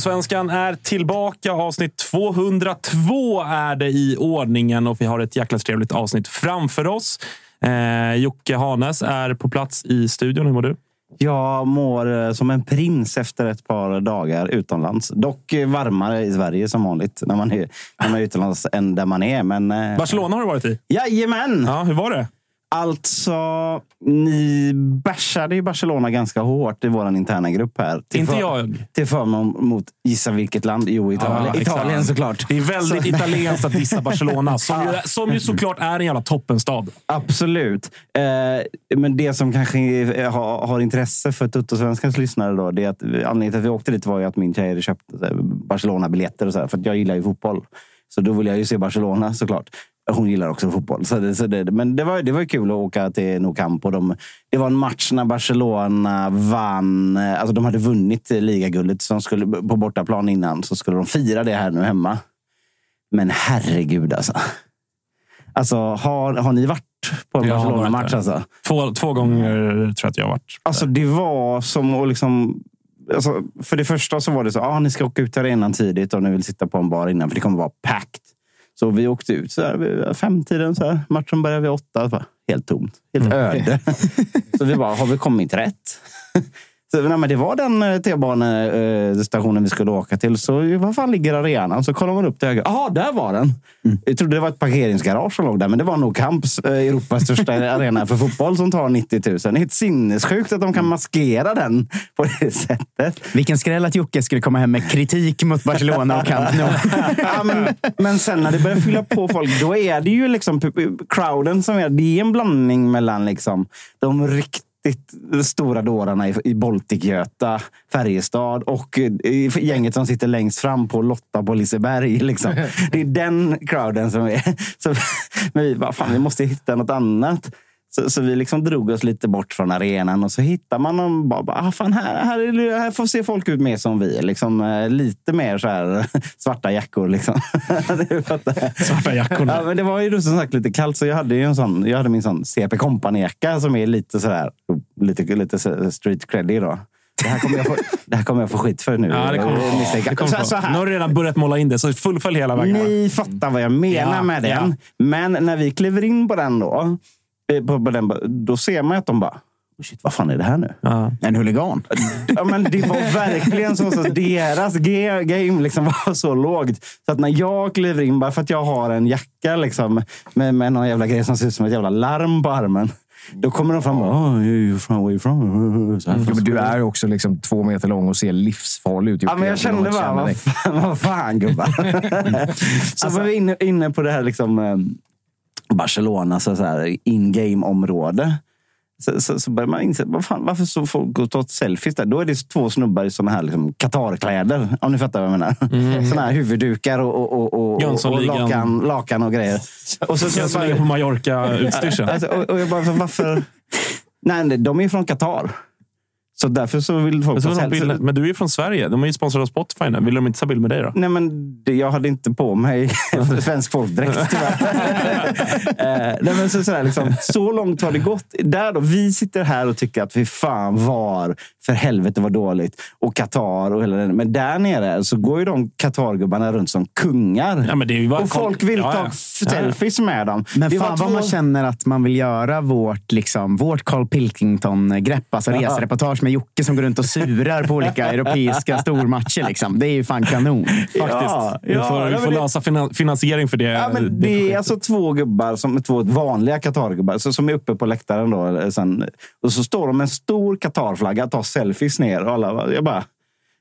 Totosvenskan är tillbaka. Avsnitt 202 är det i ordningen och vi har ett jäkla trevligt avsnitt framför oss. Eh, Jocke Hanes är på plats i studion. Hur mår du? Jag mår eh, som en prins efter ett par dagar utomlands. Dock varmare i Sverige som vanligt när man är, när man är utomlands än där man är. Men, eh, Barcelona har du varit i. Jajamän! Ja, hur var det? Alltså, ni bashade ju Barcelona ganska hårt i vår interna grupp här. Till Inte för- jag. Till förmån mot, gissa vilket land? Jo, Italien. Ja. Italien såklart. Det är väldigt Så- italienskt att dissa Barcelona, som ju, som ju såklart är en jävla toppenstad. Absolut. Eh, men det som kanske har, har intresse för Tuttosvenskans lyssnare då, det är att anledningen till att vi åkte dit var ju att min tjej hade köpt eh, Barcelona-biljetter och så här, för jag gillar ju fotboll. Så då vill jag ju se Barcelona såklart. Hon gillar också fotboll. Så det, så det, men det var, det var kul att åka till Nou Camp. Och de, det var en match när Barcelona vann. Alltså de hade vunnit ligaguldet som skulle, på bortaplan innan. Så skulle de fira det här nu hemma. Men herregud alltså. Alltså, har, har ni varit på en Barcelona-match? Alltså? Två, två gånger tror jag att jag har varit. Alltså det var som att liksom... Alltså, för det första så var det så ah, ni ska åka ut till arenan tidigt om ni vill sitta på en bar innan, för det kommer vara packed. Så vi åkte ut så här, femtiden. Så här. Matchen började vid åtta. Helt tomt. Helt öde. så vi bara, har vi kommit rätt? Nej, men det var den eh, T-banestationen vi skulle åka till. Så vad fan ligger arenan? Så kollar man upp till höger. Jaha, där var den. Jag trodde det var ett parkeringsgarage som låg där, men det var nog Camps, eh, Europas största arena för fotboll som tar 90 000. Det är helt sinnessjukt att de kan maskera den på det sättet. Vilken skräll att Jocke skulle komma hem med kritik mot Barcelona och Camp Nou. ja, men, men sen när det börjar fylla på folk, då är det ju liksom crowden som är... Det är en blandning mellan liksom de riktigt stora dårarna i, i Baltic-Göta, Färjestad och eh, gänget som sitter längst fram på Lotta på Liseberg. Liksom. Det är den crowden som är... Så, men vi bara, fan, vi måste hitta något annat. Så, så vi liksom drog oss lite bort från arenan och så hittar man dem. Bara, bara, ah, fan, här, här, är här får se folk ut mer som vi. Liksom, eh, lite mer så här, svarta jackor. Liksom. Fattar- Svarta jackorna. Ja, men det var ju som sagt lite kallt, så jag hade, ju en sån, jag hade min sån CP Company-jacka som är lite sådär, lite, lite så- street creddy då. Det här kommer jag få, det här kommer jag få skit för nu. Ja, det kommer, misstänker. det kommer så, så, så Nu här. har du redan börjat måla in det, så fullfölj hela vägen. Ni fattar vad jag menar Ja, med den. ja. Men när vi kliver in på den då, eh, på, på den, då ser man att de bara, oh shit, vad fan är det här nu? Ja. En huligan. Ja, men det var verkligen så. så deras game liksom var så lågt. Så att när jag kliver in, bara för att jag har en jacka liksom, med, med någon jävla grej som ser ut som ett jävla larm på armen. Då kommer de fram och oh, you from, where you from? Så här, Jo, men du är ju också liksom två meter lång och ser livsfarlig ut. Ja, men jag kände bara, vad fan, vad fan gubbar. så var vi inne, inne på det här liksom, eh, Barcelona, så så här, in-game-område. Så, så, så börjar man inse, vad fan, varför så folk och tar selfies där? Då är det två snubbar i såna här liksom, Qatar-kläder. Om ni fattar vad jag menar. Såna här huvuddukar och, och, och, och, och lakan, lakan och grejer. Och så, så, ligger på Mallorca-utstyrseln. Alltså, och, och jag bara, varför? Nej, nej, de är från Qatar. Så därför så vill folk Men, så bilder- men du är ju från Sverige. De är ju sponsrade av Spotify nu. Vill de inte ta bild med dig då? Nej, men det, jag hade inte på mig svensk folkdräkt tyvärr. eh, nej, men så, sådär, liksom, så långt har det gått. Där då, vi sitter här och tycker att vi fan var för helvete vad dåligt. Och Qatar och hela den. Men där nere så går ju de Qatar-gubbarna runt som kungar. Ja, men det är ju bara och folk vill Ja, ta ja. selfies med dem. Men Det var fan vad två- man känner att man vill göra vårt, liksom, vårt Carl Pilkington-grepp. Alltså resereportage med Jocke som går runt och surar på olika europeiska stormatcher. Liksom. Det är ju fan kanon. Faktiskt. Ja, du ja, får, ja, får det- lösa finan- finansiering för det. Ja, men det är alltså två gubbar, som, två vanliga Qatar-gubbar, som är uppe på läktaren. Då, eller sen, och så står de med en stor Qatar-flagga och tar selfies ner. Och alla, jag bara,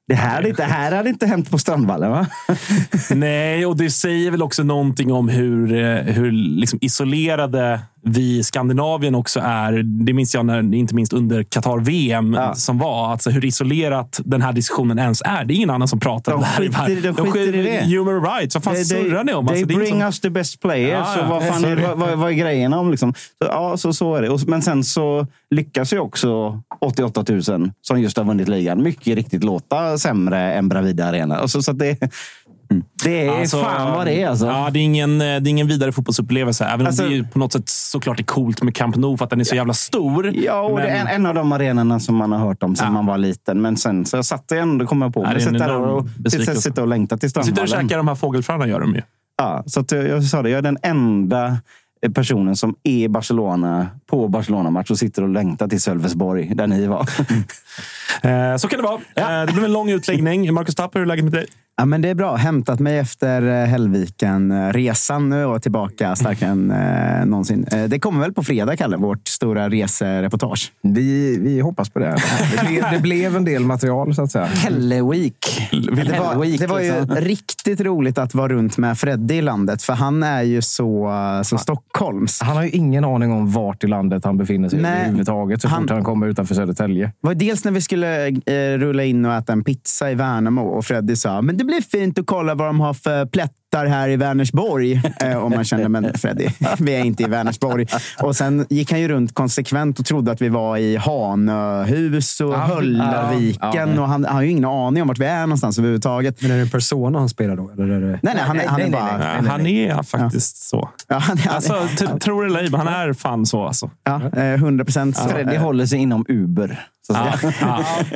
det här, hade inte, här hade inte hänt på Strandvallen va? Nej, och det säger väl också någonting om hur, eh, hur liksom isolerade vi i Skandinavien också är. Det minns jag när, inte minst under Qatar-VM Ja. som var. Alltså hur isolerat den här diskussionen ens är. Det är ingen annan som pratar om De det här. skiter de skiter i det. Human rights. Vad fan They- surrar ni om? They Alltså, det är bring liksom- us the best players. Ja, så ja, vad, fan är, det. vad, vad, vad är grejerna om? Liksom? Så, ja, så, så är det. Men sen så lyckas ju också 88 000 som just har vunnit ligan mycket riktigt låta sämre än Bravida Arena. Och så, så att det, är Alltså, fan vad det är. Alltså. Ja, det, är ingen, eh, det är ingen vidare fotbollsupplevelse. Även Alltså- om det är på något sätt såklart är coolt med Camp Nou för att den är så jävla stor. Ja, och det är en, en av de arenorna som man har hört om sedan Ja. man var liten. Men sen så jag satt igen, då kom jag på Ja, det mig. är en Sitta och, sitta, sitta och längta till Jag sitter och Strandvallen. käkar de här fågelfröna, gör de ju. Ja, så att jag, jag sa det, jag är den enda personen som är i Barcelona på Barcelona-match och sitter och längtar till Sölvesborg, där ni var. Eh, Så kan det vara. Eh, Det blev en lång utläggning. Marcus Tapper, hur är läget med dig? Ja, men det är bra. Hämtat mig efter eh, Hällviken-resan nu och tillbaka starkare än eh, någonsin. Eh, det kommer väl på fredag, Kalle, vårt stora resereportage. Vi, vi hoppas på det. Det blev, det blev en del material, så att säga. Helle-week. Det var, det var ju liksom. riktigt roligt att vara runt med Freddy i landet, för han är ju så, så Stockholms. Han har ju ingen aning om vart i landet han befinner sig Nej. överhuvudtaget så Han- fort han kommer utanför Södertälje. Var dels när vi skulle eh, rulla in och äta en pizza i Värnamo och Freddy sa men det blir fint att kolla vad de har för plättar här i Vänersborg. Eh, och man kände, men Freddy, vi är inte i Vänersborg. Och sen gick han ju runt konsekvent och trodde att vi var i Hanöhus och Ja, Höllaviken. ja, ja. och han, han har ju ingen aning om vart vi är någonstans överhuvudtaget. Men är det en persona han spelar då? Eller är det... Nej, nej, han, är- han är nej, bara... nej, han är faktiskt så. Ja, han, är- Alltså, t- tror det eller ej, men han är fan så. Alltså. ja, eh, 100 procent. så. Freddy håller sig inom Uber. Så att säga.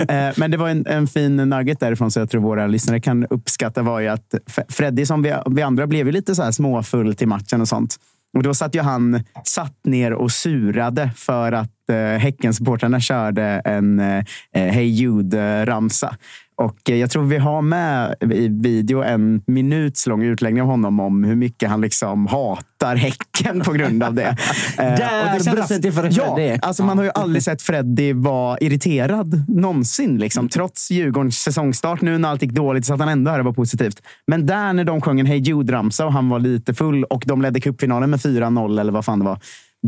Eh, Men det var en, en fin nugget därifrån så jag tror våra lyssnare kan uppskatta var ju att Freddy som vi, vi andra blev ju lite så här småfull till matchen och sånt. Och då satt ju han satt ner och surade för att eh, Häckensupportrarna körde en eh, Hey Jude-ramsa. Och eh, jag tror vi har med i video en minuts lång utläggning av honom om hur mycket han liksom hatar Häcken på grund av det. Eh, Där och det kändes- brast det för ja, Freddy. alltså man har ju aldrig sett Freddy vara irriterad någonsin. Liksom. Trots Djurgårdens säsongstart nu när allt gick dåligt så att han ändå här var positivt. Men där när de sjöng en Hey Jude-ramsa och han var lite full och de ledde cupfinalen med 4-0 eller vad fan det var.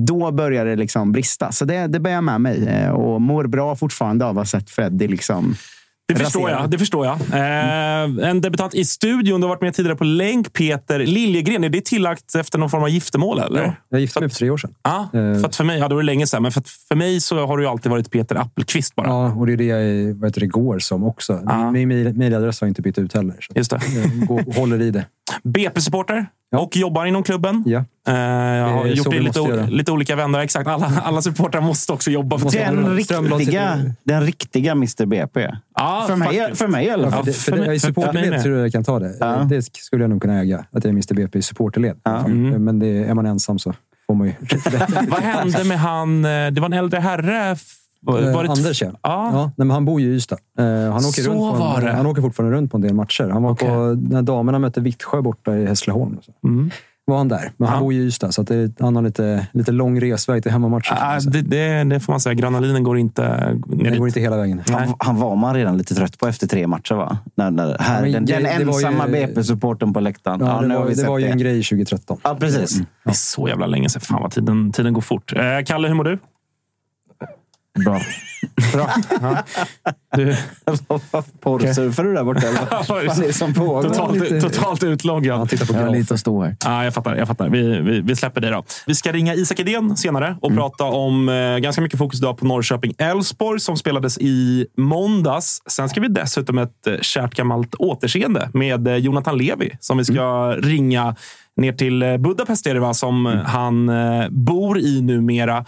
Då började det liksom brista. Så det, det bär jag med mig eh, och mår bra fortfarande av att ha sett Freddy liksom Det förstår jag. Det förstår jag. Eh, en debutant i studion. Du har varit med tidigare på länk, Peter Liljegren. Är det tillagt efter någon form av giftermål? Eller? Ja, jag gifte mig för tre år sedan. Ja, Eh. för att för mig, ja, det var länge sedan, men för, för mig så har du ju alltid varit Peter Appelqvist bara. Ja, och det är det jag vad heter det, går som också. Ja. Min mailadress har jag inte bytt ut heller. Så Just det. jag går, håller i det. BP-supporter. och jobbar inom klubben. Ja. Eh, jag har gjort det lite, göra. lite olika vändor. Exakt. Alla, alla supportrar måste också jobba för Den riktiga, den riktiga Mr BP. Ja, För mig, för mig i alla Ja, fall. för det, för för för- för mig supporterled tror jag jag kan ta det. Ja. Det skulle jag nog kunna äga. Att jag är Mr BP i supporterled. Men det, är man ensam så får man ju Vad hände med han? eh, Det var en äldre herre. Var, Eh, Anders ja. Ja. ja nej, men han bor ju i Ystad. Eh, han, åker Så runt på var det. en, han åker fortfarande runt på en del matcher. Han var Okej. på, när damerna mötte Vittsjö borta i Hässleholm. Så. Var han där. Men Ja. han bor ju i Ystad, så att det, han har lite, lite lång resväg till man säga. det, det, det får man säga. Gröna linjen går inte ner det dit. går inte hela vägen. Han, han var man redan lite trött på efter tre matcher, va? När, när, här, Ja, men den, den det- ensamma BP-supporten på läktaren. Ja, det var, det var ju en grej 2013. Ja, precis. Det är så jävla länge sedan. Fan vad tiden, tiden går fort. Eh, Kalle, hur mår du? Bra. Bra. du Porrsurfar du där borta? Vad fan är det som pågår? totalt, totalt utloggad. På Jag har lite att stå här. Ja, jag fattar. Jag fattar. Vi, vi, vi släpper det då. Vi ska ringa Isak Edén senare och prata om eh, ganska mycket fokus idag på Norrköping-Elfsborg som spelades i måndags. Sen ska vi dessutom ett eh, kärt gammalt återseende med eh, Jonathan Levi som vi ska ringa ner till eh, Budapest är det va, som eh, han eh, bor i numera.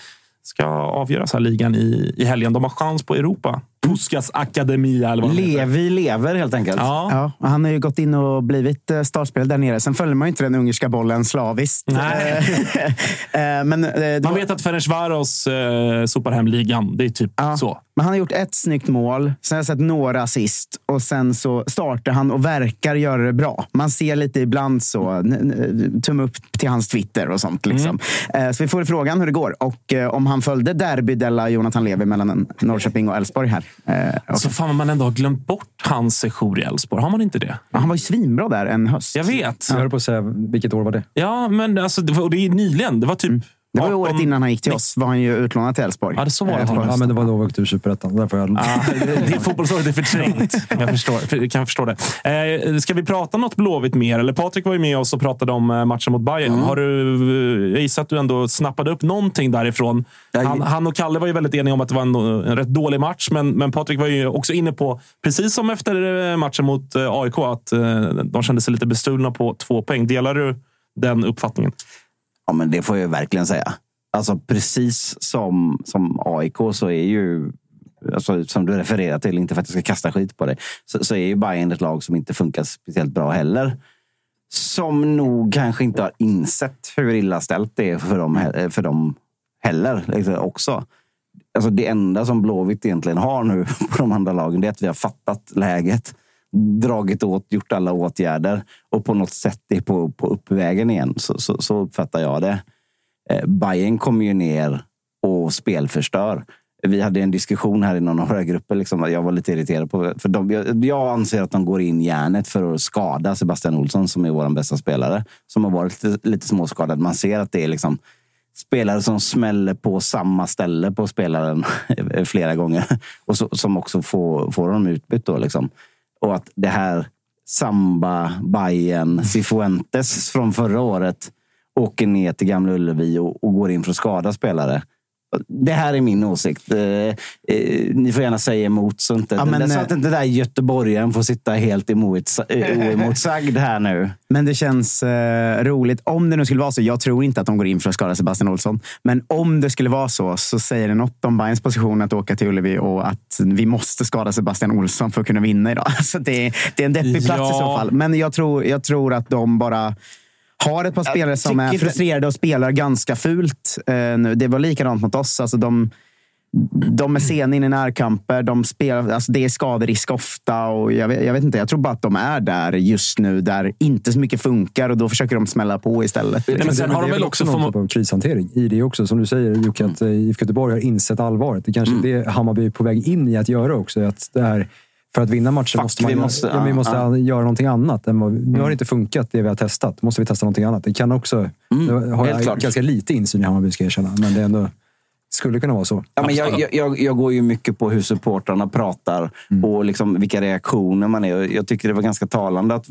Ska avgöras här ligan i, i helgen. De har chans på Europa. Puskas Akademia eller vad. Levi lever helt enkelt. Ja. Ja, han har ju gått in och blivit eh, startspelare där nere. Sen följer man ju inte den ungerska bollen slaviskt. Nej. Eh, Men, eh, det Man var- vet att Ferencvaros eh, sopar hem ligan. Det är typ Ja. så. Men han har gjort ett snyggt mål, sen har jag sett några assist och sen så startar han och verkar göra det bra. Man ser lite ibland så, tumme upp till hans Twitter och sånt. Liksom. Eh, Så vi får frågan hur det går och om han följde Derby della Jonathan Levi mellan Norrköping och Elfsborg här. Eh, och- Så fan man ändå har glömt bort hans sejour i Elfsborg. Har man inte det? Ja, Han var ju svinbra där en höst. Jag vet. Jag höll på att säga, vilket år var det? Ja, men alltså, det, var, och det är nyligen. Det var typ... Det var ju 18 året innan han gick till oss, var han ju utlånad till Elfsborg. Ja, det så var det. Eh, på Ja, men det var då vi åkte ur Superettan. Därför jag... Ja, det, det fotbollsåret är förträngt. Jag förstår, jag kan förstå det. Eh, ska vi prata något Blåvitt mer? Eller Patrik var ju med oss och pratade om eh, matchen mot Bayern. Har du, jag gissar att du ändå snappade upp någonting därifrån. Han, han och Kalle var ju väldigt eniga om att det var en, en rätt dålig match, men, men Patrik var ju också inne på, precis som efter eh, matchen mot eh, AIK, att eh, de kände sig lite bestulna på två poäng. Delar du den uppfattningen? Ja, men det får jag verkligen säga. Alltså precis som, som AIK så är ju, alltså, som du refererar till, inte för att jag ska kasta skit på det, så, så är ju Bayern ett lag som inte funkar speciellt bra heller. Som nog kanske inte har insett hur illa ställt det är för dem, för dem heller liksom, också. Alltså det enda som Blåvitt egentligen har nu på de andra lagen det är att vi har fattat läget. Dragit åt, gjort alla åtgärder och på något sätt är på, på uppvägen igen. Så, så, så uppfattar jag det. Eh, Bayern kommer ju ner och spelförstör. Vi hade en diskussion här i någon av våra grupper. Liksom, jag var lite irriterad på för de, jag, jag anser att de går in järnet för att skada Sebastian Olsson som är vår bästa spelare. Som har varit lite, lite småskadad. Man ser att det är liksom spelare som smäller på samma ställe på spelaren flera gånger. Och så, som också får, får honom utbytt. Då, liksom. Och att det här Samba, Bayern, Cifuentes från förra året åker ner till Gamla Ullevi och, och går in för att skada spelare. Det här är min åsikt. Eh, eh, ni får gärna säga emot så, inte, Ja, men, så eh, att inte den där göteborgaren får sitta helt eh, oemotsagd här nu. Men det känns eh, roligt. Om det nu skulle vara så. Jag tror inte att de går in för att skada Sebastian Olsson. Men om det skulle vara så, så säger det något om Bayerns position att åka till Ullevi och att vi måste skada Sebastian Olsson för att kunna vinna idag. Så det, är, det är en deppig plats i så Ja. fall. Men jag tror, jag tror att de bara har ett par spelare som är frustrerade och spelar ganska fult. Eh, nu. Det var likadant mot oss. Alltså de, de är sena in i närkamper. De spelar, alltså det är skaderisk ofta. Och jag, vet, jag vet inte, jag tror bara att de är där just nu där inte så mycket funkar och då försöker de smälla på istället. Nej, men sen det, har de det är väl också också någon typ av krishantering i det också. Som du säger Jocke, att eh, IFK Göteborg har insett allvaret. Det kanske är det Hammarby är på väg in i att göra också. Att det här, för att vinna matcher Fuck, måste man vi måste- ja, vi måste ja. göra någonting annat. Än vad, Nu har det inte funkat det vi har testat. Måste vi testa någonting annat. Det kan också... nu har helt jag klart. ganska lite insyn i Hammarby ska jag erkänna. Men det är ändå, skulle kunna vara så. Ja, men jag, jag, jag, jag går ju mycket på hur supportrarna pratar och liksom vilka reaktioner man är. Jag tycker det var ganska talande att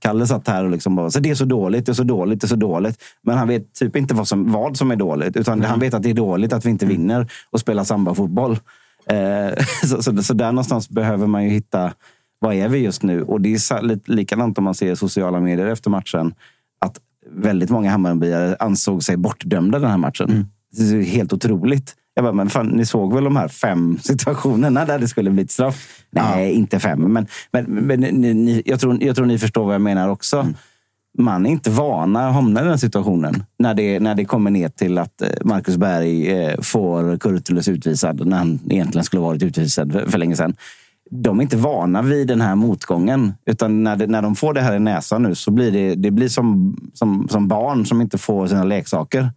Kalle satt här och liksom bara, så det är så dåligt, det är så dåligt, det är så dåligt. Men han vet typ inte vad som, vad som är dåligt. Utan han vet att det är dåligt att vi inte vinner och spelar samba-fotboll. Eh, så, så, så där någonstans behöver man ju hitta, vad är vi just nu? Och det är lite likadant om man ser sociala medier efter matchen. Att väldigt många Hammarbyare ansåg sig bortdömda den här matchen. Det är helt otroligt. Jag bara, men fan, ni såg väl de här fem situationerna där det skulle bli ett straff? Nej, inte fem. Men, men, men ni, jag, tror, jag tror ni förstår vad jag menar också. Man är inte vana att hamna i den situationen. När det, när det kommer ner till att eh, Marcus Berg eh, får Kurtulus utvisad när han egentligen skulle varit utvisad för, för länge sedan. De är inte vana vid den här motgången. Utan när, det, när de får det här i näsan nu så blir det, det blir som, som, som barn som inte får sina leksaker.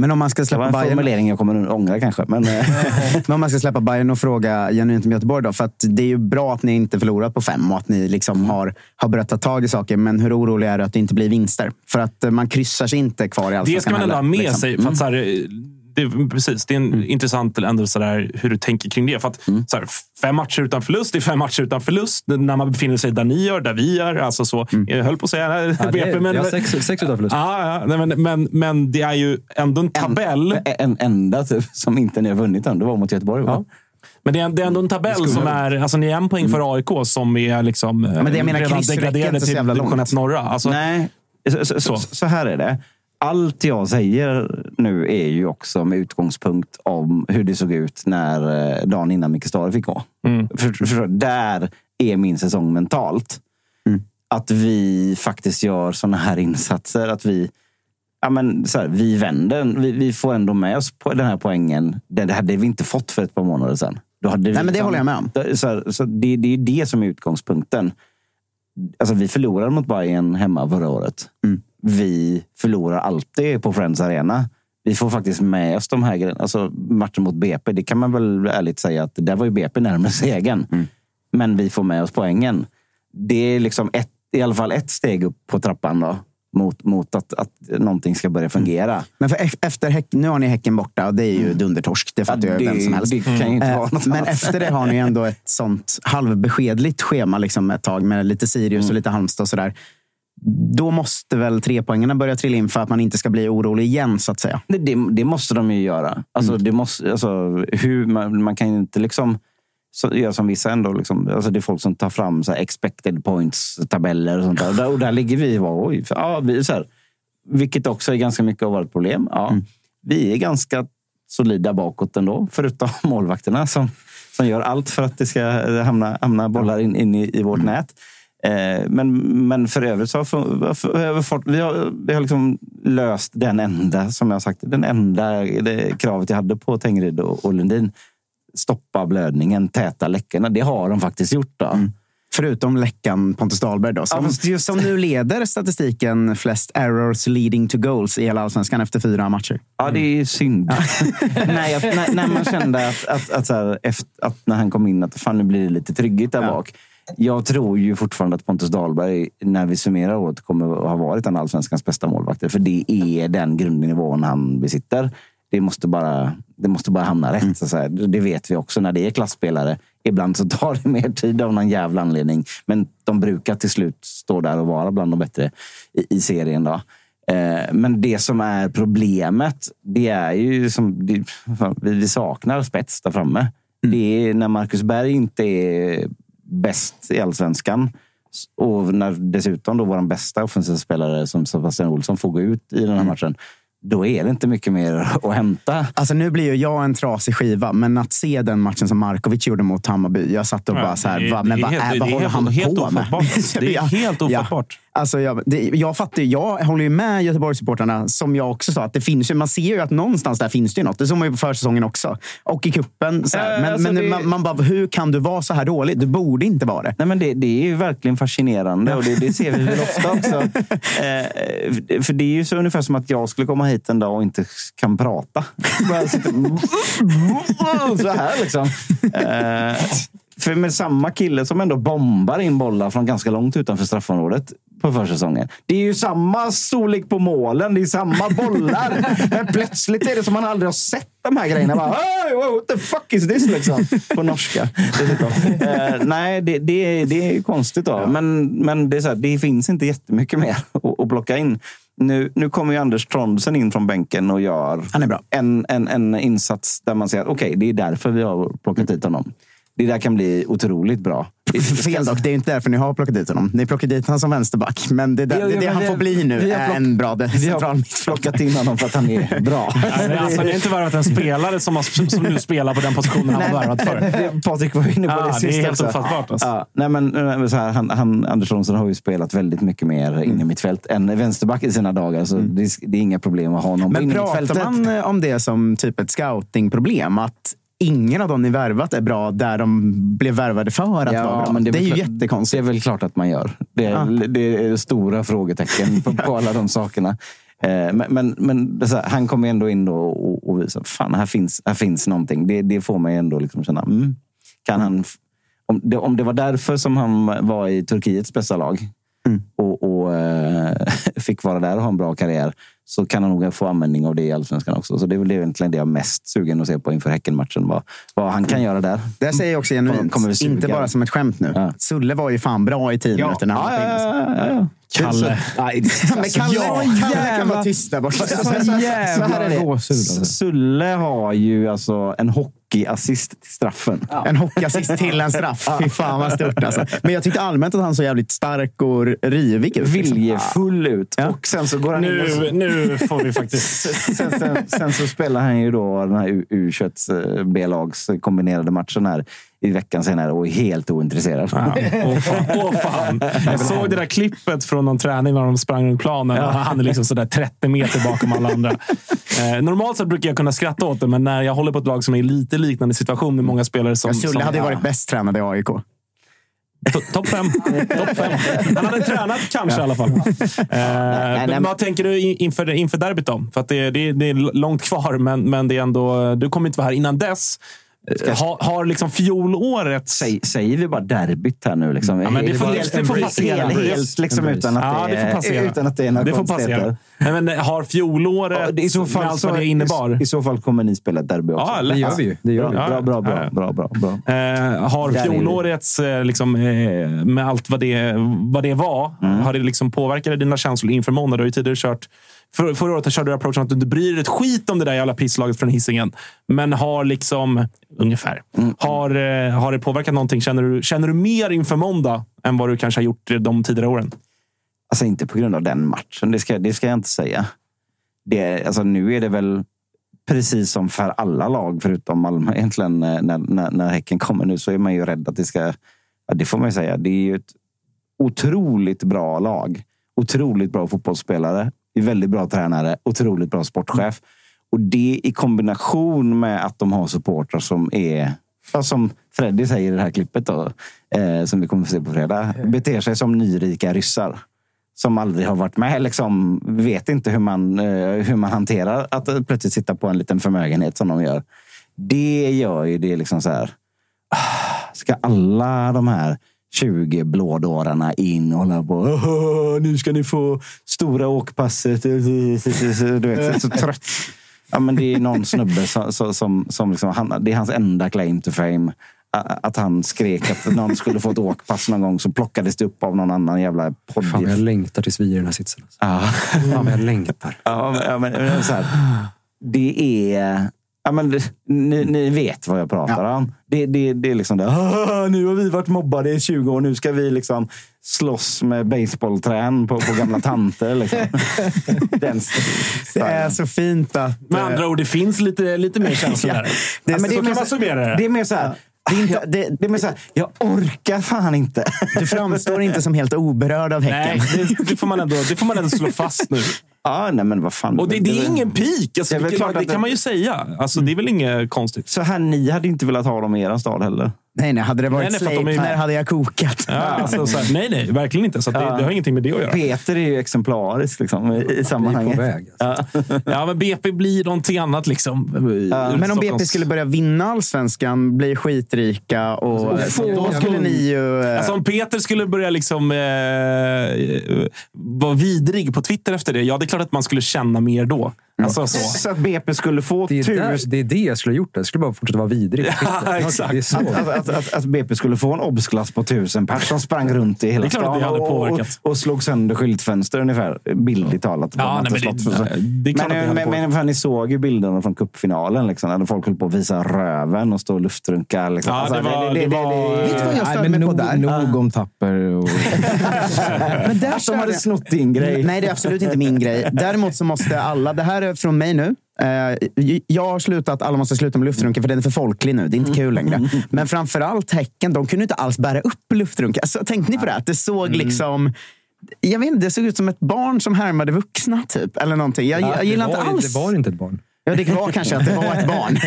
Men om man ska Det var släppa en Bayern formulering jag kommer att ångra kanske. Men, eh, Men om man ska släppa Bayern och fråga genuint om Göteborg då. För att det är ju bra att ni inte förlorat på fem och att ni liksom har, har börjat ta tag i saker. Men hur orolig är du att det inte blir vinster? För att eh, man kryssar sig inte kvar i Det allsvenskan ska man ändå ha med liksom. sig. För att så här, det, är- precis, det är en intressant ändå så där, hur du tänker kring det. För att, så här, fem matcher utan förlust är fem matcher utan förlust. När man befinner sig där ni gör, där vi gör. Alltså så, Jag höll på att säga Ja, det BP, är, men, har sex, sex utan förlust. Ja, ja, men, men, men det är ju ändå en tabell. en, en enda typ, som inte ni har vunnit än, det var mot Göteborg. Va? Ja. Men det är, det är ändå en tabell som är... Alltså ni är en poäng för AIK som är liksom, Mm. det jag menar, redan degraderade till division 1 norra. Alltså, Nej, så, så. Så. så här är det. Allt jag säger nu är ju också med utgångspunkt om hur det såg ut när eh, dagen innan Micke Stare fick gå. För, för, där är min säsong mentalt. Att vi faktiskt gör såna här insatser. Att vi, ja men, så här, vi vänder. Vi, vi får ändå med oss på den här poängen. Det, det hade vi inte fått för ett par månader sedan. Då hade vi Nej, men det håller jag med om. Så, här, så det, det är det som är utgångspunkten. Alltså, vi förlorade mot Bayern hemma förra året. Mm. Vi förlorar alltid på Friends Arena. Vi får faktiskt med oss de här grejerna. Alltså, matchen mot BP, det kan man väl ärligt säga att där var ju BP närmare segern. Mm. Men vi får med oss poängen. Det är liksom ett, i alla fall ett steg upp på trappan då, mot, mot att, att någonting ska börja fungera. Men för efter häck, nu har ni Häcken borta och det är ju dundertorsk. Det fattar Ja, ju vem som helst. det kan ju inte Eh, Men efter det har ni ändå ett sånt halvbeskedligt schema liksom ett tag med lite Sirius Mm. och lite Halmstad och sådär. Då måste väl trepoängarna börja trilla in för att man inte ska bli orolig igen så att säga. Det, det, det måste de ju göra. Alltså, det måste, alltså, hur, man, man kan ju inte liksom så, göra som vissa ändå. Liksom, alltså, det är folk som tar fram så expected points-tabeller och sånt där. Och där. Och där ligger vi och bara, oj. För, ja, vi, så här, vilket också är ganska mycket av vårt problem. Ja, Vi är ganska solida bakåt ändå, förutom målvakterna som, som gör allt för att det ska hamna, hamna bollar in, in i, i vårt nät. Eh, men, men för övrigt så har för, för, vi har, vi har liksom löst den enda, som jag sagt, den enda kravet jag hade på Tengryd och, Lundin. Stoppa blödningen, täta läckorna. Det har de faktiskt gjort. Då. Förutom läckan Pontus Dahlberg då, som, Ja, som nu leder statistiken flest errors leading to goals i hela allsvenskan efter fyra matcher. Ja, det är synd. Nej, att, när, när man kände att, att, att, här, efter, att när han kom in att fan, nu blir det lite trygghet där bak. Jag tror ju fortfarande att Pontus Dahlberg, när vi summerar året, kommer att ha varit en allsvenskans bästa målvakter. För det är den grundnivån han besitter. Det måste bara, det måste bara hamna rätt. Så att säga. Det vet vi också när det är klassspelare. Ibland så tar det mer tid av någon jävla anledning. Men de brukar till slut stå där och vara bland de bättre i, i serien. Då. Eh, Men det som är problemet, det är ju som det, fan, vi vi saknar spets där framme. Det är när Marcus Berg inte är bäst i allsvenskan och när dessutom då vår bästa offensiva spelare som Sebastian Olsson får gå ut i den här matchen. Då är det inte mycket mer att hämta. Alltså nu blir ju jag en trasig skiva, men att se den matchen som Markovic gjorde mot Hammarby. Jag satt och Ja, bara så här, det va, men det vad, är, håller helt- han helt på med? Det är helt ofattbart. Alltså jag, det, jag fattar jag håller ju med Göteborgssupportrarna som jag också sa, att det finns ju, man ser ju att någonstans där finns det ju något. Det såg man ju på försäsongen också. Och i kuppen. Så här. Ja, Men, alltså men det- man, man bara, hur kan du vara så här dålig? Du borde inte vara det. Nej, men det, det är ju verkligen fascinerande och det, det ser vi väl ofta också. Eh, för det är ju så ungefär som att jag skulle komma hit en dag och inte kan prata. Så här liksom. Eh, för med samma kille som ändå bombar in bollar från ganska långt utanför straffområdet på försäsongen. Det är ju samma storlek på målen, det är samma bollar. Men plötsligt är det som man aldrig har sett de här grejerna. Bara, "Hey, what the fuck is this? Liksom. På norska. Eh, nej, det, det, är- det är konstigt. Då. Men, men det, är så här, det finns inte jättemycket mer att, att plocka in. Nu, nu kommer ju Anders Trondsen in från bänken och gör. En, en, en insats där man säger att okej, det är därför vi har plockat hit honom. Det där kan bli otroligt bra. Fel dock, det är inte därför ni har plockat dit honom. Ni plockade dit honom som vänsterback. Men det, är där, Ja, det, är ja, det men han får bli nu är plock- en bra Vi har central plockat in honom för att han är bra. Alltså, alltså, ni har inte värvat en spelare som, har, som nu spelar på den positionen han var värvad för. Det- Patrik var inne på det det är sist helt ofattbart, alltså. Ja, nej, men, eh, så här, han, han, Anders Olsson har ju spelat väldigt mycket mer inne i mitt fält än vänsterback i sina dagar. Så det, är- det är inga problem att ha honom Men inne i pratar mittfältet. man eh, om det som typ ett scoutingproblem? Att ingen av dem ni värvat är bra där de blev värvade för att vara bra? men Det är, väl ju klart- jättekonstigt. Det är väl klart att man gör. Det är, Ja. det är stora frågetecken på, på alla de sakerna. Eh, Men, men, men det är här, han kommer ändå in och, och visar fan här finns, här finns någonting. Det, det får mig ändå liksom känna, mm, kan han, om, det, om det var därför som han var i Turkiets bästa lag och, och eh, fick vara där och ha en bra karriär så kan han nog få användning av det i Allsvenskan också. Så det är väl egentligen det jag är mest sugen att se på inför Häckenmatchen. Vad, vad han kan göra där. Det säger jag också genuint. Kommer. Inte bara som ett skämt nu. Ja. Sulle var ju fan bra i tio minuter när han ja, ja, ja, ja. Kalle. Nej, Men Kalle, Ja, Kalle kan vara tyst där borta. Så, så, så, så här är det. gåshud. Sulle har ju alltså en hockeyassist till straffen. En hockeyassist till en straff. Fy fan vad stort alltså. Men jag tyckte allmänt att han såg jävligt stark och rivig ut. liksom. Viljefull ut. Ja. Och sen så går han in och Nu, nu får vi faktiskt... sen, sen, sen så spelar han ju då den här U21 B-lags kombinerade matchen här i veckan senare och är helt ointresserad. Ja, Åh fan, åh fan. Jag såg det där klippet från någon träning när de sprang runt planen. Och han är liksom sådär 30 meter bakom alla andra. Eh, normalt sett brukar jag kunna skratta åt det, men när jag håller på ett lag som är i lite liknande situation med många spelare som... Ja, Sulle hade ju varit bäst tränad i AIK. To- Topp fem. Top fem. Han hade tränat kanske i alla fall. Eh, men vad tänker du in- inför, inför derbyt då? För att det, det, det är långt kvar, men, men det är ändå, du kommer inte vara här innan dess. Har, har liksom fjolårets... Säg, säger vi bara derbyt här nu? Liksom? Ja, men det får- bara- det får passera. Helt, helt liksom utan att, Ja, det, det får passera. utan att det är några Det får passera. Nej, men har fjolåret, Ja, I så fall, med allt vad det innebar... i, I så fall kommer ni spela derby också. Ja, Det gör vi ju. Det gör vi. Bra, bra, bra, Ja. bra, bra, bra. Eh, har fjolårets, eh, liksom, eh, med allt vad det, vad det var, Mm. har det liksom påverkat dina känslor inför måndag? Du har ju tidigare kört för, förra året körde du approachen att du inte bryr dig ett skit om det där jävla pisslaget från hissingen. Men har liksom, ungefär, Mm. har, eh, har det påverkat någonting? Känner du, känner du mer inför måndag än vad du kanske har gjort de tidigare åren? Alltså inte på grund av den matchen, det ska, det ska jag inte säga. Det, alltså, nu är det väl precis som för alla lag förutom Malmö egentligen. eh, När, när, när Häcken kommer nu så är man ju rädd att det ska... Ja, det får man ju säga. Det är ju ett otroligt bra lag. Otroligt bra fotbollsspelare. Är Väldigt bra tränare. Otroligt bra sportchef. Och det i kombination med att de har supportrar som är som Freddy säger i det här klippet då, eh, som vi kommer att se på fredag, beter sig som nyrika ryssar som aldrig har varit med. Liksom, vet inte hur man, eh, hur man hanterar att plötsligt sitta på en liten förmögenhet som de gör. Det gör ju det liksom så här. ah, Ska alla de här 20 blådårarna in och hålla på. "Åh, Nu ska ni få stora åkpasset. Du vet, så trött. Ja, men det är någon snubbe som, som, som, som liksom, han, det är hans enda claim to fame. Att han skrek att någon skulle få ett åkpass någon gång så plockades det upp av någon annan jävla podd. Fan, jag längtar tills vi är i den här sitsen. Alltså. Ja. Fan, jag längtar. Ja, men, men så här, det är... Ja, men, det- ni, ni vet vad jag pratar om. Det, det, det är liksom det. "Ah, Nu har vi varit mobbade i 20 år. Nu ska vi liksom slåss med baseballträn på, på gamla tanter. Liksom. Den Det är så fint att... Med eh, andra ord, det finns lite, lite mer känslor där. det är Ja, men så- så mer kan man så- summera det. Det är mer så här. Det är inte- jag, det, det är mer så här, jag orkar fan inte. Du framstår inte som helt oberörd av Häcken. Nej, det, det, får man ändå, det får man ändå slå fast nu. Ja, nej, men vad fan. Och det, det är ingen pik. Alltså, Det det, det kan man ju säga. Alltså, det är väl inget konstigt. Så här, ni hade inte velat ha dem i er stad heller? Nej, nej, hade det varit Nej, nej, att de är- hade jag kokat. Ja, alltså, så här, nej, nej, verkligen inte. Så att det, Ja. det har ingenting med det att göra. Peter är ju exemplarisk liksom, i, i sammanhanget. på väg. Alltså. Ja, men BP blir någonting annat. Liksom. Ja, Men om BP skulle börja vinna allsvenskan, bli skitrika och Alltså, då skulle ni ju... eh, Alltså om Peter skulle börja liksom, eh, vara vidrig på Twitter efter det, ja det är klart att man skulle känna mer då. Alltså så. Så att BP skulle få Det tur. där, det är det jag skulle ha gjort. Det skulle bara fortsätta vara vidrigt. Ja, exakt. Det är så. Att, att, att, att BP skulle få en obsklass på tusen pers som sprang runt i hela Det stan det hade och, och, och slog sönder skyltfönster ungefär. Bildligt talat. Ja, nej, men det- det det ni såg ju bilderna från cupfinalen. Liksom, när folk höll på att visa röven och stå och luftrunka. Liksom. Ja, det var- det var- Vet du vad jag störde mig på där? nog om Tapper. Och... Men där Att de körde hade jag- snott din grej. Nej, det är absolut inte min grej. Däremot så måste alla, det här är från mig nu. Eh, jag har slutat, alla måste sluta med luftrunken för den är för folklig nu. Det är inte kul längre. Men framförallt Häcken, de kunde inte alls bära upp luftrunken. Alltså, tänkte ni på det? Att det såg liksom... Jag vet inte, det såg ut som ett barn som härmade vuxna. typ. Eller någonting. Jag, jag gillar inte alls... Det var inte ett barn. Ja, det var kanske att det var ett barn.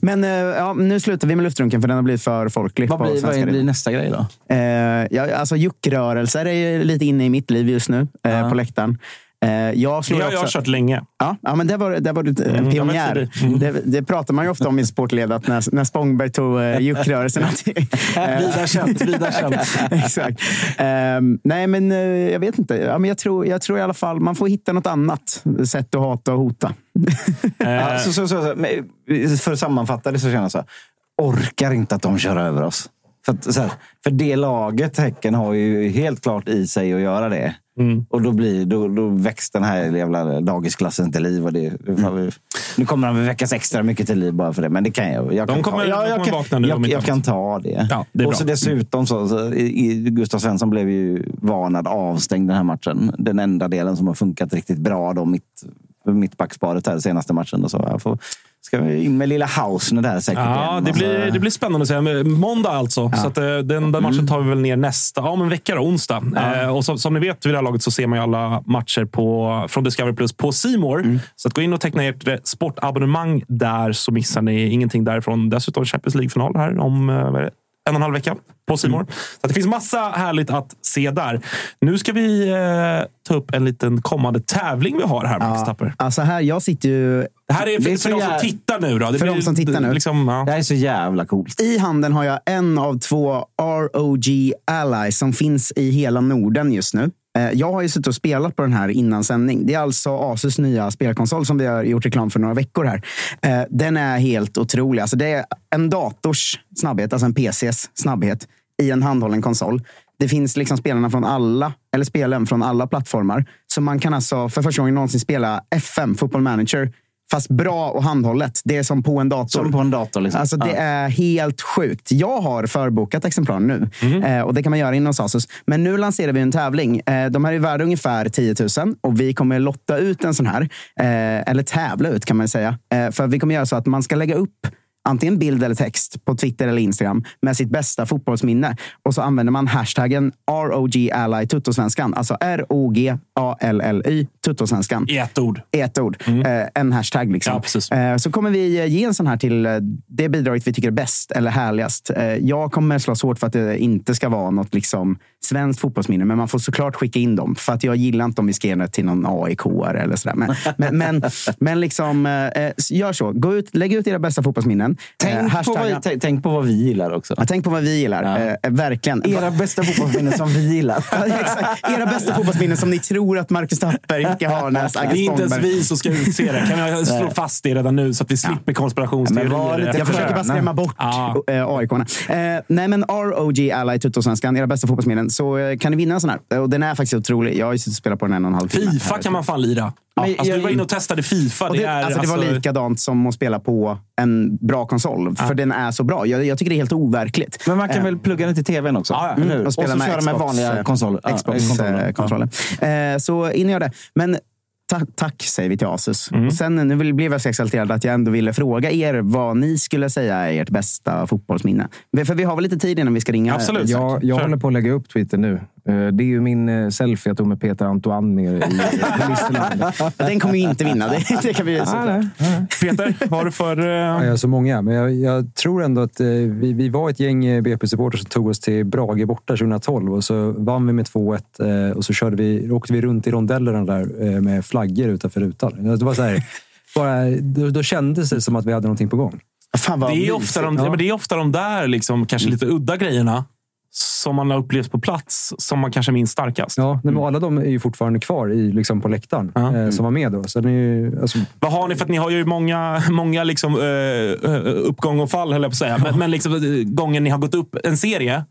Men eh, ja, nu slutar vi med luftrunken för den har blivit för folklig. Vad blir, vad blir nästa grej då? Eh, ja, alltså juckrörelser är lite inne i mitt liv just nu eh, på läktaren. Eh, jag Det slår har också... jag kört länge. Ja, ja, men det var, det var du en Mm, jag pionjär. det. Mm. Det, det pratar man ju ofta om i sportled, att när, när Spångberg tog uh, juckrörelserna till... eh, Vida känt, vida känt. Exakt. Ehm, nej, men eh, jag vet inte. Ja, men jag, tror, jag tror i alla fall man får hitta något annat sätt att hata och hota. Ja, så, så, så, för att sammanfatta det så känner jag så här. Orkar inte att de kör över oss. För, att, här, för det laget, Häcken, har ju helt klart i sig att göra det. Och då, blir, då, då väcks den här jävla dagisklassen till liv. Och det, Nu kommer de väckas extra mycket till liv bara för det. Men det kan jag. jag De kan kommer- ta, jag, de jag, kommer kan, jag, jag kan ta det. Ja, det och så dessutom så, så i- Gustav Svensson blev ju varnad avstängd den här matchen. Den enda delen som har funkat riktigt bra då, mitt, mittbacksparet här senaste matchen. Och så. Jag får, ska vi in med lilla Hausner där säkert Ja, igen. det Och så- blir, det blir spännande att se. Måndag alltså. Så att, eh, den där Mm. matchen tar vi väl ner nästa ja, men vecka, då, onsdag. Eh, och som, som ni vet vid det här laget så ser man ju alla matcher på, från Discovery Plus på Simor. Mm. Så att gå in och teckna ert eh, sportabonnemang där så missar ni ingenting därifrån. Dessutom Champions League-final här om en och en halv vecka på Simor. Mm. Så det finns massa härligt att se där. Nu ska vi eh, ta upp en liten kommande tävling vi har här, Max Tapper. Alltså här, jag sitter ju... Det här är för, Det är för de som tittar nu. Då. Det För blir, de som tittar nu. Liksom, ja. Det här är så jävla coolt. I handen har jag en av två ROG Allies som finns i hela Norden just nu. Eh, jag har ju suttit och spelat på den här innan sändning. Det är alltså Asus nya spelkonsol som vi har gjort reklam för några veckor här. Eh, den är helt otrolig. Alltså det är en dators snabbhet, alltså en PCs snabbhet i en handhållen konsol. Det finns liksom spelarna från alla, eller spelen från alla plattformar. Så man kan alltså för första gången någonsin spela FM, Football Manager, fast bra och handhållet. Det är som på en dator. Som på en dator. Liksom. Alltså det Ja. är helt sjukt. Jag har förbokat exemplar nu Mhm. eh, och det kan man göra inom Asus. Men nu lanserar vi en tävling. Eh, de här är värda ungefär 10 000 och vi kommer lotta ut en sån här. Eh, eller tävla ut kan man säga. Eh, för vi kommer göra så att man ska lägga upp antingen bild eller text på Twitter eller Instagram med sitt bästa fotbollsminne. Och så använder man hashtaggen ROG Ally Tuttosvenskan. Alltså R-O-G-A-L-L-Y Tuttosvenskan. I ett ord. I ett ord. Eh, en hashtag. Liksom. Ja. Eh, så kommer vi eh, ge en sån här till det bidraget vi tycker är bäst eller härligast. Jag kommer slåss hårt för att det inte ska vara något liksom, svenskt fotbollsminne, men man får såklart skicka in dem. För att jag gillar inte om vi ska ge det till någon aik eller sådär. Men, men, men, men liksom, eh, gör så. Gå ut, lägg ut era bästa fotbollsminnen. Tänk, Eh, på vad, vi- tänk, på vad vi gillar också. Ja, tänk på vad vi gillar. Ja. Eh, verkligen. Era bästa fotbollsminnen som vi gillar. Ja. Era bästa fotbollsminnen som ni tror att Marcus Tapper, Jocke Harnäs, Det Agge är inte ens vi som ska utse det. Kan jag slå fast det redan nu så att vi slipper konspirationsteorier? Jag försöker bara skrämma bort Ja. Eh, nej, men ROG Ally Tuttosvenskan, era bästa fotbollsminnen, så eh, kan ni vinna en sån här. Och den är faktiskt otrolig. Jag har ju suttit och spelat på den en och en halv timme. Fifa kan man fan lira. Ja, alltså, jag- du var inne och testade Fifa. Och det, det, är, alltså, det var likadant som att spela på en bra konsol. För den är så bra. Jag, jag tycker det är helt overkligt. Men man kan Eh, väl plugga den till tvn också? Ja, ja. hur? och Och, så med köra med Xbox, vanliga eh, konsoler. Ja, konsoler. Xbox-kontrollen. Eh, så in och gör det. Men ta tack säger vi till Asus. Och sen, nu blev jag så exalterad att jag ändå ville fråga er vad ni skulle säga är ert bästa fotbollsminne. För vi har väl lite tid innan vi ska ringa. Absolut. Jag, jag håller på att lägga upp Twitter nu. Eh, Det är ju min eh, selfie jag tog med Peter Antoine nere i Listerland. Den kommer ju inte vinna. Det, det kan vi Ah, nej. Peter, vad har du för... Ja, jag har så många, men jag, jag tror ändå att eh, vi, vi var ett gäng BP-supportrar som tog oss till Brage borta 2012 och så vann vi med 2-1 eh, och så körde vi, åkte vi runt i rondellerna där eh, med flaggor utanför rutan. Det var så här, bara, då, då kändes det som att vi hade någonting på gång. Fan det, är mysigt. ofta de, ja. men det är ofta de där liksom, kanske lite udda grejerna som man har upplevt på plats som man kanske minns starkast? Ja, men alla de är ju fortfarande kvar i, liksom på läktaren eh, som var med då. Så ju- alltså, Vad har ni? För att ni har ju många, många liksom, eh, eh, uppgång och fall, höll jag på att säga. Men, men liksom, gången ni har gått upp en serie,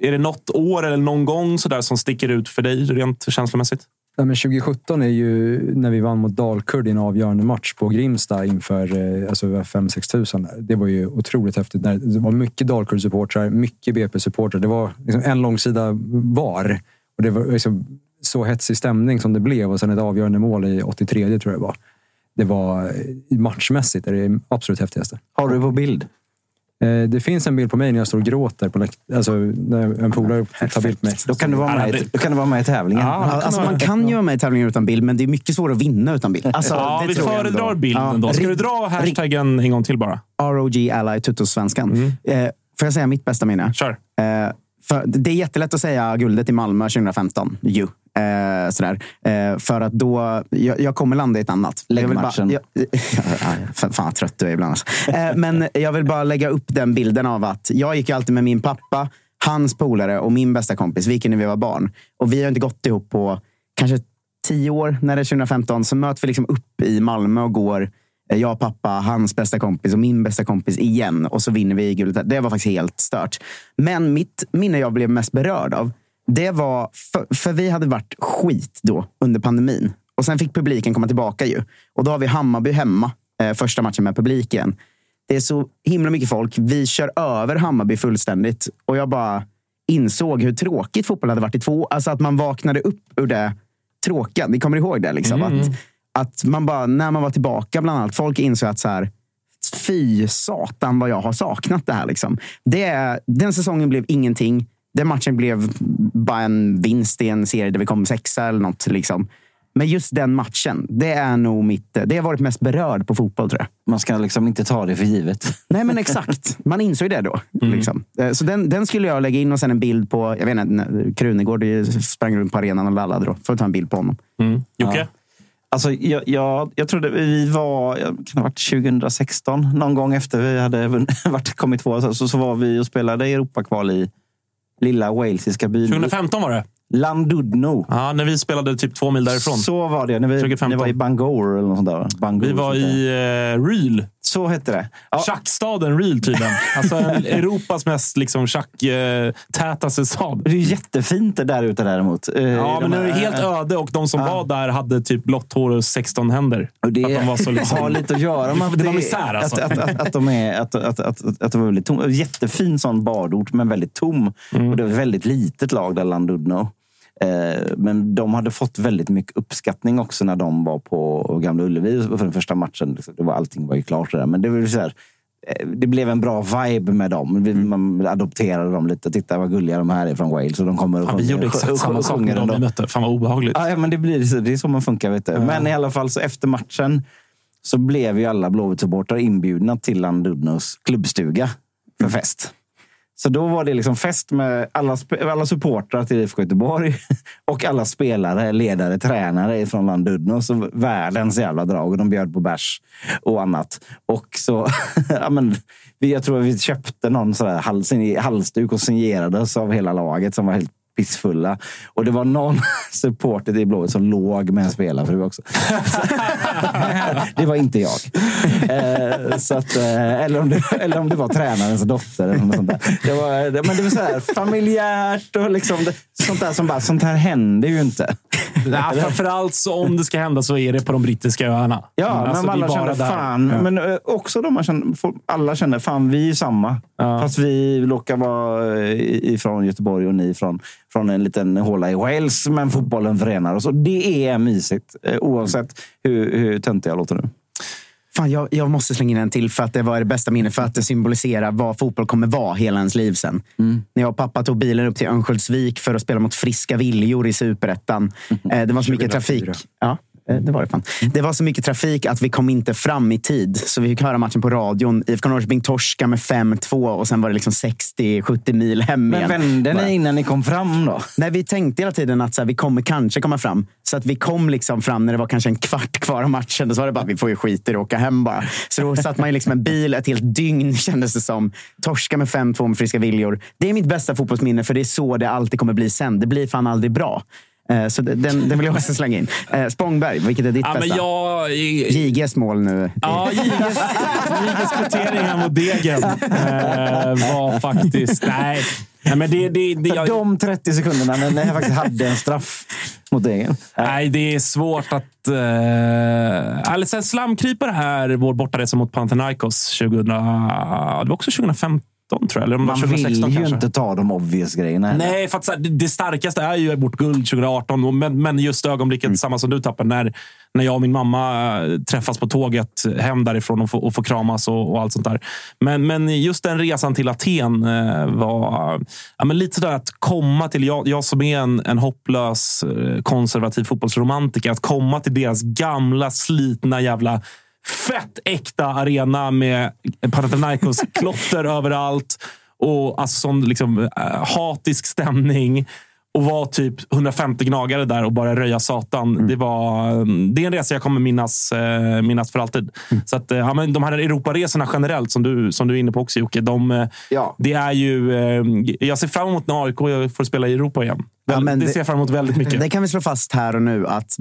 är det något år eller någon gång så där som sticker ut för dig rent känslomässigt? Nej, men 2017 är ju när vi vann mot Dalkurd i en avgörande match på Grimsta inför eh, alltså 5-6 tusen. Det var ju otroligt häftigt. Det var mycket Dalkurd-supportrar, mycket BP-supportrar. Det var liksom en långsida var. Och det var liksom så hetsig stämning som det blev och sen ett avgörande mål i 83 tror jag det var. Det var matchmässigt matchmässigt är det absolut häftigaste. Har du på bild? Eh, Det finns en bild på mig när jag står och gråter. På läkt- alltså, när en polare tar bild på mig. Då kan du vara med, i- då kan du vara med i tävlingen. Alltså, man kan ju vara med i tävlingen utan bild, men det är mycket svårare att vinna utan bild. Alltså, ja, det vi föredrar bilden Ja. då. Ska du dra hashtaggen en gång till bara? ROG Ally Tuttosvenskan. Eh, får jag säga mitt bästa minne? Kör. Eh, för det är jättelätt att säga guldet i Malmö 2015. Ju. Eh, sådär. Eh, för att då, jag, jag kommer landa i ett annat. Jag vill bara-. Jag, fan, vad trött du är ibland. Alltså. Eh, men jag vill bara lägga upp den bilden av att jag gick alltid med min pappa, hans polare och min bästa kompis. Vi gick när vi var barn. Och vi har inte gått ihop på kanske tio år. När det är 2015 så möts vi liksom upp i Malmö och går jag, pappa, hans bästa kompis och min bästa kompis igen. Och så vinner vi guldet. Det var faktiskt helt stört. Men mitt minne jag blev mest berörd av, det var... För, för vi hade varit skit då under pandemin. Och sen fick publiken komma tillbaka ju. Och då har vi Hammarby hemma, eh, första matchen med publiken. Det är så himla mycket folk. Vi kör över Hammarby fullständigt. Och jag bara insåg hur tråkigt fotboll hade varit i två Alltså att man vaknade upp ur det tråkiga. Ni kommer ihåg det? Liksom, Mm. att, att man bara, när man var tillbaka bland annat, folk insåg att så här, fy satan vad jag har saknat det här. Liksom. Det, den säsongen blev ingenting. Den matchen blev bara en vinst i en serie där vi kom sexa eller något. Liksom. Men just den matchen, det är nog mitt... Det har varit mest berörd på fotboll tror jag. Man ska liksom inte ta det för givet. Nej, men exakt. Man insåg det då. Mm. Liksom. Eh, Så den, den skulle jag lägga in och sen en bild på jag vet inte, Krunegård sprang runt på arenan och lallade. Då. Får ta en bild på honom. Mm. Jocke? Alltså, jag, jag, jag trodde vi var, kan det ha varit 2016, någon gång efter vi hade varit, kommit tvåa, så, så, var vi och spelade Europakval i lilla walesiska byn 2015 var det. Landudno. Ja, när vi spelade typ två mil därifrån. Så var det. När vi, 2015. ni var i Bangor eller något sånt där. Bangor, Vi var i uh, Ryl. Så hette det. Ja, Schackstaden Ryl tydligen. Alltså Europas mest liksom, schack-tätaste stad. det är jättefint det där ute däremot. Eh, Ja, de men det är helt öde och de som var där hade typ blått hår och 16 händer. Och det Att de var så liksom- har lite att göra med Det var misär, alltså. Att, att, att, de är, att, att, att, att det var väldigt tom. Jättefin sån badort, men väldigt tom. Mm. Och det var ett väldigt litet lag där, Landudno. Eh, men de hade fått väldigt mycket uppskattning också när de var på Gamla Ullevi för den första matchen. Liksom, Det var, allting var ju klart där. Men det var så här, eh, det blev en bra vibe med dem. Mm. Man adopterade dem lite. Titta vad gulliga de här är från Wales. Och de kommer och Fan, vi gjorde exakt samma sak med de vi mötte. Fan vad obehagligt. Ja, ja, men det, blir, det är så man funkar. Vet du. Men i alla fall, så efter matchen så blev ju alla Blåvitt-supportrar inbjudna till Landudnos klubbstuga för fest. Så då var det liksom fest med alla, alla supportrar till IFK Göteborg och alla spelare, ledare, tränare från Landudno. Så världens jävla drag. Och de bjöd på bärs och annat. Och så, ja, men, jag tror att vi köpte någon sådär hals, halsduk och signerades av hela laget som var helt pissfulla. Och det var någon supporter i Blåvitt som låg med en spelarfru också. det var inte jag. Eh, så att, eh, eller, om det, eller om det var tränarens dotter. Eller något sånt där. Det var, det, men det var så här familjärt och liksom, det, sånt där som bara, sånt här händer ju inte. Ja, framförallt så om det ska hända så är det på de brittiska öarna. Ja, Alltså, men alla där. fan. Ja. Men också de man folk- alla kände fan vi är samma. Ja. Fast vi råkar vara eh, ifrån Göteborg och ni från, från en liten håla i Wales. Men fotbollen förenar oss. Och det är mysigt. eh, Oavsett hur, hur töntig jag låter nu. Fan, jag, jag måste slänga in en till för att det var det bästa minnet. För att det symboliserar vad fotboll kommer vara hela ens liv sen. När jag och pappa tog bilen upp till Örnsköldsvik för att spela mot Friska Viljor i Superettan. Eh, det var så mycket 2004. trafik. Ja. Eh, Det var det fan. Det var så mycket trafik att vi kom inte fram i tid. Så vi fick höra matchen på radion. IFK Norrköping torska med 5-2 och sen var det liksom 60-70 mil hem Men igen. vände Bara. ni innan ni kom fram då? Nej, vi tänkte hela tiden att så här, vi kommer kanske komma fram. Så att vi kom liksom fram när det var kanske en kvart kvar av matchen. Då så var det bara, vi får ju skit i det och åka hem bara. Så då satt man i liksom en bil ett helt dygn kändes det som. Torska med 5-2 med friska viljor. Det är mitt bästa fotbollsminne för det är så det alltid kommer bli sen. Det blir fan aldrig bra. Eh, Så den, den vill jag också slänga in. Eh, Spångberg, vilket är ditt Ja, bästa? jag... JGs mål nu. Ja, JGs, JGs kvittering här mot Degen eh, var faktiskt... Nej. nej men det, det, det, jag, De 30 sekunderna när ni faktiskt hade en straff mot Degen. Nej, det är svårt att... Uh, alltså, slamkrypare här, vår bortaresa mot Panathinaikos 2000... Det var också 2015, tror jag. Eller om Man 2016 vill ju kanske. inte ta de obvious grejerna. heller. Nej, för att, här, det, det starkaste är ju vårt guld 2018. och- Men, men just ögonblicket, samma som du tappar, när, när jag och min mamma eh, träffas på tåget hem därifrån och får, och får kramas och, och allt sånt där. Men, men just den resan till Aten eh, var ja, men lite sådär att komma till, jag, jag som är en, en hopplös eh, konservativ fotbollsromantiker, att komma till deras gamla slitna jävla fett äkta arena med Panathinaikos klotter överallt och alltså sån liksom, äh, hatisk stämning. Och vara typ 150 gnagare där och bara röja satan. Det, var, det är en resa jag kommer minnas, eh, minnas för alltid. Så att, eh, ja, men de här Europaresorna generellt, som du, som du är inne på också Jocke. De, eh, Ja. det är ju, eh, jag ser fram emot när AIK får spela i Europa igen. Ja, men det, det- ser jag fram emot väldigt mycket. Det kan vi slå fast här och nu att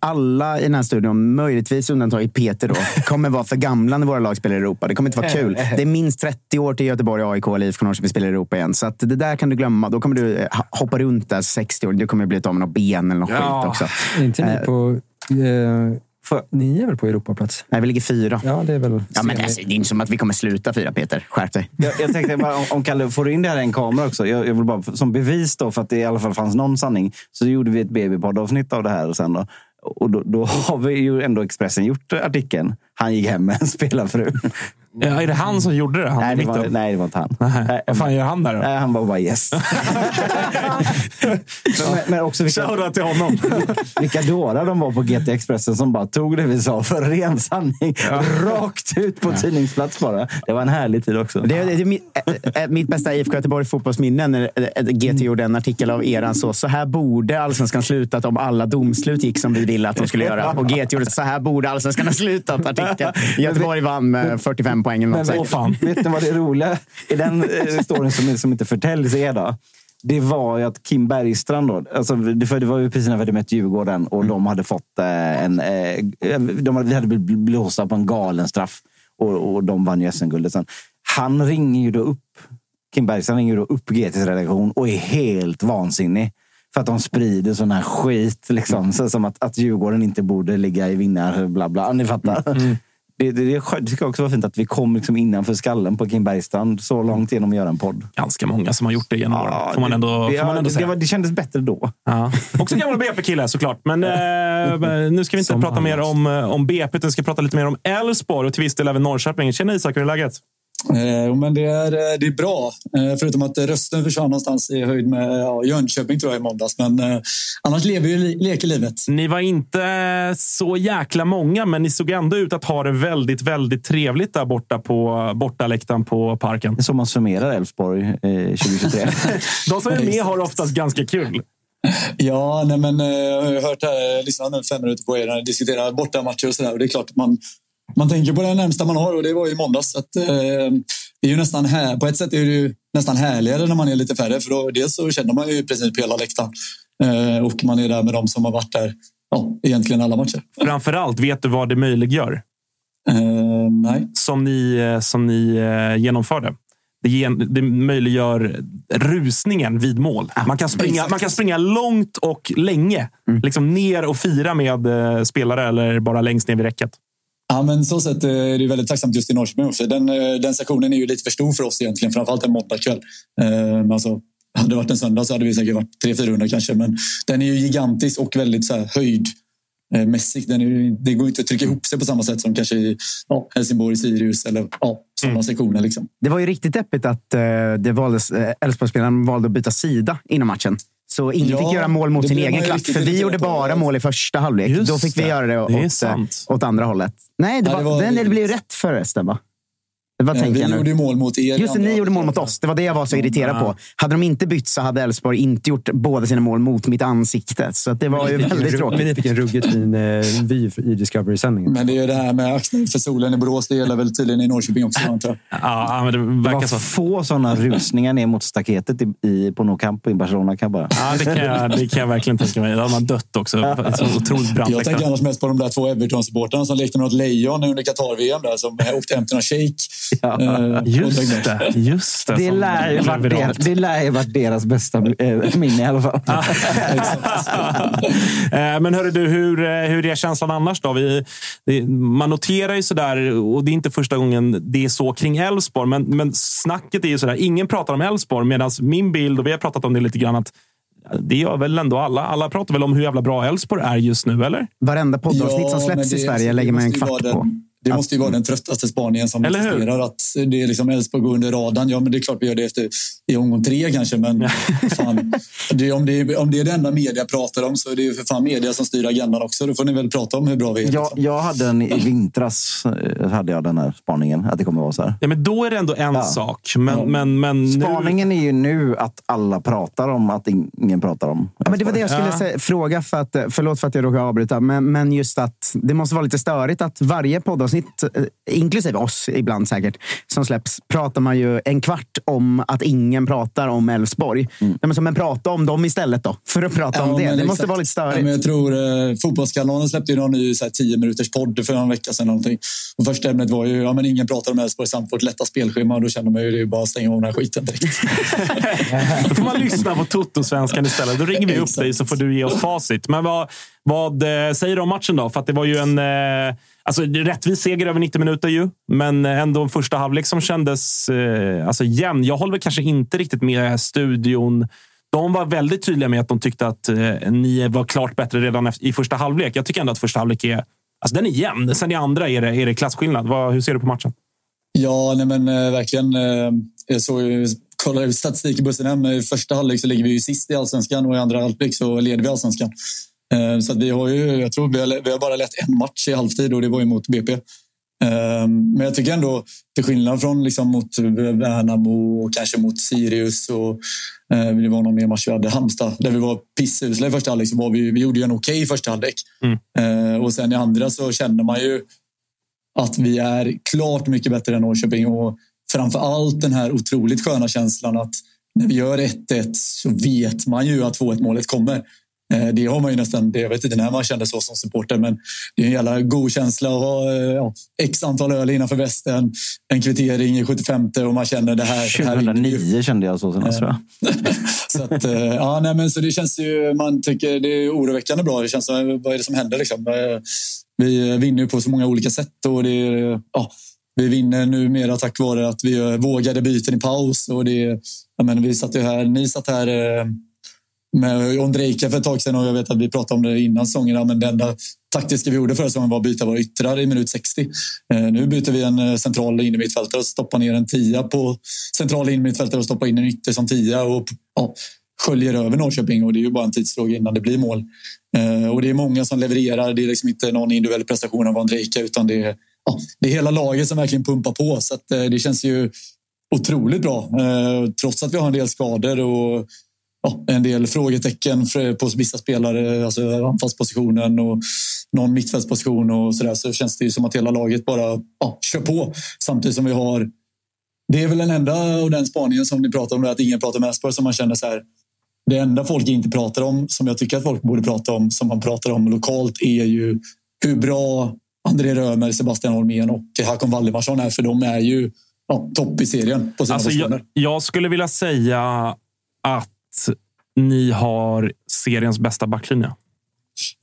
alla i den här studion, möjligtvis undantaget Peter, då, kommer vara för gamla när våra lag spelar i Europa. Det kommer inte vara kul. Det är minst 30 år till Göteborg, AIK eller IFK Norrköping spelar i Europa igen. Så att det där kan du glömma. Då kommer du eh, hoppa runt där 60 år. Du kommer bli av med något ben eller något Ja. skit också. Inte ni Eh, på... Eh, för, ni är väl på Europaplats? Nej, vi ligger fyra. Ja, det är väl... Ja, men alltså, det är inte som att vi kommer sluta fyra, Peter. Skärp dig. Jag, jag tänkte bara, om, om Kalle får du in det här i en kamera också. Jag, jag vill bara, som bevis då, för att det i alla fall fanns någon sanning, så gjorde vi ett babypoddavsnitt av det här. Och, sen då, och då, då har vi ju ändå Expressen gjort artikeln. Han gick hem med en spelarfru. Ja, är det han som gjorde det? Han nej, det var, nej, det var inte han. Nej. Vad fan gör han där då? Nej, han var bara yes. men, också vilka, Shoutout till honom. vilka dårar de var på GT Expressen som bara tog det vi sa för ren sanning. Rakt ut på tidningsplats bara. Det var en härlig tid också. Det är, det är mitt, äh, mitt bästa IFK Göteborg fotbollsminne när GT gjorde en artikel av eran så. Så här borde allsvenskan slutat om alla domslut gick som vi ville att de skulle göra. Och GT gjorde så här borde allsvenskan ha slutat artikeln. Göteborg vann med 45 poäng eller något Men fan. vet ni vad det roliga i den eh, storyn som, som inte förtäljs är då? Det var ju att Kim Bergstrand då, alltså, det, för det var ju precis när vi hade mött Djurgården och de hade fått eh, en... Eh, de hade, vi hade blivit blåsta på en galen straff och, och de vann ju SM-guldet sen. Han ringer ju då upp, Kim Bergstrand ringer då upp GTs redaktion och är helt vansinnig. För att de sprider sån här skit. Liksom. Så, som att, att Djurgården inte borde ligga i vinnar... Bla, bla. Ni fattar. Det, det, det, det tycker jag också var fint att vi kom liksom innanför skallen på Kim Bergstrand så långt genom att göra en podd. Ganska många som har gjort det genom åren. Får man ändå, det, får man ändå det, säga. var, det kändes bättre då. Ja. Också gammal BP-kille såklart. Men eh, nu ska vi inte Som prata mer annars. om, eh, om BP, utan vi ska prata lite mer om Elfsborg och till viss del även Norrköping. Tjena Isak, hur är läget? Eh, men det, är, eh, det är bra. Eh, förutom att rösten försvann någonstans i höjd med ja, Jönköping tror jag i måndags. Men eh, annars lever ju leker livet. Ni var inte så jäkla många, men ni såg ändå ut att ha det väldigt, väldigt trevligt där borta på bortaläktaren på Parken. Det är så man summerar Elfsborg eh, 2023. De som är med har oftast ganska kul. Ja, nej, men eh, jag har hört här, lyssnat nu fem minuter på er när ni diskuterar bortamatcher och sådär. Och det är klart att man, man tänker på det närmsta man har och det var ju i måndags. Så att, eh, det är ju nästan här, på ett sätt är det ju nästan härligare när man är lite färre. För då, dels så känner man ju i princip hela läktaren. Eh, och man är där med de som har varit där ja, egentligen alla matcher. Framför allt, vet du vad det möjliggör? Eh, nej. Som ni, eh, som ni eh, genomförde. Det, gen, det möjliggör rusningen vid mål. Man kan springa, exakt. man kan springa långt och länge. Liksom ner och fira med eh, spelare eller bara längst ner vid räcket. Ja, men så sätt eh, är det väldigt tacksamt just i Norrköping också. Den, eh, den sektionen är ju lite för stor för oss egentligen, framförallt en måndagkväll. Eh, Men alltså, hade det varit en söndag så hade vi säkert varit 300-400 kanske. Men den är ju gigantisk och väldigt så här, höjdmässig. Den är, det går inte att trycka ihop sig på samma sätt som kanske i ja, Helsingborg, Sirius eller ja, sådana sektioner. Liksom. Det var ju riktigt deppigt att eh, Elfsborgsspelaren valde att byta sida innan matchen. Så ingen Ja, fick göra mål mot sin egen klack. För vi gjorde bara mål i första halvlek. Just Då fick vi göra det, Det åt, andra hållet. Nej, det, Ja, var, det var- den, det blev ju rätt förresten, va? Vad Eh, tänker Vi jag nu? gjorde ju mål mot er. Just det, ni gjorde mål mot oss. Det var det jag var så irriterad Ja. på. Hade de inte bytt så hade Elfsborg inte gjort båda sina mål mot mitt ansikte. Så att det var ju väldigt tråkigt. Men ni fick en ruggigt fin eh, vy i Discovery-sändningen. Men det är ju det här med axeln för solen i Borås. Det gäller väl tydligen i Norrköping också, antar jag. Ja, men det Det verkar var så. få sådana rusningar ner mot staketet i, i, på No Camp i Barcelona. Kan bara. Ja, det, kan jag, det kan jag verkligen tänka mig. Då hade man dött också. Så otroligt brant Jag tänker annars mest på de där två Everton-supportrarna som lekte med något lejon under Qatar-VM där, som åkte hem till någon shejk. Ja. Eh, Just det. Just det, Det som lär, ju varit deras, det lär ju varit deras bästa eh, minne i alla fall. Eh, Men hörru du, hur, hur är känslan annars då? Vi, det, man noterar ju sådär, och det är inte första gången det är så kring Elfsborg, men, men snacket är ju sådär, ingen pratar om Elfsborg, medan min bild, och vi har pratat om det lite grann, att det gör väl ändå alla. Alla pratar väl om hur jävla bra Elfsborg är just nu, eller? Varenda poddavsnitt som Ja, släpps men i det- Sverige det lägger man en kvart på. den- Det måste ju vara den tröttaste spaningen som Eller hur? existerar. Att det är liksom Elfsborg går under radarn. Ja, men det är klart vi gör det efter, i omgång tre kanske. Men fan, det, om, det är, om det är det enda media pratar om så är det ju för fan media som styr agendan också. Då får ni väl prata om hur bra vi är. Jag, liksom. jag hade en i vintras, eh, hade jag den här spaningen, att det kommer vara så här. Ja, men då är det ändå en Ja. sak. Men, Ja. men, men nu, Spaningen är ju nu att alla pratar om att ingen pratar om. Ja, men det var det jag skulle Ja. säga, fråga, för att, förlåt för att jag råkade avbryta, men, men just att det måste vara lite störigt att varje poddavsnitt, eh, inklusive oss ibland säkert, som släpps, pratar man ju en kvart om att ingen pratar om Elfsborg. Mm. Men, så, men prata om dem istället då, för att prata om det. Det måste exakt. vara lite Ja, störigt. men jag tror eh, Fotbollskanalen släppte ju någon ny så här, 10 minuters podd för en vecka sedan. Någonting. Och första ämnet var ju ja, men ingen pratar om Elfsborg samt vårt lätta spelschema. Och då kände man ju det är bara att stänga av den här skiten direkt. Då får man lyssna på Toto-svenskan istället. Då ringer vi upp dig så får du ge oss facit. Men vad, vad eh, säger du om matchen då? För att det var ju en eh, alltså, rättvis seger över 90 minuter ju. Men ändå en första halvlek som kändes eh, alltså, jämn. Jag håller väl kanske inte riktigt med studion. De var väldigt tydliga med att de tyckte att eh, ni var klart bättre redan i första halvlek. Jag tycker ändå att första halvlek är, alltså, den är jämn. Sen i andra är det, är det klasskillnad. Vad, hur ser du på matchen? Ja, nej men eh, verkligen. Eh, jag såg ju, kollade ut statistik i bussen hem. I första halvlek så ligger vi ju sist i allsvenskan och i andra halvlek så leder vi allsvenskan. Eh, så vi har ju, jag tror vi har, vi har bara lett en match i halvtid och det var ju mot BP. Eh, men jag tycker ändå, till skillnad från liksom mot Värnamo och kanske mot Sirius och eh, det var någon mer match vi hade, Halmstad, där vi var pissusla i första halvlek så var vi, vi gjorde ju en okej första halvlek. Eh, och sen i andra så känner man ju att vi är klart mycket bättre än Norrköping och framför allt den här otroligt sköna känslan att när vi gör 1-1 så vet man ju att 2-1 målet kommer. Eh, Det har man ju nästan, det- jag vet inte när man kände så som supporter, men det är en jävla god känsla att ha eh, ja, x antal öl innanför västen, en kvittering i 75 och man känner det här. det här vinner vi. 2009 kände jag så senast tror jag. så, att, eh, ja, nej, men så det känns ju, man tycker det är oroväckande bra. Det känns som, vad är det som händer liksom? Vi vinner ju på så många olika sätt och det är, ja, vi vinner numera tack vare att vi vågade byten i paus. Och det, jag menar, vi satt ju här, ni satt här med Ondrejka för ett tag sedan och jag vet att vi pratade om det innan säsongen. Men det enda taktiska vi gjorde förra säsongen var att byta våra yttrar i minut 60. Eh, nu byter vi en eh, central innermittfältare och stoppar ner en tia på central innermittfältare och stoppar in en ytter som tia och ja, sköljer över Norrköping. Och det är ju bara en tidsfråga innan det blir mål. Eh, och det är många som levererar. Det är liksom inte någon individuell prestation av Ondrejka utan det är, ja, det är hela laget som verkligen pumpar på. Så att, det känns ju otroligt bra. Trots att vi har en del skador och ja, en del frågetecken för- på vissa spelare, alltså anfallspositionen och någon mittfältsposition och så där, så känns det ju som att hela laget bara ja, kör på. Samtidigt som vi har... Det är väl den enda och den spaningen som ni pratar om, att ingen pratar med Elfsborg, som man känner så här. Det enda folk inte pratar om, som jag tycker att folk borde prata om, som man pratar om lokalt, är ju hur bra André Römer, Sebastian Holmén och Hakon Valdemarsson är. För de är ju ja, topp i serien på sina Alltså, jag, jag skulle vilja säga att ni har seriens bästa backlinje.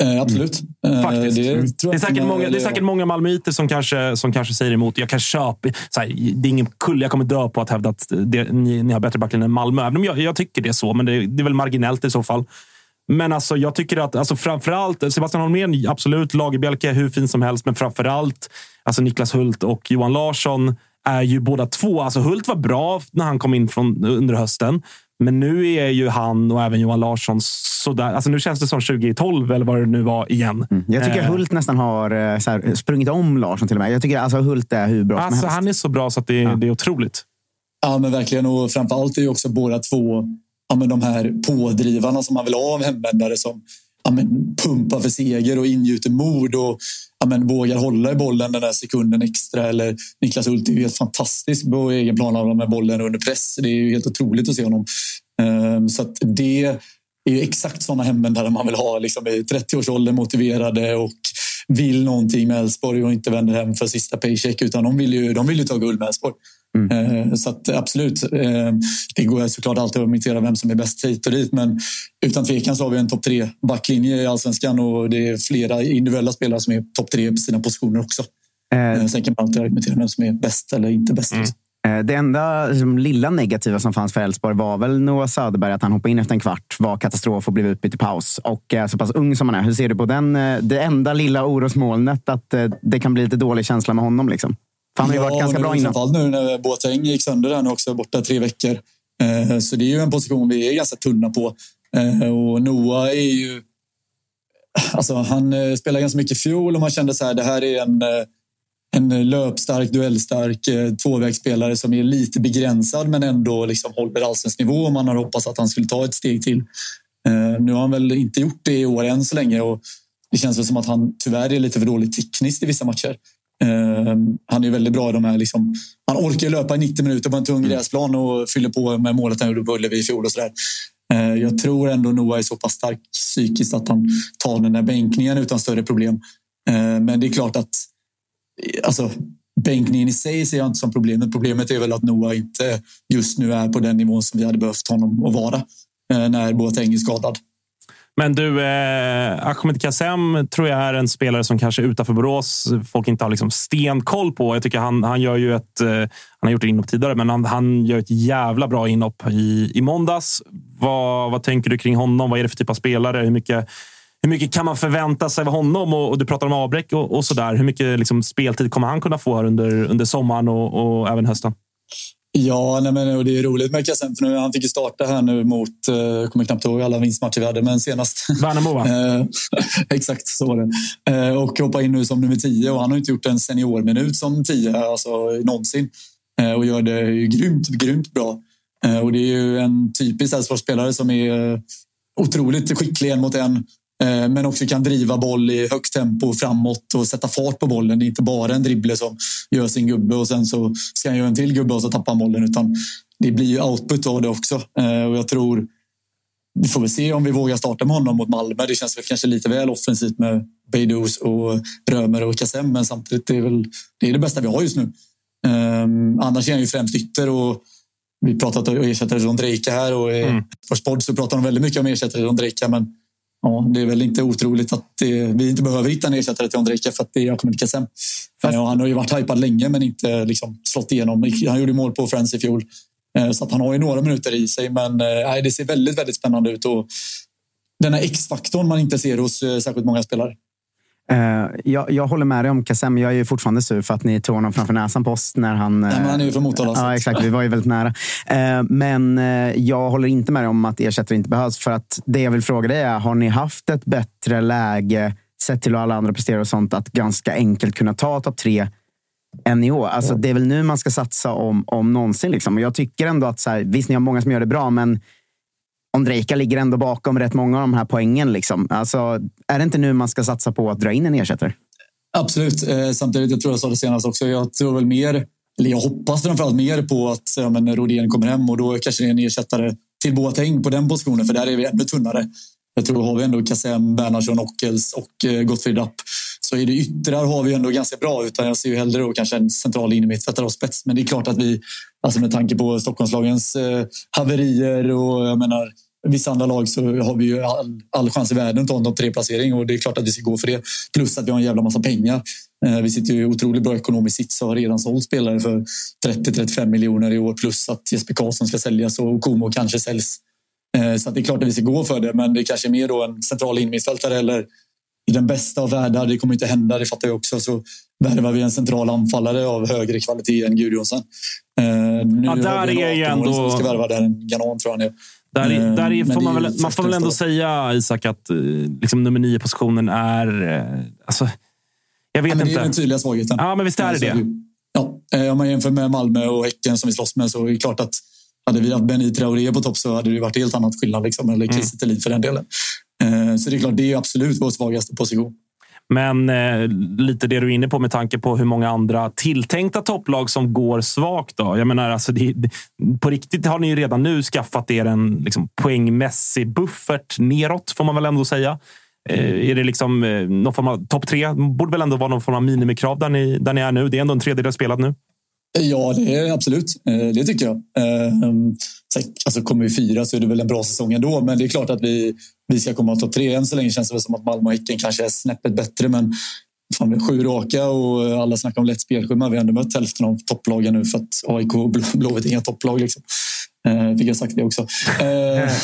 Eh, absolut. Eh, Faktiskt. Det, Mm. Det är säkert många, det är säkert många malmöiter som kanske, som kanske säger emot. Jag kan köpa... Så här, det är ingen kull. Jag kommer dö på att hävda att det, ni, ni har bättre backlinje än Malmö. Även om jag, jag tycker det är så, men det, det är väl marginellt i så fall. Men alltså, jag tycker att alltså, framförallt Sebastian Holmén, absolut. Lagerbielke hur fin som helst, men framförallt alltså, Niklas Hult och Johan Larsson är ju båda två. Alltså Hult var bra när han kom in från, under hösten. Men nu är ju han och även Johan Larsson sådär. Alltså nu känns det som 2012 eller vad det nu var igen. Mm. Jag tycker Eh, Hult nästan har eh, så här, sprungit om Larsson till och med. Jag tycker alltså Hult är hur bra som Alltså, helst. han är så bra så att det, det är otroligt. Ja, men verkligen. Och framför allt är ju också båda två ja, men de här pådrivarna som man vill ha av hemvändare som ja, men pumpar för seger och ingjuter mod och ja, men vågar hålla i bollen den där sekunden extra. Eller Niklas Hult är ju helt fantastisk på egen plan med bollen under press. Det är ju helt otroligt att se honom. Ehm, så att det är ju exakt sådana hemvändare man vill ha liksom i 30-årsåldern, motiverade och vill någonting med Elfsborg och inte vänder hem för sista paycheck utan de vill ju, de vill ju ta guld med Elfsborg. Eh, Så att, absolut, eh, det går såklart alltid att imitera vem som är bäst hit och dit men utan tvekan så har vi en topp tre backlinje i allsvenskan och det är flera individuella spelare som är topp tre på sina positioner också. Eh, Sen kan man alltid argumentera vem som är bäst eller inte bäst. Eh, Det enda liksom, lilla negativa som fanns för Elfsborg var väl Noah Söderberg. Att han hoppade in efter en kvart, var katastrof och blev utbytt i paus. Och är så pass ung som han är. Hur ser du på den? eh, Det enda lilla orosmolnet att eh, det kan bli lite dålig känsla med honom. Liksom. För han har ju varit ganska och bra innan. Framförallt nu när Boateng gick sönder där nu också, borta tre veckor. Eh, Så det är ju en position vi är ganska tunna på. Eh, Och Noah är ju... Alltså han eh, spelade ganska mycket i fjol och man kände så här, det här är en, en löpstark, duellstark tvåvägsspelare som är lite begränsad men ändå liksom håller allsvensk nivå. Och man har hoppats att han skulle ta ett steg till. Nu har han väl inte gjort det i år än så länge och det känns väl som att han tyvärr är lite för dålig tekniskt i vissa matcher. Eh, Han är väldigt bra i de här... Liksom, han orkar löpa i 90 minuter på en tung gräsplan och fyller på med målet han gjorde på Ullevi i fjol. Och så där. Eh, Jag tror ändå Noah är så pass stark psykiskt att han tar den där bänkningen utan större problem. Eh, Men det är klart att alltså, bänkningen i sig ser jag inte som problemet. Problemet är väl att Noah inte just nu är på den nivån som vi hade behövt honom att vara eh, när Boateng är skadad. Men du, eh, Ahmed Kassem tror jag är en spelare som kanske utanför Borås folk inte har liksom stenkoll på. Jag tycker han, han gör ju ett... Eh, han har gjort inhopp tidigare, men han, han gör ett jävla bra inhopp i, i måndags. Vad, vad tänker du kring honom? Vad är det för typ av spelare? Hur mycket, hur mycket kan man förvänta sig av honom? Och, och du pratar om avbräck och, och så där. Hur mycket liksom, speltid kommer han kunna få här under, under sommaren och, och även hösten? Ja, nej men, och det är roligt med Kassem för nu, han fick ju starta här nu mot, eh, jag kommer knappt ihåg alla vinstmatcher vi hade, men senast. Värnamo va? Eh, Exakt, så var det. Eh, Och hoppa in nu som nummer 10 och han har inte gjort en seniorminut som 10 alltså, någonsin. Och gör det grymt, grymt bra. Och det är ju en typisk Elfsborgsspelare som är otroligt skicklig en mot en. Eh, Men också kan driva boll i högt tempo framåt och sätta fart på bollen. Det är inte bara en dribble som gör sin gubbe och sen så ska han göra en till gubbe och så tappar han bollen. Utan det blir ju output av det också. Eh, Och jag tror vi får väl se om vi vågar starta med honom mot Malmö. Det känns väl kanske lite väl offensivt med Beidous och Römer och Kassem. Men samtidigt är det väl det, är det bästa vi har just nu. Um, annars är han ju främst ytter och vi pratat om ersättare Drejka här och i mm. Podd så pratar de väldigt mycket om ersättare Drejka. Men ja, det är väl inte otroligt att det, vi inte behöver hitta en ersättare till Ondrejka för att det är Ahmed Kassem. Ja, han har ju varit hypad länge men inte liksom slått igenom. Han gjorde mål på Friends i fjol. Eh, Så att han har ju några minuter i sig, men eh, nej, det ser väldigt, väldigt spännande ut. Och den här X-faktorn man inte ser hos eh, särskilt många spelare. Eh, jag, jag håller med dig om Kassem. Jag är ju fortfarande sur för att ni tog honom framför näsan på oss när han... Nej, men han är ju från Motala. så Ja, exakt. Vi var ju väldigt nära. Eh, Men eh, jag håller inte med dig om att ersättare inte behövs. För att det jag vill fråga dig är, har ni haft ett bättre läge sett till hur alla andra presterar och sånt att ganska enkelt kunna ta topp tre än i år? Alltså, det är väl nu man ska satsa om, om någonsin. Liksom. Och jag tycker ändå att, så här, visst ni har många som gör det bra, men Ondrejka ligger ändå bakom rätt många av de här poängen. Liksom. Alltså, är det inte nu man ska satsa på att dra in en ersättare? Absolut. Eh, Samtidigt, jag tror jag sa det senast också, jag tror väl mer, eller jag hoppas framförallt mer på att ja, men Rodén kommer hem och då kanske det är en ersättare till Boateng på den positionen, för där är vi ännu tunnare. Jag tror har vi ändå Kassem, Bernhardsson, Ockels och eh, Gottfried Rapp så är det yttrar har vi ändå ganska bra. Utan jag ser ju hellre då kanske en central innermittfältare och spets. Men det är klart att vi, alltså med tanke på Stockholmslagens eh, haverier och jag menar vissa andra lag så har vi ju all, all chans i världen att ta en topp tre-placering och det är klart att vi ska gå för det. Plus att vi har en jävla massa pengar. Eh, Vi sitter ju i otroligt bra ekonomisk sits och har redan sålt spelare för 30-35 miljoner i år plus att Jesper Karlsson ska säljas och Komo kanske säljs. Eh, Så det är klart att vi ska gå för det, men det är kanske mer då en central innermittfältare eller i den bästa av världar, det kommer inte hända, det fattar jag också, så värvar vi en central anfallare av högre kvalitet än Gudjonsen. Eh, nu Ja, har där vi en är ju 18-åring som ändå- vi ska värva där, en Ganon tror jag han är. Där, är- Eh, där får man, väl, man får väl ändå säga, Isak, att eh, liksom, nummer nio-positionen är... eh, Alltså, jag vet Ja, men det är inte. den tydliga svagheten. Ja, men visst är det Så det. Ja, eh, om man jämför med Malmö och Häcken som vi slåss med så är det klart att hade vi haft Benny Traoré på topp så hade det varit helt annat skillnad. Liksom, eller Mm. Kiese Thelin för den delen. Så det är klart, det är absolut vår svagaste position. Men eh, lite det du är inne på med tanke på hur många andra tilltänkta topplag som går svagt. Då. Jag menar, alltså, det, på riktigt har ni ju redan nu skaffat er en liksom, poängmässig buffert neråt, får man väl ändå säga. Eh, är det liksom eh, någon form av topp tre? borde väl ändå vara någon form av minimikrav där ni, där ni är nu. Det är ändå en tredjedel spelad nu. Ja, det är absolut. Eh, det tycker jag. Ehm, alltså, kommer vi fyra så är det väl en bra säsong ändå. Men det är klart att vi, vi ska komma topp tre. Än så länge känns det väl som att Malmö och Häcken kanske är snäppet bättre. Men fan, vi sju raka och alla snackar om lätt spelschema. Vi har ändå mött hälften av topplagen nu för att AIK och Blåvitt är inga topplag. Liksom. Eh, Fick jag sagt det också. Eh,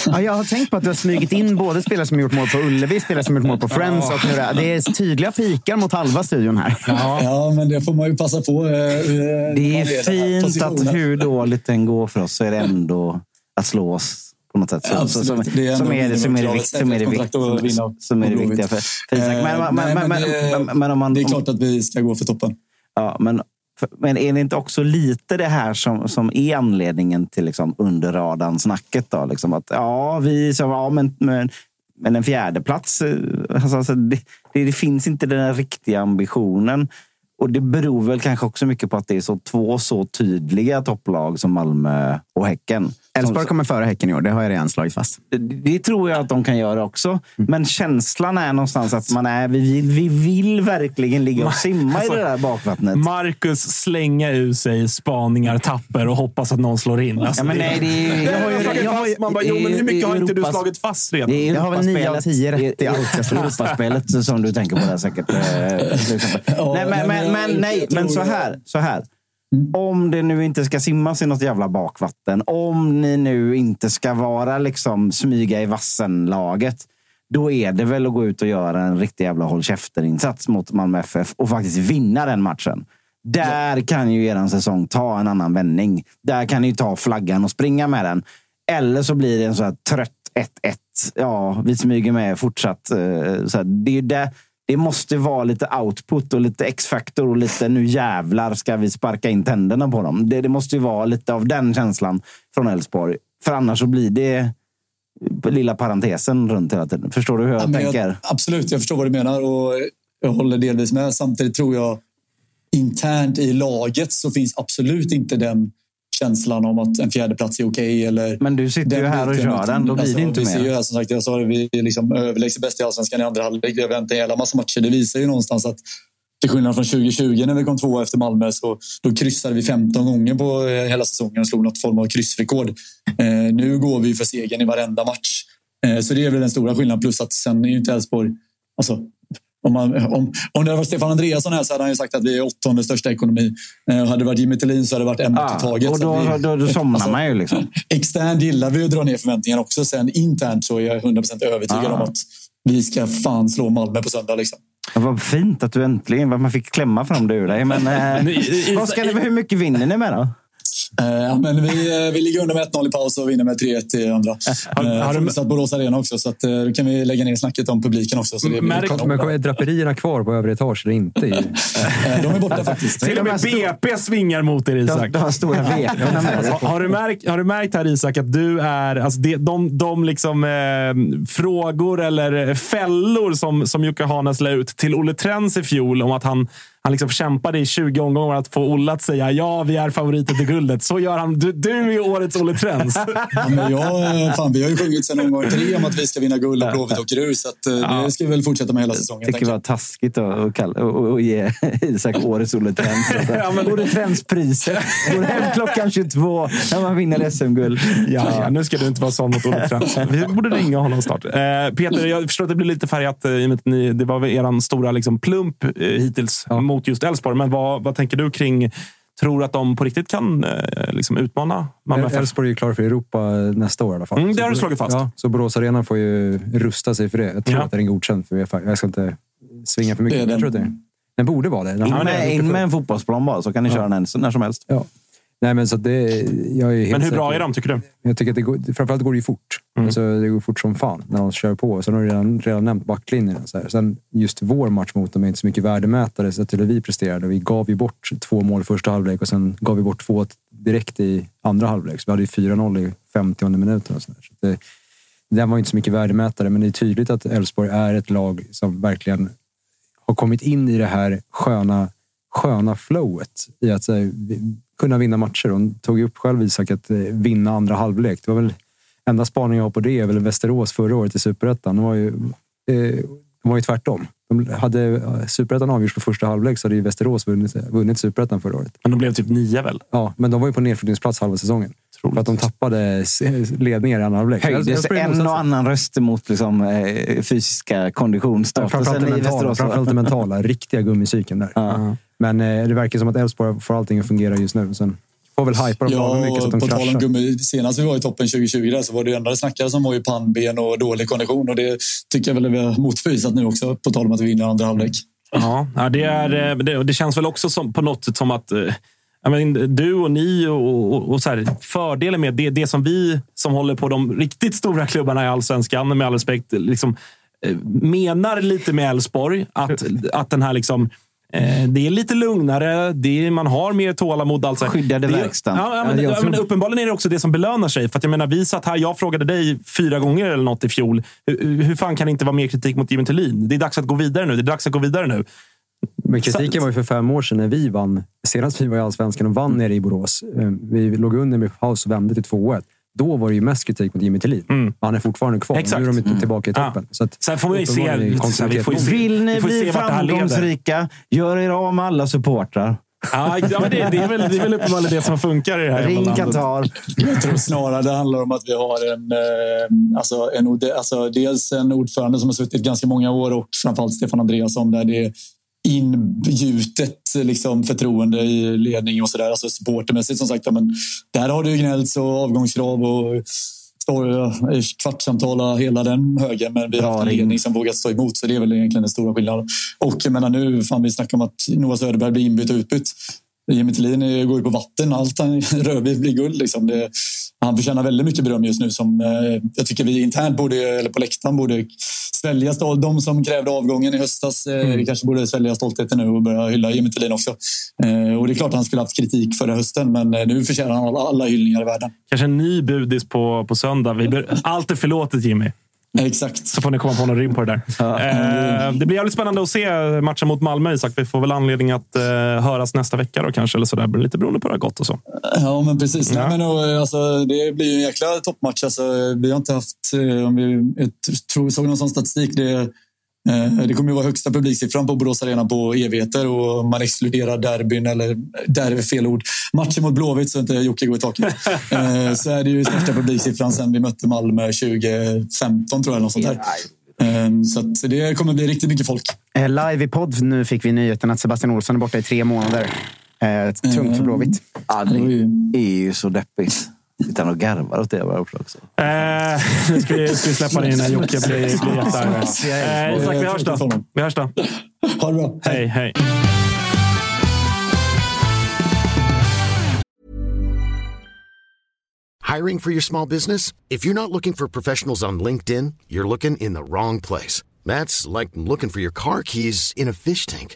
Ja, jag har tänkt på att du har smugit in både spelare som gjort mål på Ullevi, spelare som gjort mål på Friends. Och nu det, det är tydliga pikar mot halva studion här. Ja, men det får man ju passa på. eh, Det är fint att hur dåligt den går för oss så är det ändå att slå oss på något sätt. Så, Ja, så, som, absolut. Det är som är det, som är det, vikt- som är det, vikt- som, som är det viktiga för, för Isak. Men, Eh, men, men, men, det- men, men om man, Det är klart att vi ska gå för toppen. Ja, men, men är det inte också lite det här som, som är anledningen till liksom under radarn-snacket? Då? Liksom att, ja, vi så, ja, men, men, men en fjärdeplats... Eh, alltså, alltså det, det, finns inte den här riktiga ambitionen. Och det beror väl kanske också mycket på att det är så två så tydliga topplag som Malmö och Häcken. Elfsborg kommer före Häcken i år, det har jag redan slagit fast. Det, det tror jag att de kan göra också. Men känslan är någonstans att man är, vi, vill, vi vill verkligen ligga och simma i det där bakvattnet. Marcus slänga ur sig spaningar, tapper och hoppas att någon slår in. Alltså, Ja, men nej, det är- jag jag har ju- slagit jag har ju- fast. Man bara, jo, men hur mycket har inte du slagit fast redan? Det är Jag har väl nio av tio rätt i allt. Europaspelet som du tänker på där säkert. eh, nej, men, nej, men, nej, så här. Så här. Om det nu inte ska simmas i något jävla bakvatten. Om ni nu inte ska vara liksom smyga i vassen-laget. Då är det väl att gå ut och göra en riktig jävla håll käften-insats mot Malmö FF och faktiskt vinna den matchen. Där kan ju er säsong ta en annan vändning. Där kan ni ta flaggan och springa med den. Eller så blir det en så här trött 1-1. Ja, vi smyger med fortsatt. eh, Så det, är ju det, det måste vara lite output och lite X-faktor och lite nu jävlar ska vi sparka in tänderna på dem. Det, det måste ju vara lite av den känslan från Elfsborg. För annars så blir det lilla parentesen runt hela tiden. Förstår du hur jag Ja, tänker? Jag, absolut, jag förstår vad du menar och jag håller delvis med. Samtidigt tror jag internt i laget så finns absolut inte den känslan om att en fjärde plats är okej. eller Men du sitter ju här och kör den. Då blir alltså, det inte vi mer. Ser ju här, som sagt, jag sa det, vi är liksom överlägset bäst i allsvenskan i andra halvlek. Vi har vänt en jävla massa matcher. Det visar ju någonstans att till skillnad från 2020 när vi kom två efter Malmö så då kryssade vi 15 gånger på eh, hela säsongen och slog något form av kryssrekord. Eh, nu går vi för segern i varenda match. Eh, så det är väl den stora skillnaden. Plus att sen är ju inte Elfsborg... Alltså, om, man, om, om det var Stefan Andreasson här så hade han ju sagt att vi är åttonde största ekonomi. Eh, hade det varit Jimmy Tillin så hade det varit en match i taget. och då, vi- då, då somnar alltså, man ju liksom. Externt gillar vi att dra ner förväntningarna också. Sen internt så är jag 100% övertygad Ah. om att vi ska fan slå Malmö på söndag. Liksom. Ja, Vad fint att du äntligen man fick klämma fram det ur dig. Men, eh, vad ska ni, hur mycket vinner ni med då? Eh, ja, men vi, eh, vi ligger under med 1-0 i paus och vinner med 3-1 i andra. Har- Eh, har du- Fullsatt Borås Arena också, så att, då kan vi lägga ner snacket om publiken också. Så det Märk-. Men kommer draperierna kvar på övre etage eller inte? De är borta faktiskt. Till och med BP svingar mot er, De, Isak. de har stora med sig. Har, har, du märkt, har du märkt här Isak att du är... Alltså det, de de liksom, eh, frågor eller fällor som, som Jocke Hanes la ut till Olle Trens i fjol om att han, han liksom kämpade i 20 omgångar att få Olle att säga ja, vi är favoriter till guldet. Så gör han. Du, du är årets Olle Trens. Ja, men jag, fan, vi har ju sjungit sedan omgång tre om att vi ska vinna guld och Blåvitt åker ur. Så att, eh, det ska vi väl fortsätta med hela säsongen. tycker det var taskigt att kalla- och, och ge Isak årets Olle Trens. Ja, men- Olle Trens-priset. Går hem klockan 22 när man vinner SM-guld. Ja, ja, nu ska du inte vara sån mot Olle Trens. Vi borde ringa honom snart. Eh, Peter, jag förstår att det blir lite färgat eh, i och med att ni, det var er stora liksom, plump eh, hittills mot just Elfsborg. Men vad, vad tänker du kring... Tror att de på riktigt kan eh, liksom utmana Malmö FF? Elfsborg är klara för Europa nästa år i alla fall. Mm, det har Så- du slagit fast. Ja, så Borås Arena får ju rusta sig för det. Jag tror Ja. att den är godkänd för Uefa. Jag ska inte svinga för mycket. Det är men Jag tror den. att det, den borde vara det. Den In med, in med en fotbollsplan bara så kan ni köra den när som helst. Ja. Nej, men så det, jag är Men hur bra säker. är de, tycker du? Jag tycker att det går, framförallt går det ju fort. Mm. Alltså, det går fort som fan när de kör på. Sen har du redan, redan nämnt backlinjen. Så här. Sen just vår match mot dem är inte så mycket värdemätare sett till hur vi presterade. Vi gav ju bort två mål i första halvlek och sen gav vi bort två direkt i andra halvlek. Så vi hade ju 4-0 i 50 minuten. Och så där. så det, den var inte så mycket värdemätare, men det är tydligt att Elfsborg är ett lag som verkligen har kommit in i det här sköna, sköna flowet i att så här, kunna vinna matcher. Hon tog upp själv Isak att eh, vinna andra halvlek. Det var väl enda spaningen jag har på det är väl Västerås förra året i Superettan. De var ju, eh, de var ju tvärtom. De hade eh, Superettan avgjorts på första halvlek så hade ju Västerås vunnit, vunnit Superettan förra året. Men de blev typ nio väl? Ja, men de var ju på nedflyttningsplats halva säsongen. För att de tappade ledningar i andra halvlek. Höjdes en och annan röst mot liksom, eh, fysiska konditionsstatusen Framförallt det i mentala, Västerås. framförallt det mentala. Riktiga gummicykeln där. Ja. Men eh, det verkar som att Elfsborg får allting att fungera just nu. Sen får väl hypa dem lagom mycket så att Ja, de på tal om kraschar. gummi. Senast vi var i toppen 2020 där, så var det enda det snackades om var ju pannben och dålig kondition. Och det tycker jag väl vi har motbevisat nu också, på tal om att vi vinner andra halvlek. Ja, ja det, är, eh, det, det känns väl också som, på något sätt som att eh, jag men, du och ni och, och, och så här, fördelen med det, det som vi som håller på de riktigt stora klubbarna i allsvenskan, med all respekt, liksom, menar lite med Elfsborg. Att, att den här liksom, det är lite lugnare, det är, man har mer tålamod. Alltså. Skyddade det, verkstaden. Ja, men, Ja, men uppenbarligen är det också det som belönar sig. För jag menar, vi satt här, jag frågade dig fyra gånger eller något i fjol. Hur, hur fan kan det inte vara mer kritik mot Jimmy Thulin? Det är dags att gå vidare nu. Det är dags att gå vidare nu. Men kritiken var ju för fem år sedan när vi vann. Senast vi var i Allsvenskan och vann nere i Borås. Eh, Vi låg under med paus och vände till 2-1. Då var det ju mest kritik mot Jimmy Tillin. Han är fortfarande kvar. Exakt. Nu är de inte tillbaka i Ja. toppen. Så att, Sen får man ju se. Vi får ju se, Vill ni vi bli framgångsrika, gör er av med alla supportrar. Ja, ja, men det, det, är väl, det är väl uppenbarligen det som funkar i det här Ring. Qatar. Jag tror snarare det handlar om att vi har en, eh, alltså en, alltså dels en ordförande som har suttit ganska många år och framförallt Stefan Andreasson där det är ingjutet liksom, förtroende i ledning och sådär. Alltså supportermässigt som sagt. Ja, men där har det ju gnällts och avgångskrav och står, kvartssamtal och hela den högen. Men vi har haft en ledning som vågat stå emot. Så det är väl egentligen den stora skillnaden. Och jag menar nu, fan vi snackar om att Noah Söderberg blir inbytt och utbytt. Jimmy Tillin är- går ju på vatten. Allt han rör vid blir guld. Liksom. Det, han förtjänar väldigt mycket beröm just nu. Som, eh, jag tycker vi internt, borde, eller på läktaren, borde svälja stol- De som krävde avgången i höstas eh, kanske borde svälja stoltheten nu och börja hylla Jimmy Tillin också. Eh, och det är klart att han skulle haft kritik förra hösten, men nu förtjänar han alla, alla hyllningar i världen. Kanske en ny budis på, på söndag. Vi ber, allt är förlåtet, Jimmy. Exakt. Så får ni komma på någon rim på det där. Eh, det blir jävligt spännande att se matchen mot Malmö, Isak. Vi får väl anledning att eh, höras nästa vecka då, kanske. Eller så där. Lite beroende på hur det har gått och så. Ja, men precis. Ja. Nej, men, och, alltså, det blir ju en jäkla toppmatch. Alltså, vi har inte haft... eh, Om vi, jag tror vi såg någon sån statistik. Det, eh, det kommer ju vara högsta publiksiffran på Borås Arena på evigheter och man exkluderar derbyn, eller derby är fel ord. Matchen mot Blåvitt så inte Jocke går i taket. eh, så är det ju största publiksiffran sen vi mötte Malmö 2015 tror jag. Något sånt där. Eh, så att det kommer bli riktigt mycket folk. Eh, Live i podd nu fick vi nyheten att Sebastian Olsson är borta i tre månader. Eh, tungt för Blåvitt. Ja, det är ju så deppigt. Sitter han och garvar åt det bara också? Eh, nu ska vi, ska vi släppa in när Jocke blir, blir jättearg. Eh, vi hörs då. Vi hörs då. Ha det bra. Hej, hej. Hiring for your small business? If you're not looking for professionals on LinkedIn, you're looking in the wrong place. That's like looking for your car keys in a fish tank.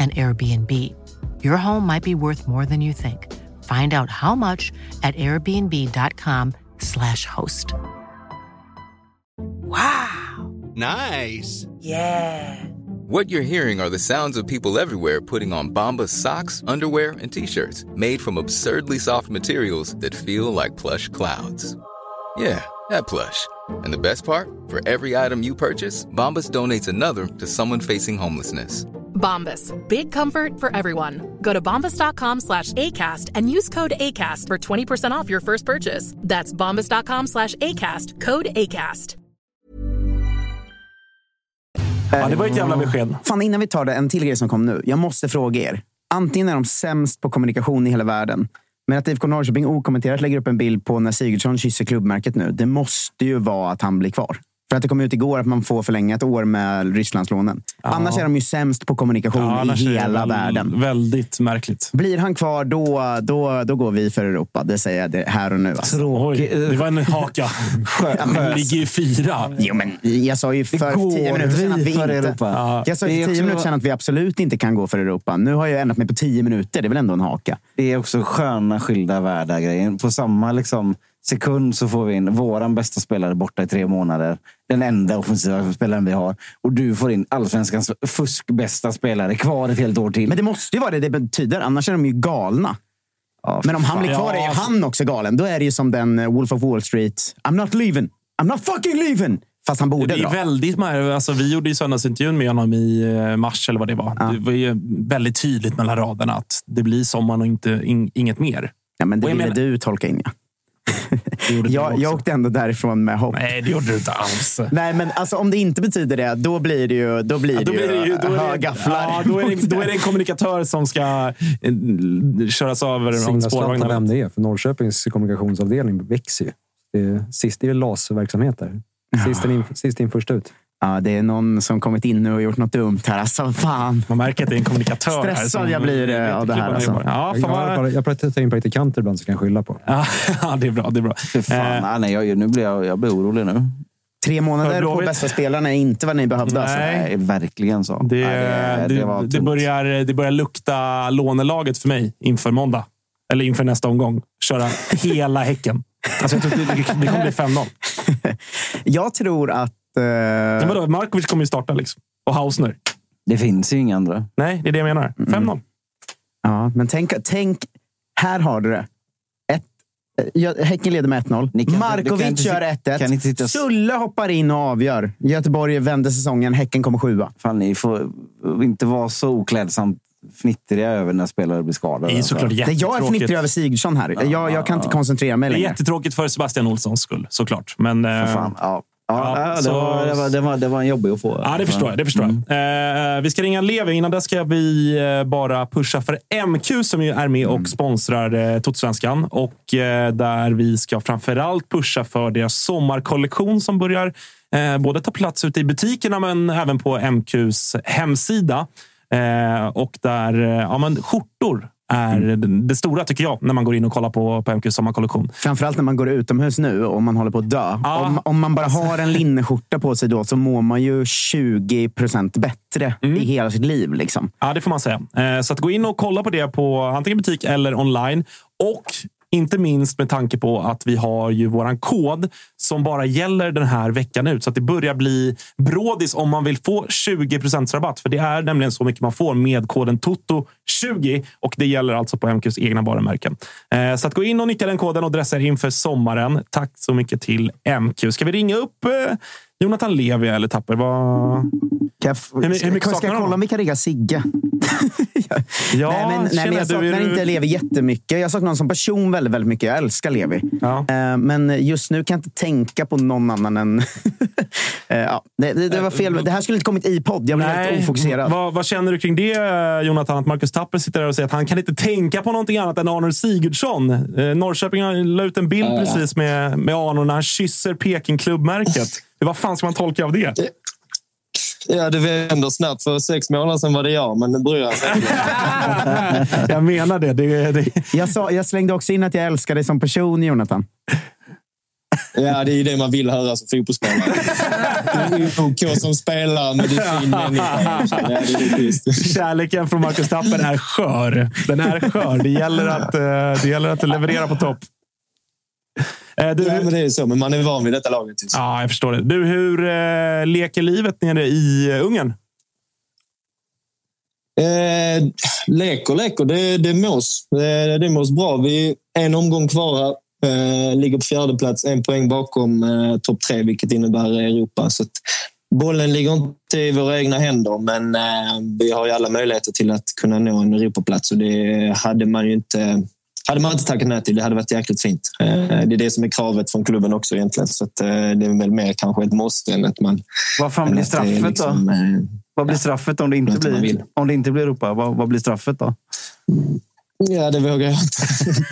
an Airbnb. Your home might be worth more than you think. Find out how much at airbnb.com/slash host. Wow! Nice. Yeah. What you're hearing are the sounds of people everywhere putting on Bombas socks, underwear, and t-shirts made from absurdly soft materials that feel like plush clouds. Yeah, that plush. And the best part? For every item you purchase, Bombas donates another to someone facing homelessness. Bombas. Big comfort for everyone. Go to bombas.com slash ACAST and use code ACAST for 20% off your first purchase. That's bombas.com slash ACAST. Code ACAST. Ja, det var ett jävla besked. Fan, innan vi tar det, en till grej som kom nu. Jag måste fråga er. Antingen är de sämst på kommunikation i hela världen. Men att IFK Norrköping okommenterat lägger upp en bild på när Sigurdsson kysser klubbmärket nu. Det måste ju vara att han blir kvar. För att det kom ut igår att man får förlänga ett år med Rysslandslånen. Annars är de ju sämst på kommunikation Ja, i hela väl världen. Väldigt märkligt. Blir han kvar, då, då, då går vi för Europa. Det säger jag det här och nu. Alltså. Oj, det var en haka. Vi ligger ju fyra. Jo, men jag sa ju för tio minuter sedan att vi inte... Europa. Ja. Jag sa för tio också- minuter sedan att vi absolut inte kan gå för Europa. Nu har jag ändrat mig på tio minuter. Det är väl ändå en haka? Det är också sköna skilda världar grejen. På samma liksom, sekund så får vi in våran bästa spelare borta i tre månader. Den enda offensiva spelaren vi har. Och du får in allsvenskans fuskbästa spelare kvar ett helt år till. Men det måste ju vara det det betyder. Annars är de ju galna. Ja, Men om han blir kvar är Ja, ju alltså- han också galen. Då är det ju som den eh, Wolf of Wall Street. I'm not leaving. I'm not fucking leaving. Fast han borde Det är dra. väldigt alltså, Vi gjorde ju söndagsintervjun med honom i eh, mars, eller vad det var. Det var ju väldigt tydligt mellan raderna att det blir sommaren och inte, in, inget mer. Ja, men det ville menar- du tolka in, ja. Jag, jag åkte ändå därifrån med hopp. Nej, det gjorde du inte alls. Nej, men alltså, om det inte betyder det, då blir det ju, då blir Ja, det då, blir det ju, då, är det, högafflar. ja, då, är det, då är det en kommunikatör som ska eh, köras över spårvagnarna. vem det är, för Norrköpings kommunikationsavdelning växer ju. Det är, sist, det är LAS-verksamhet där. Sist in, sist in, först ut. Ja, det är någon som kommit in nu och gjort något dumt här. Alltså, fan. Man märker att det är en kommunikatör. här Stressad som- jag blir, eh, av det här, alltså. Ja, Jag, fan bara- jag pratar in praktikanter ibland så kan jag skylla på. Ja, det är bra. Det är bra. Fan, Eh, nej, jag, nu blir jag, jag blir orolig nu. Tre månader på bästa spelarna är inte vad ni behövde. Alltså. Nej. Nej, verkligen så. Det, Nej, det, var det, tungt. börjar, det börjar lukta lånelaget för mig inför måndag. Eller inför nästa omgång. Köra hela Häcken. Alltså jag tror det, det kommer bli 5-0. Jag tror att... eh, vadå, Markovic kommer ju starta liksom. Och Hausner. Det finns ju inga andra. Nej, det är det jag menar. Mm. 5-0. Ja, men tänk, tänk, här har du det. Ett, ja, häcken leder med Ni kan 1-0. inte- du kan Markovic gör sit- kan inte sitta 1-1. och- Sulle hoppar in och avgör. Göteborg vänder säsongen. Häcken kommer sjua. Fan, ni får inte vara så oklädsamt fnittriga över när spelare blir skadade. Det är såklart Det jag är jättetråkigt. fnittrig över Sigurdsson här. Jag, jag kan inte koncentrera mig Det är längre. jättetråkigt för Sebastian Olssons skull, såklart. Men, För eh, fan, ja. Ja, Ja, det, så- var, det, var, det, var, det var en jobbig att få. Ja, det förstår jag. Det förstår jag. Eh, vi ska ringa Levi. Innan det ska vi eh, bara pusha för MQ som ju är med och sponsrar eh, Totosvenskan. Och eh, där vi ska framförallt pusha för deras sommarkollektion som börjar eh, både ta plats ute i butikerna men även på MQs hemsida. Eh, och där eh, ja, men skjortor är det, det stora tycker jag när man går in och kollar på, på MQs sommarkollektion. Framförallt när man går utomhus nu och man håller på att dö. Ja. Om, om man bara har en linneskjorta på sig då så mår man ju 20 procent bättre i hela sitt liv. Liksom. Ja, det får man säga. Eh, Så att gå in och kolla på det på antingen butik eller online. Och inte minst med tanke på att vi har ju våran kod som bara gäller den här veckan ut. Så att det börjar bli brådis om man vill få 20 rabatt. För det är nämligen så mycket man får med koden TOTO20 och det gäller alltså på MQs egna varumärken. Eh, Så att gå in och nyttja den koden och dressa er inför sommaren. Tack så mycket till MQ. Ska vi ringa upp eh, Jonathan Levi eller Tapper? Vad... Hur hur mycket ska saknar jag kolla om vi kan ringa Sigge? Ja, nej, men, nej, men jag du, saknar du- inte Levi jättemycket. Jag saknar honom som person väldigt, väldigt mycket. Jag älskar Levi. Ja. Eh, Men just nu kan jag inte tänka på någon annan än... Eh, ja, det, det, det var fel. Det här skulle inte kommit i podd. Jag blev helt ofokuserad. Vad, vad känner du kring det, Jonathan? Att Marcus Tapper sitter där och säger att han kan inte tänka på någonting annat än Arnold Sigurdsson. Eh, Norrköping la ut en bild Ja, ja. precis med, med Arnold när han kysser Peking-klubbmärket. Vad fan ska man tolka av det? Ja, det vänder snabbt. För sex månader sedan var det jag, men nu bryr jag sig inte. Jag menar det. det, det. Jag, sa, jag slängde också in att jag älskar dig som person, Jonathan. Ja, det är ju det man vill höra som fotbollsspelare. Du är OK som spelare, men du är fin människa. Ja. Kärleken från Marcus Tapper är skör. Den är skör. Det gäller att, eh, det gäller att leverera på topp. Eh, du, Ja, men det är så, men man är van vid detta laget. Ja, jag förstår det. Du, hur eh, leker livet nere i eh, Ungern? Eh, leker, leker. Det, det mås. Det, det mås bra. Vi är en omgång kvar här. Eh, ligger på fjärde plats, en poäng bakom eh, topp tre, vilket innebär Europa. Så bollen ligger inte i våra egna händer, men eh, vi har ju alla möjligheter till att kunna nå en Europaplats och det hade man ju inte hade man inte tackat nej till. Det hade varit jäkligt fint. Eh, det är det som är kravet från klubben också egentligen. Så att, eh, det är väl mer kanske ett måste än att man... Vad fan blir straffet liksom, då? eh, Vad blir straffet om det inte blir, om det inte blir Europa? Vad, vad blir straffet då? Ja, det vågar jag inte,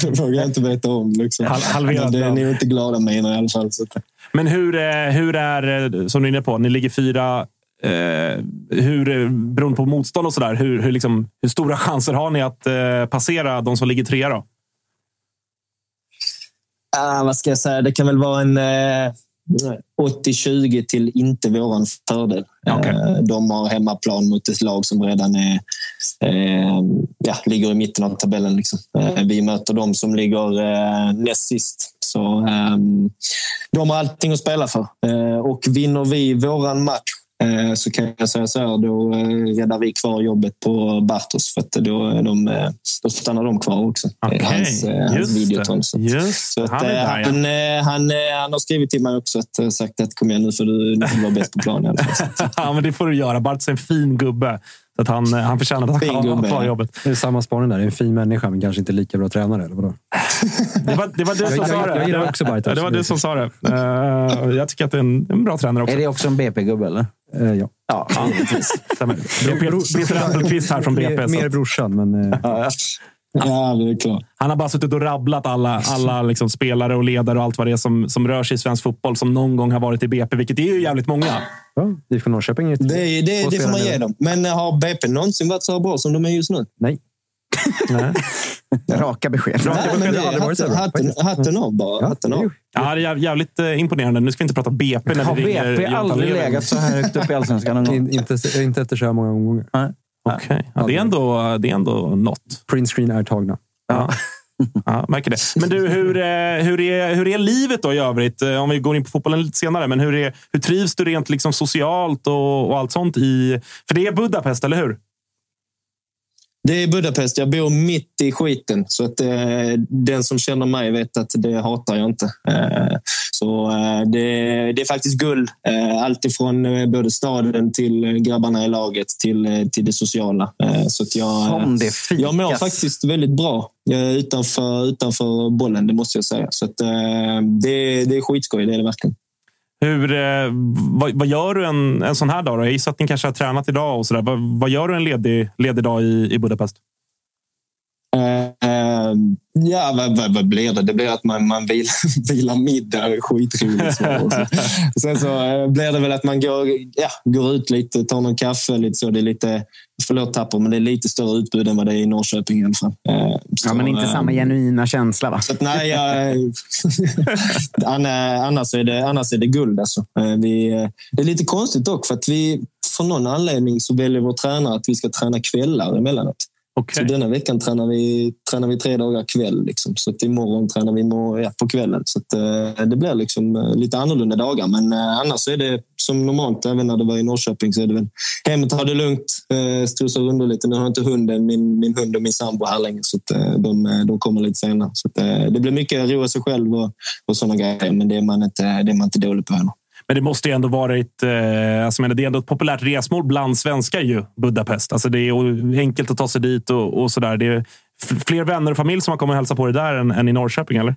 det vågar jag inte veta om. Liksom. Hal- halverat det är ni inte glada miner i alla fall. Så Men hur, hur är, som du är inne på, ni ligger fyra. Eh, hur, beroende på motstånd och sådär, hur, hur, liksom, hur stora chanser har ni att eh, passera de som ligger trea? Då? Ah, vad ska jag säga? Det kan väl vara en eh, 80-20 till inte våran fördel. Okej. Eh, de har hemmaplan mot ett lag som redan är, eh, ja, ligger i mitten av tabellen. Liksom. Eh, vi möter dem som ligger eh, näst sist. Så, ehm, de har allting att spela för. Eh, och vinner vi våran match så kan jag säga så här, då eh, räddar vi kvar jobbet på Bartos för att då, är de, eh, då stannar de kvar också. Okej, Hans, eh, hans videoton. Så, Just så att, Han eh, där, han, eh, han, eh, han har skrivit till mig också att eh, sagt att kom igen nu för du, nu får du vara bäst på plan. i alla fall. Så att- ja, men det får du göra. Bartz är en fin gubbe. Så att han, eh, han förtjänar att Fin ha gubbe, kvar jobbet. Det är samma spaning där. Det är en fin människa, men kanske inte lika bra tränare. Eller vadå? Det var, det var du Jag- som jag- sa jag det. gillar också Bartos. Det var du som sa det. Eh, jag tycker att det är en, en bra tränare också. Är det också en BP-gubbe eller? Eh, ja. Ja. Det är Peter- Peter Appelqvist här från BP. Mer, mer brorsan, men... Eh, ja, det är klart. Han har bara suttit och rabblat alla, alla liksom spelare och ledare och allt vad det är som, som rör sig i svensk fotboll som någon gång har varit i BP, vilket är ju jävligt många. ja, IFK Norrköping Det, är- det, det får man ge dem. Men eh, har BP någonsin varit så bra som de är just nu? Nej. Nej. Raka besked. Raka Nej, besked det varit så hatten, hatten, hatten av bara. Ja, hatten det av. Ja, det är jäv- jävligt eh, imponerande. Nu ska vi inte prata BP när Har vi ringer BP aldrig legat så här högt upp i allsvenskan? In, inte, inte efter så här många omgångar. Okej. Ja, det, är ändå, det är ändå något. Printscreen är tagna. Ja. Ja, märker det. Men du, hur, eh, hur, är, hur är livet då i övrigt? Eh, Om vi går in på fotbollen lite senare. Men hur, är, hur trivs du rent liksom socialt och, och allt sånt i... För det är Budapest, eller hur? Det är Budapest. Jag bor mitt i skiten. Så att, eh, den som känner mig vet att det hatar jag inte. Eh, så eh, det, det är faktiskt guld. Eh, allt ifrån eh, både staden till eh, grabbarna i laget till, eh, till det sociala. Eh, så att jag, jag mår faktiskt väldigt bra utanför, utanför bollen, det måste jag säga. Så att, det, det är skitskoj, det är det verkligen. Hur, eh, vad, vad gör du en, en sån här dag? Då? Jag gissar att ni kanske har tränat idag. och så där. Vad, vad gör du en ledig, ledig dag i, i Budapest? Eh, eh, ja, vad, vad, vad blir det? Det blir att man, man vilar, vilar middag. Skitroligt. Sen så eh, blir det väl att man går, ja, går ut lite, tar någon kaffe. Lite så. Det är lite, förlåt Tapper, men det är lite större utbud än vad det är i Norrköping i alla fall. Eh, Ja, men inte eh, samma genuina känsla, va? så att, nej, jag, Anna- annars, är det, annars är det guld. Alltså. Eh, Vi, eh, det är lite konstigt dock, för att vi för någon anledning så väljer vår tränare att vi ska träna kvällar emellanåt. Så denna veckan tränar vi, tränar vi tre dagar kväll. Liksom. Så att imorgon tränar vi imorgon, ja, på kvällen. Så att, eh, det blir liksom, eh, lite annorlunda dagar. Men eh, annars är det som normalt. Även när det var i Norrköping så är det väl hem och ta det lugnt. Eh, Strosa runt lite. Nu har jag inte hunden, min, min hund och min sambo här längre. Så att, eh, de, eh, de kommer lite senare. Så att, eh, det blir mycket roa sig själv och, och sådana grejer. Men det är man inte, det är man inte dålig på heller. Men det måste ju ändå varit... Eh, alltså, men det är ändå ett populärt resmål bland svenskar, ju, Budapest. Alltså, det är enkelt att ta sig dit och, och sådär. Det är fler vänner och familj som har kommit och hälsat på dig där än, än i Norrköping, eller?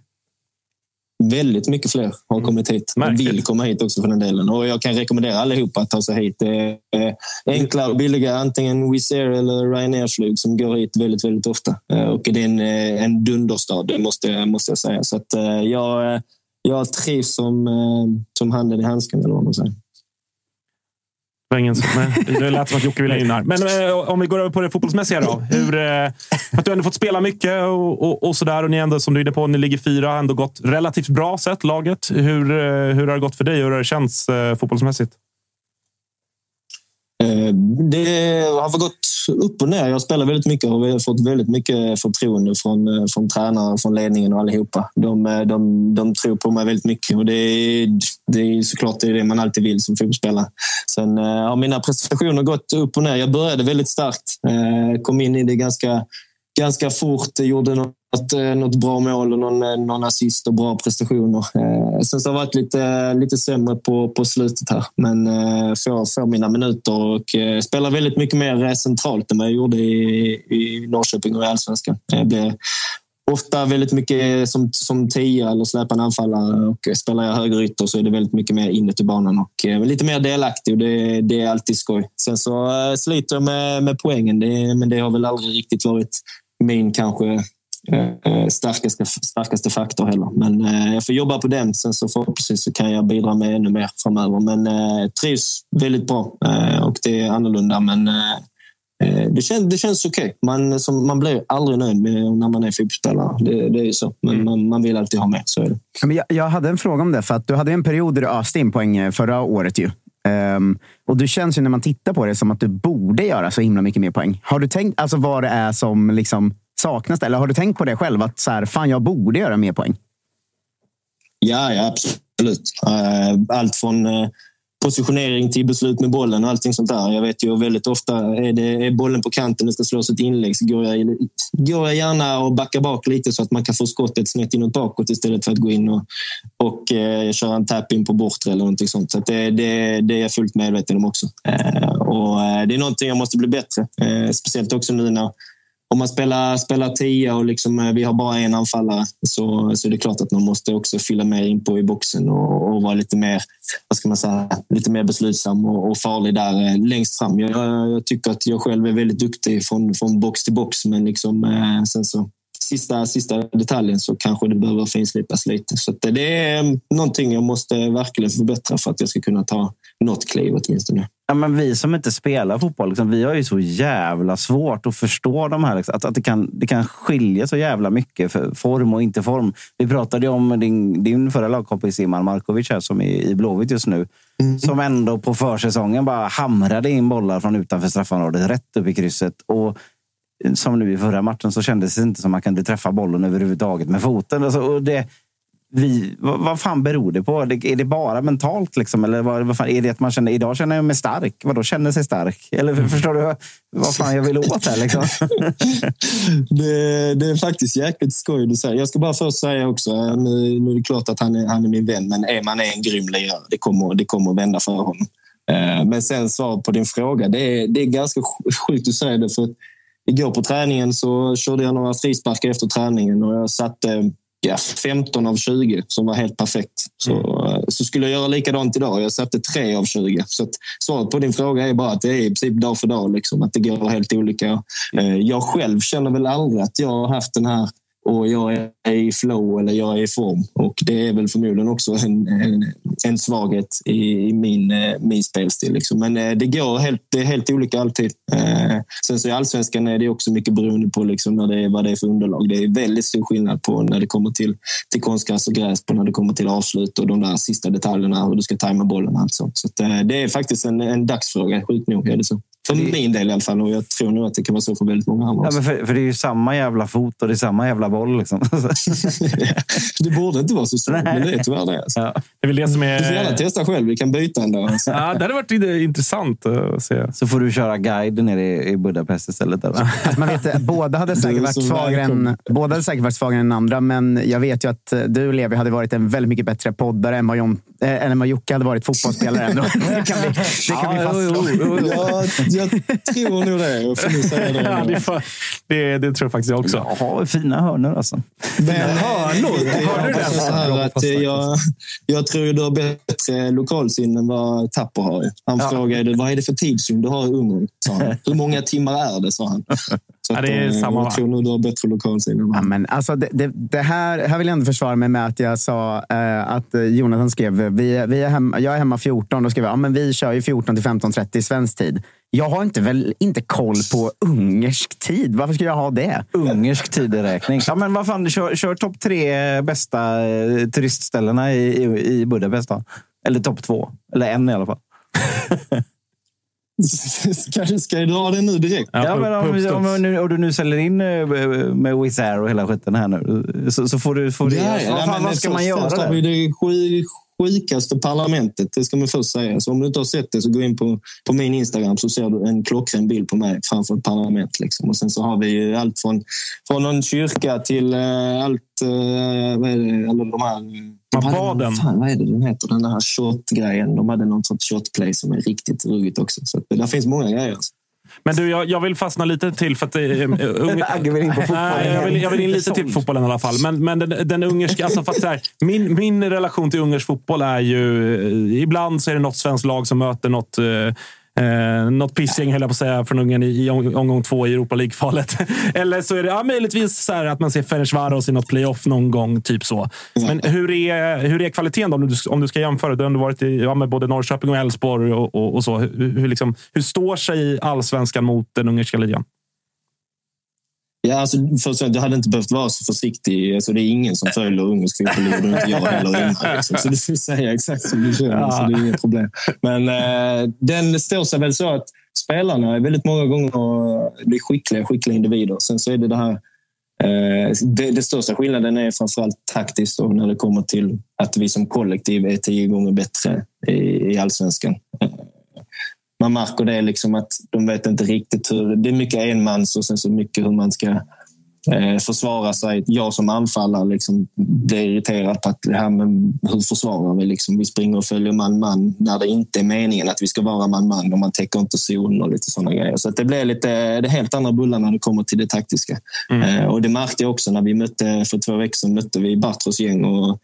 Väldigt mycket fler har kommit hit. Och vill komma hit också för den delen. Och jag kan rekommendera allihopa att ta sig hit. Det är eh, enkla och billiga, antingen Wizz Air eller Ryanairs flyg som går hit väldigt, väldigt ofta. Eh, Och det är en, en dunderstad, det måste, måste jag säga. Så att jag, jag trivs som, eh, som handen i handsken, eller vad man säger. Det eh, lät som att Jocke ville in här. Men eh, om vi går över på det fotbollsmässiga då. Hur, eh, att du ändå fått spela mycket och, och, och sådär. Och ni ändå, som du är inne på, ni ligger fyra. Har ändå gått relativt bra sett, laget. Hur, hur har det gått för dig hur har det känts fotbollsmässigt? Eh, det har gått upp och ner. Jag spelar väldigt mycket och vi har fått väldigt mycket förtroende från, eh, från tränare, från ledningen och allihopa. De, eh, de, de tror på mig väldigt mycket och det är, det är såklart det, är det man alltid vill som fotbollsspelare. Sen har mina prestationer gått upp och ner. Jag började väldigt starkt. Kom in i det ganska, ganska fort. Gjorde något att, eh, något bra mål och någon, eh, någon assist och bra prestationer. Eh, sen så har det varit lite, eh, lite sämre på, på slutet här. Men eh, får, får mina minuter och spelar väldigt mycket mer centralt än vad jag gjorde i, i Norrköping och i Allsvenskan. Jag blir ofta väldigt mycket som, som tia eller släpande anfallare och spelar jag högerytter så är det väldigt mycket mer inuti banan och lite mer delaktig och det, det är alltid skoj. Sen så sliter jag med, med poängen, det, men det har väl aldrig riktigt varit min kanske starkaste, starkaste faktor heller. Men eh, jag får jobba på den. Sen så förhoppningsvis så kan jag bidra med ännu mer framöver. Men eh, trivs väldigt bra eh, och det är annorlunda. Men eh, eh det, känns, det känns okej. Okay. Man, man blir aldrig nöjd med när man är fotbollsspelare. Det, det är ju så. Men mm. man, man, vill alltid ha mer. Så är det. Men jag, jag hade en fråga om det. För att du hade en period där du öste in poäng eh, förra året. Ju. Um, och du känns ju när man tittar på det som att du borde göra så himla mycket mer poäng. Har du tänkt alltså, vad det är som liksom saknas det? Eller har du tänkt på det själv? Att så här, fan, jag borde göra mer poäng? Ja, ja absolut. Eh, allt från eh, positionering till beslut med bollen och allting sånt där. Jag vet ju väldigt ofta är, det, är bollen på kanten det ska slås ett inlägg så går jag, går jag gärna och backar bak lite så att man kan få skottet snett inåt bakåt istället för att gå in och, och eh, köra en tap in på bortre eller någonting sånt. Så det, det, det är jag fullt medveten om också. Eh, och eh, det är någonting jag måste bli bättre. Eh, speciellt också nu när om man spelar, spelar tia och liksom, eh, vi har bara en anfallare så, så är det klart att man måste också fylla mer in på i boxen och, och vara lite mer, vad ska man säga, lite mer beslutsam och, och farlig där eh, längst fram. Jag, jag, tycker att jag själv är väldigt duktig från, från box till box men liksom, eh, sen så sista, sista detaljen så kanske det behöver finslipas lite. Så det är eh, någonting jag måste verkligen förbättra för att jag ska kunna ta något kliv åtminstone. Ja, men vi som inte spelar fotboll, liksom, vi har ju så jävla svårt att förstå de här. Liksom, att, att det, kan, det kan skilja så jävla mycket för form och inte form. Vi pratade om din, din förra lagkompis Iman Markovic här, som är i Blåvitt just nu. Mm. Som ändå på försäsongen bara hamrade in bollar från utanför straffområdet rätt upp i krysset. Och som nu i förra matchen så kändes det inte som man kunde träffa bollen överhuvudtaget med foten. Alltså, och det, vi, vad, vad fan beror det på? Är det bara mentalt? Liksom? Eller vad, vad fan, är det att man känner, idag känner jag mig stark? Vadå känner sig stark? Eller mm. förstår du vad fan jag vill åt här? Liksom? det, det, är faktiskt jäkligt skoj du säger. Jag ska bara först säga också, nu, nu är det klart att han är, han är min vän, men är man är en grym lirare. Det kommer, det kommer att vända för honom. Eh, men sen svar på din fråga. Det är, det är ganska sjukt att säga det. För igår på träningen så körde jag några frisparkar efter träningen och jag satte ja, 15 av 20 som var helt perfekt. Så, mm. så skulle jag göra likadant idag. Jag satte 3 av 20. Så svaret på din fråga är bara att det är i princip dag för dag. Liksom, att det går helt olika. Eh, jag själv känner väl aldrig att jag har haft den här och jag är i flow eller jag är i form. Och det är väl förmodligen också en, en, en svaghet i, i, min, eh, min spelstil. Liksom. Men eh, det går helt, det är helt olika alltid. Eh, sen så i allsvenskan är det också mycket beroende på liksom när det är, vad det är för underlag. Det är väldigt stor skillnad på när det kommer till, till konstgräs och gräs, på när det kommer till avslut och de där sista detaljerna, hur du ska tajma bollen. Alltså. Så eh, det är faktiskt en, en dagsfråga, sjukt nog är det så. För det... min del i alla fall. Och jag tror nog att det kan vara så för väldigt många andra. Ja, men för, för, det är ju samma jävla fot och det är samma jävla boll. Liksom. det borde inte vara så svårt, men det är tyvärr det. Alltså. Ja. Det är väl det som är... Du får gärna testa själv. Vi kan byta dag. Alltså. Ja, det hade varit intressant att se. Så får du köra guide nere i, i Budapest istället. Eller? Alltså, man vet, båda, hade säkert varit svagare än, båda hade säkert varit svagare än andra, men jag vet ju att du, Levi, hade varit en väldigt mycket bättre poddare än vad, John, äh, än vad Jocke hade varit fotbollsspelare. Ändå. det kan vi, det kan ja, vi fastslå. jag, jag tror nog det. Jag får säga det. ja, det, det, det, tror jag faktiskt jag också. Ja, fina hörnor alltså. Men, hörnor? Hörde du det? Så här att jag, jag tror du har bättre lokalsinne än vad Tapper har. Han ja. frågade vad är det för tidszon du har i Ungern. Hur många timmar är det? sa han. Så ja, det är att, samma, jag tror nog du har bättre lokalsinne. Ja, men alltså, det, det, det, här, här vill jag ändå försvara mig med att jag sa eh, att Jonathan skrev vi, vi är hemma, jag är hemma 14. Då skrev jag ja, men vi kör ju 14 till 15.30 svensk tid. Jag har inte, väl, inte koll på ungersk tid. Varför ska jag ha det? Ungersk tideräkning. Ja, men vad fan, kör, kör topp tre bästa eh, turistställena i, i, i Budapest. Då. Eller topp två. Eller en i alla fall. Ska, ska jag dra den nu direkt? Ja, men om, om, om, nu- om du nu säljer in eh, med Wizz Air och hela skiten här nu, så, så får du... Får du Ja, vad, ja, fan, vad ska man göra har vi där? det sju- sjukaste parlamentet, det ska man först säga. Så om du inte har sett det så gå in på, på min Instagram så ser du en klockren bild på mig framför ett parlament. Liksom. Och sen så har vi ju allt från, från någon kyrka till eh, allt, eh, vad är det, alla de här... de hade någon- baden. Fan, vad är det den heter? Den här shot-grejen. De hade någon sorts shotplay som är riktigt ruggigt också. Så det där finns många grejer. Alltså. Men du, jag, jag vill fastna lite till för att... Eh, unge, Agge vill in på fotbollen. Nej, jag, vill, jag vill in lite till på fotbollen i alla fall. Men, men den, den ungerska... Alltså för att här, min, min relation till ungersk fotboll är ju... eh, Ibland så är det något svenskt lag som möter något... Eh, Eh, något pissgäng höll jag på att säga från Ungern i, i om- omgång två i Europa League-kvalet. Eller så är det ja, möjligtvis så att man ser Ferencvaros i något playoff någon gång. typ så. Men hur är, hur är kvaliteten då, om du, om du ska jämföra? Du har ändå varit i ja, med både Norrköping och Elfsborg. Och, och, och så. Hur, hur, liksom, hur står sig allsvenskan mot den ungerska ligan? Ja, alltså, för jag hade inte behövt vara så försiktig. Alltså, det är ingen som följer ungersk fotboll och inte jag heller. Innan, liksom. Så du får säga exakt som du känner, Ja. så det är inget problem. Men eh, den står sig väl så att spelarna är väldigt många gånger det är skickliga, skickliga individer. Sen så är det det här Eh, det, det största skillnaden är framförallt taktiskt och när det kommer till att vi som kollektiv är tio gånger bättre i, i allsvenskan. Man märker det liksom att de vet inte riktigt hur... Det är mycket enmans och sen så mycket hur man ska eh, försvara sig. Jag som anfallare liksom blir irriterad på att det här med hur försvarar vi? Liksom, vi springer och följer man-man när det inte är meningen att vi ska vara man-man och man täcker inte zon och lite sådana grejer. Så det blir lite det helt andra bullar när det kommer till det taktiska. Eh, och det märkte jag också när vi mötte, för två veckor sedan mötte vi Bartros gäng och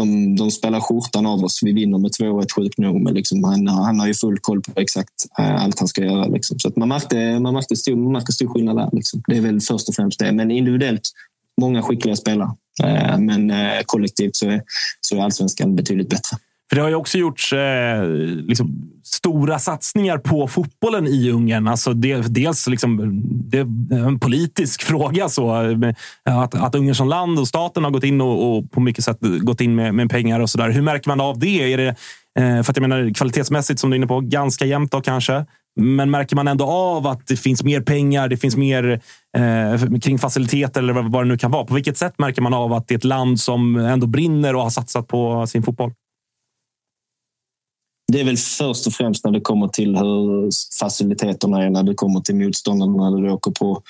de, de spelar skjortan av oss. Vi vinner med 2-1 sjukt nog. Men liksom, han, han har ju full koll på exakt eh, allt han ska göra. Liksom. Så att man märkte, man märkte stor, man märkte stor skillnad där. Liksom. Det är väl först och främst det. Men individuellt, många skickliga spelare. Eh, men eh, kollektivt så är, så är allsvenskan betydligt bättre. För det har ju också gjorts eh, liksom, stora satsningar på fotbollen i Ungern. Alltså det, dels liksom, det är en politisk fråga. Så, att, att Ungern som land och staten har gått in och, och på mycket sätt gått in med, med pengar och så där. Hur märker man av det? Är det eh, för att jag menar, kvalitetsmässigt, som du är inne på, ganska jämnt då kanske. Men märker man ändå av att det finns mer pengar, det finns mer eh, kring faciliteter eller vad vad det nu kan vara? På vilket sätt märker man av att det är ett land som ändå brinner och har satsat på sin fotboll? Det är väl först och främst när det kommer till hur faciliteterna är, när det kommer till motståndarna, när du åker på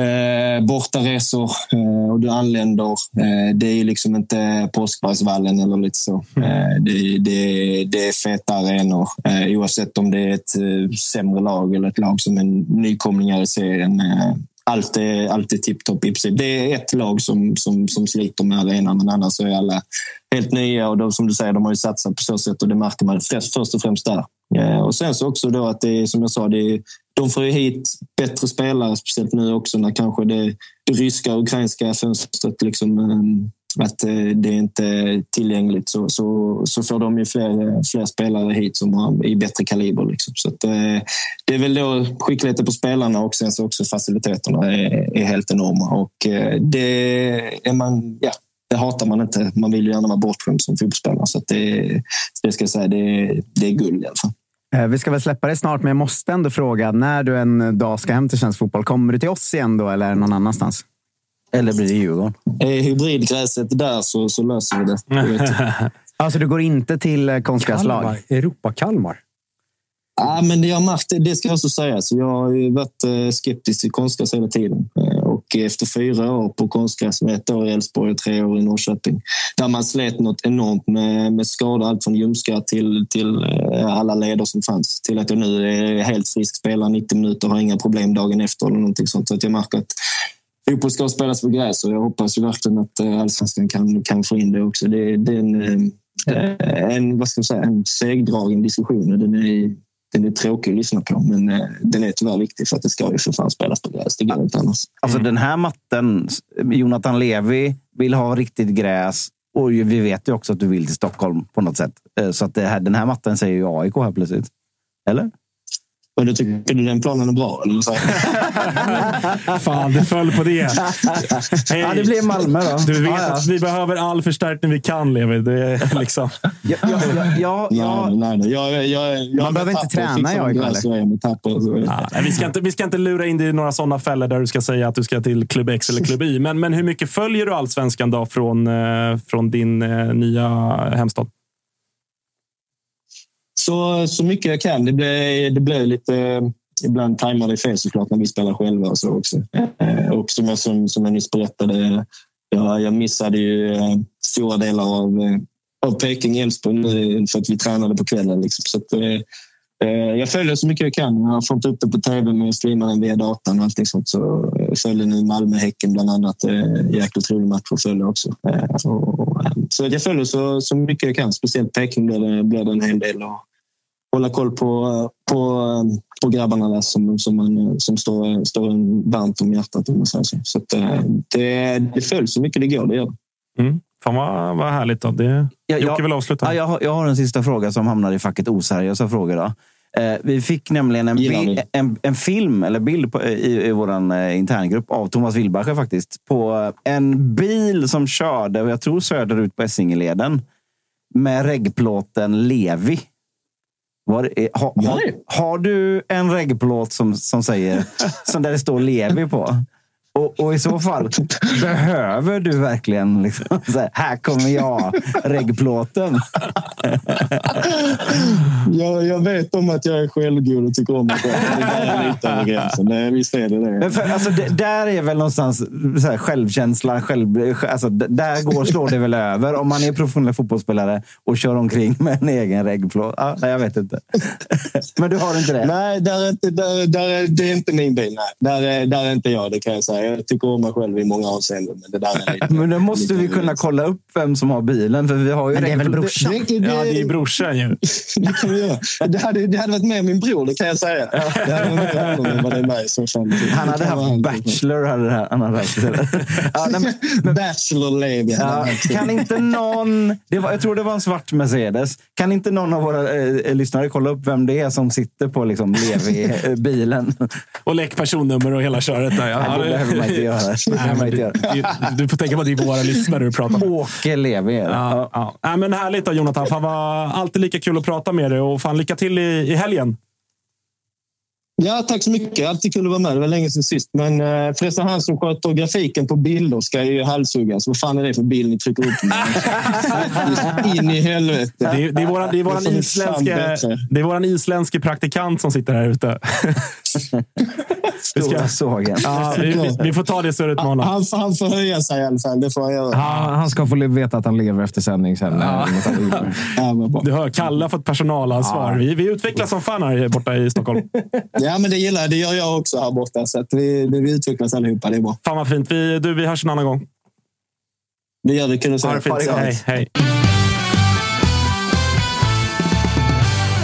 eh, bortaresor eh, och du anländer. Eh, det är liksom inte Påskbergsvallen eller lite så. Eh, det, det, det är feta arenor eh, oavsett om det är ett eh, sämre lag eller ett lag som är nykomlingar i serien. Allt är, allt är tipptopp i princip. Det är ett lag som, som, som sliter med arenan, men annars så är alla helt nya. Och då, som du säger, de har ju satsat på så sätt och det märker man först, först och främst där. Eh, och sen så också då att det är, som jag sa, det är, de får ju hit bättre spelare, speciellt nu också när kanske det, det ryska och ukrainska fönstret liksom, ehm, att eh, det är inte är tillgängligt så, så, så får de ju fler, fler spelare hit som har i bättre kaliber. Liksom. Så att, eh, det är väl då skickligheten på spelarna och sen så också faciliteterna är, är helt enorma. Och eh, det är man, ja, det hatar man inte. Man vill ju gärna vara bortskämd som fotbollsspelare. Så att det, det ska jag säga, det, är- det är guld i alla fall. Vi ska väl släppa det snart, men jag måste ändå fråga. När du en dag ska hem till svensk fotboll, kommer du till oss igen då eller någon annanstans? Eller blir det Djurgården? Är hybridgräset där så, så löser vi det. Alltså, du går inte till eh, konstgräslag? Kalmar. Europa-Kalmar. Ja, men det, jag har märkt, det ska jag också säga. Så jag har ju varit eh, skeptisk till konstgräs hela tiden. Eh, Och efter fyra år på konstgräs, med ett år i Elfsborg och tre år i Norrköping, där man slet något enormt med, med skador, allt från ljumskar till, till alla leder som fanns, till att jag nu är helt frisk, spelar 90 minuter, har inga problem dagen efter eller någonting sånt. Så att jag märker att fotboll ska spelas på gräs och jag hoppas ju verkligen att eh, allsvenskan kan, kan få in det också. Det, det är en, eh, en, vad ska jag säga, en segdragen diskussion och den är, den är tråkig att lyssna på, men eh, den är tyvärr viktig för att det ska ju för fan spelas på gräs. Det går inte annars. Alltså den här matten, Jonathan Levi vill ha riktigt gräs och vi vet ju också att du vill till Stockholm på något sätt. Så att det här, den här matten säger ju AIK här plötsligt. Eller? Men du tycker du den planen är bra? Eller så? Fan, det föll på det. Hej. Ja, det blir Malmö då. Du vet Ja, ja. att vi behöver all förstärkning vi kan, Levi. Det är liksom... Ja, ja, ja, ja, Nej, nej, nej. Jag, jag, jag, jag Man behöver inte träna, jag, nej, vi, ska inte, vi ska inte lura in dig i några sådana fällor där du ska säga att du ska till klubb X eller klubb Y. Men, men hur mycket följer du allsvenskan då från, eh, från din eh, nya hemstad? Så, så mycket jag kan. Det blir, det blir lite... Ibland tajmar det fel såklart när vi spelar själva och så också. Eh, Och som jag, som, som jag nyss berättade, jag, jag missade ju eh, stora delar av, eh, av Peking Elfsborg nu för att vi tränade på kvällen. Liksom. Så att, jag följer så mycket jag kan. Jag har fått upp det på tv men jag streamar den via datorn och allting sånt. Så jag följer nu Malmö-Häcken bland annat. Jäkligt rolig match att följa också. Så jag följer så, så mycket jag kan. Speciellt Peking blir det, blir det en hel del. Och, hålla koll på, på, på grabbarna där som, som, man, som står, står en varmt om hjärtat. Om man säger så. Så att, eh, det, det följs så mycket det går. Det gör det. Mm. Fan vad, vad härligt. Då. Det, Ja, Jocke jag- vill avsluta. Ja, jag, har, jag har en sista fråga som hamnar i facket oseriösa frågor. Då. Eh, vi fick nämligen en, bi- en, en film, eller bild på, i, i vår eh, interngrupp av Thomas Wilbacher faktiskt. På en bil som körde, och jag tror söderut på Essingeleden, med reggplåten Levi. Var, eh, ha, har, du en reggplåt som, som säger som där det står Levi på? Och, och i så fall, behöver du verkligen liksom, så här, här kommer jag, reggplåten. Jag, jag vet om att jag är självgod och tycker om mig själv. Det där är lite över gränsen. Det, visst är det det. Men för, alltså, det, där är väl någonstans så här, självkänslan, själv, alltså, där går, slår det väl över om man är professionell fotbollsspelare och kör omkring med en egen reggplåt. Ja, nej, jag vet inte. Men du har inte det? Nej, där är inte, där, där är, det är inte min bil. Nej. Där, är, där är inte jag, det kan jag säga. Jag tycker om mig själv i många avseenden. Men det där är lite, Men då måste vi kunna kolla upp vem som har bilen. För vi har ju Men det är väl brorsan? Det, det, Ja, det är brorsan ju. det kan vi göra. Det hade, det hade varit med min bror, det kan jag säga. Det hade varit med honom än vad det är mig. Så fan, Han hade det haft han. Bachelor. Hade det här, han hade haft det. ja, nej, men- Bachelor Levi. Ja, kan inte någon... Det var, jag tror det var en svart Mercedes. Kan inte någon av våra eh, lyssnare kolla upp vem det är som sitter på liksom, Levi-bilen? Och läck personnummer och hela köret. Där. Ja, Behöver man inte göra. Det behöver man inte göra. Du, du får tänka på att det är våra lyssnare du pratar med. Åke det. Ja, ja. Men härligt då, Jonathan. Fan, var alltid lika kul att prata med dig och fan, lycka till i, i helgen. Ja, tack så mycket. Alltid kul att vara med. Det var länge sedan sist. Men eh, förresten, han som sköter grafiken på bilder ska ju halshuggas. Vad fan är det för bild ni trycker upp? In i helvete. Det är, det är våran, det är våran, Det får isländske, är våran isländske praktikant som sitter här ute. Stora sågen. Ja, vi, vi, får ta det surret med honom. Han, han får höja sig i alla fall. Det får han göra. Ja, han ska få veta att han lever efter sändning sen. Ja. Du hör, Kalle har fått personalansvar. Vi, vi utvecklas som fan här borta i Stockholm. Ja, men det gillar jag. Det gör jag också här borta. Så att vi, vi utvecklas allihopa. Det är bra. Fan vad fint. Vi, du, vi hörs en annan gång. Det gör vi. Kul att se Ha det fint. Ha det gott. Hej, hej.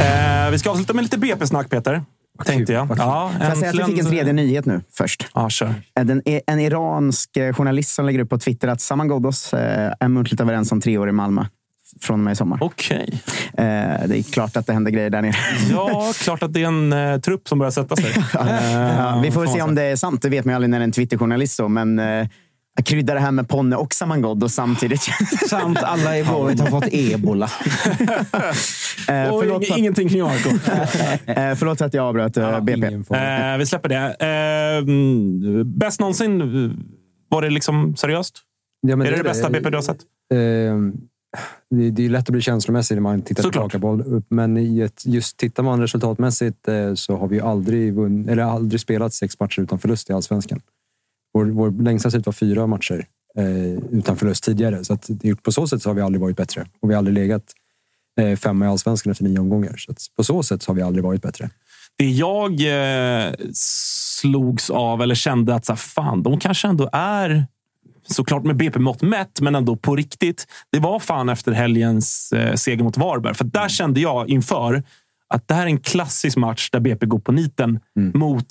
Eh, vi ska avsluta med lite BP-snack, Peter. Tänkte jag. Ja, Får jag säga att vi fick en tredje nyhet nu först? Ja, kör. Den, en iransk eh, journalist som lägger upp på Twitter att Saman Ghoddos eh, är muntligt överens om tre år i Malmö från och med i sommar. Okej. Eh, det är klart att det händer grejer där nere. Ja, klart att det är en eh, trupp som börjar sätta sig. Eh, Ja, vi får väl se om det är sant. Det vet man ju aldrig när det är en Twitterjournalist. Så, men eh, jag kryddar det här med Ponne och Saman Ghoddos samtidigt. Samt alla i Blåvitt har fått ebola. Eh, Och ing- för, ingenting kring AIK. eh, förlåt för att jag avbröt eh, BP. Ingen fara. Eh, vi släpper det. Eh, bäst någonsin. eh, Var det liksom seriöst? Ja, men är det det bästa BP du har sett? Det, det är lätt att bli känslomässig när man tittar Såklart. tillbaka på Men ett, just tittar man resultatmässigt eh, så har vi aldrig, vunn, eller aldrig spelat sex matcher utan förlust i allsvenskan. Vår, vår längsta slut var fyra matcher eh, utan förlust tidigare. Så att på så sätt så har vi aldrig varit bättre. Och vi har aldrig legat eh, femma i allsvenskan efter nio omgångar. Så på så sätt så har vi aldrig varit bättre. Det jag eh, slogs av, eller kände att så här, fan, de kanske ändå är såklart med BP-mått mätt, men ändå på riktigt. Det var fan efter helgens eh, seger mot Varberg. För där kände jag inför att det här är en klassisk match där BP går på niten mot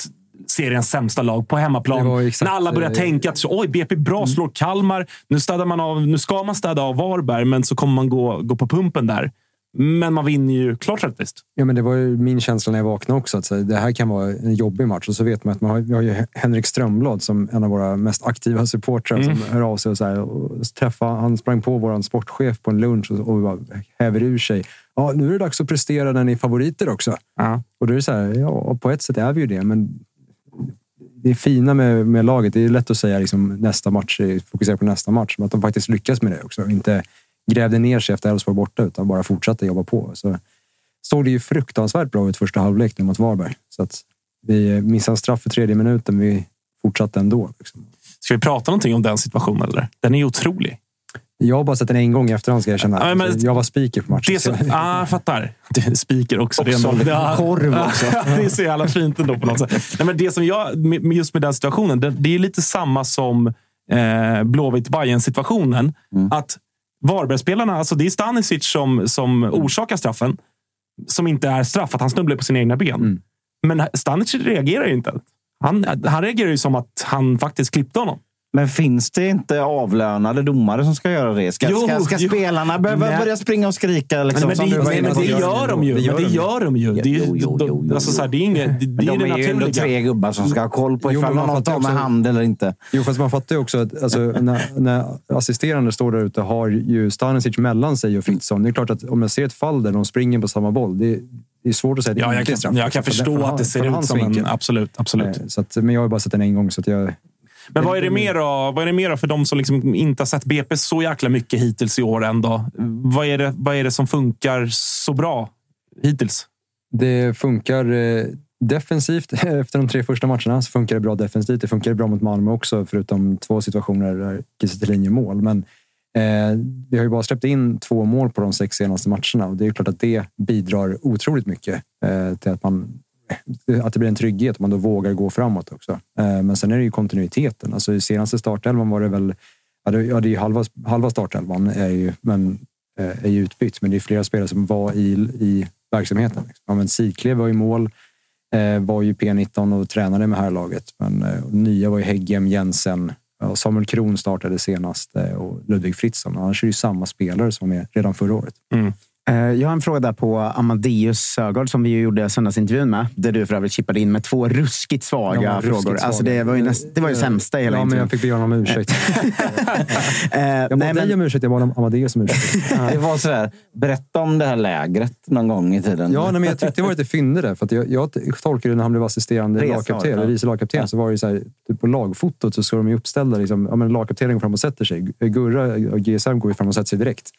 seriens sämsta lag på hemmaplan. exakt, När alla börjar eh, tänka att oj, BP bra slår Kalmar. Nu, städar man av, nu ska man städa av Varberg, men så kommer man gå, gå på pumpen där. Men man vinner ju klart rättvist. Ja, men det var ju min känsla när jag vaknade också. Att det här kan vara en jobbig match. Och så vet man att man har, vi har Henrik Strömblad som en av våra mest aktiva supportrar Mm. som hör av sig och, så här, och träffa, Han sprang på vår sportchef på en lunch och, och häver ur sig. Ja, nu är det dags att prestera när ni är favoriter också. Och då är det så här, ja, på ett sätt är vi ju det. Men det fina med, med laget, det är lätt att säga liksom, nästa match, fokusera på nästa match. Men att de faktiskt lyckas med det också. Inte grävde ner sig efter Elfsborg borta, utan bara fortsatte jobba på. Så såg det ju fruktansvärt bra ut första halvlek mot Varberg. Så att vi missade en straff för tredje minuten, men vi fortsatte ändå. Liksom. Ska vi prata någonting om den situationen? Eller? Den är ju otrolig. Jag har bara sett den en gång i efterhand, ska jag erkänna. Ja, men- jag var speaker på matchen. Det så ah, jag fattar. Det är speaker också. det är Också ändå- lite Ja. korv också. det är så jävla fint ändå på något sätt. Nej, men det som jag, just med den situationen, det, det är lite samma som eh, blåvitt bayern situationen Att Varbergsspelarna, alltså det är Stanisic som, som orsakar straffen. Som inte är straff, att han snubblar på sina egna ben. Men Stanisic reagerar ju inte. Han, han reagerar ju som att han faktiskt klippte honom. Men finns det inte avlönade domare som ska göra det? Ska, Jo, ska, ska jo. spelarna behöva Nej. börja springa och skrika? Liksom, men, som det, du var men, det gör de ju. Men det gör de ju. Det är, jo, alltså, det är inget, det, det Men är de är ju ändå naturliga. tre gubbar som ska ha koll på Jo, ifall man någon fattar tar med hand eller inte. Jo, fast man fattar ju också att alltså, när, när assisterande står där ute har ju Stanisic mellan sig och Fritzson. Det är klart att om jag ser ett fall där de springer på samma boll, det, det är svårt att säga det Ja, jag kan, jag kan För förstå att det ser ut som en... Absolut. absolut. Så att, men jag har ju bara sett den en gång, så att jag... Men vad är det mer då, vad är det mer för de som liksom inte har sett BP så jäkla mycket hittills i år ändå? Vad är det, vad är det som funkar så bra hittills? Det funkar eh, defensivt. Efter de tre första matcherna så funkar det bra defensivt. Det funkar bra mot Malmö också, förutom två situationer där Kiese Thelin gör mål. Men eh, vi har ju bara släppt in två mål på de sex senaste matcherna och det är klart att det bidrar otroligt mycket eh, till att man att det blir en trygghet om man då vågar gå framåt också. Eh, men sen är det ju kontinuiteten. Alltså i senaste startelvan var det väl... Ja, det, ja, det är ju halva, halva startelvan är ju, men, eh, är ju utbytt, men det är flera spelare som var i, i verksamheten. Ja, men Sikle var i mål, var ju eh, P19 och tränade med här laget. Men nya var ju Heggem, Jensen, Samuel Kron startade senast och Ludvig Fritzson. Annars är det ju samma spelare som var med redan förra året. Mm. Jag har en fråga där på Amadeus Sögaard som vi ju gjorde söndagsintervjun med. Där du för övrigt chippade in med två ruskigt svaga Ja, ruskigt frågor. Alltså det var ju, näst, det var ju sämsta i hela Ja, men intervjun. jag fick be honom om ursäkt. Eh, Jag bad nej, dig men, om ursäkt, jag bad om Amadeus om ursäkt. Det var sådär, berätta om det här lägret någon gång i tiden. Ja, nej, men jag tyckte det var lite fynde där. För att jag, jag tolkade det när han blev assisterande lagkapten, ja. eller vice lagkapten. Så var det så här, typ på lagfotot så ska de ju uppställda. Liksom, ja, men lagkaptenen går fram och sätter sig. Gurra och GSM går ju fram och sätter sig direkt.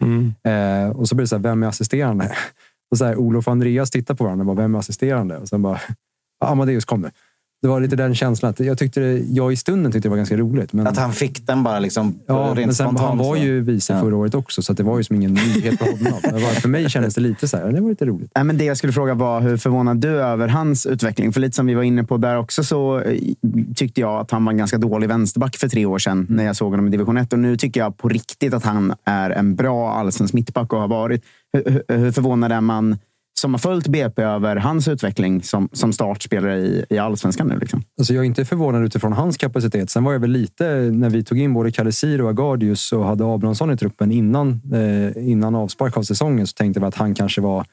Eh, och så blir det så här, vem är assisterande? Och så här, Olof och Andreas tittar på varandra och bara, vem är assisterande? Och sen bara, "Ja, Amadeus kom nu. Det var lite den känslan. Att jag, tyckte det, jag i stunden tyckte det var ganska roligt. Men, Att han fick den bara liksom ja, rent sen, spontant. han var ju vice Ja. förra året också, så det var ju som ingen nyhet för honom. För mig kändes det lite så här, det var lite roligt. nej, men det jag skulle fråga var hur förvånad du är över hans utveckling? För lite som vi var inne på där också så eh, tyckte jag att han var en ganska dålig vänsterback för tre år sedan när jag såg honom i division 1. Och nu tycker jag på riktigt att han är en bra allsvensk mittback och har varit. Hur, hur, förvånad är man som har följt BP över hans utveckling som, som startspelare i, i allsvenskan nu? Liksom? Alltså jag är inte förvånad utifrån hans kapacitet. Sen var jag väl lite, när vi tog in både Kalisir och Agardius och hade Abrahamsson i truppen innan, eh, innan avspark av säsongen så tänkte vi att han kanske var...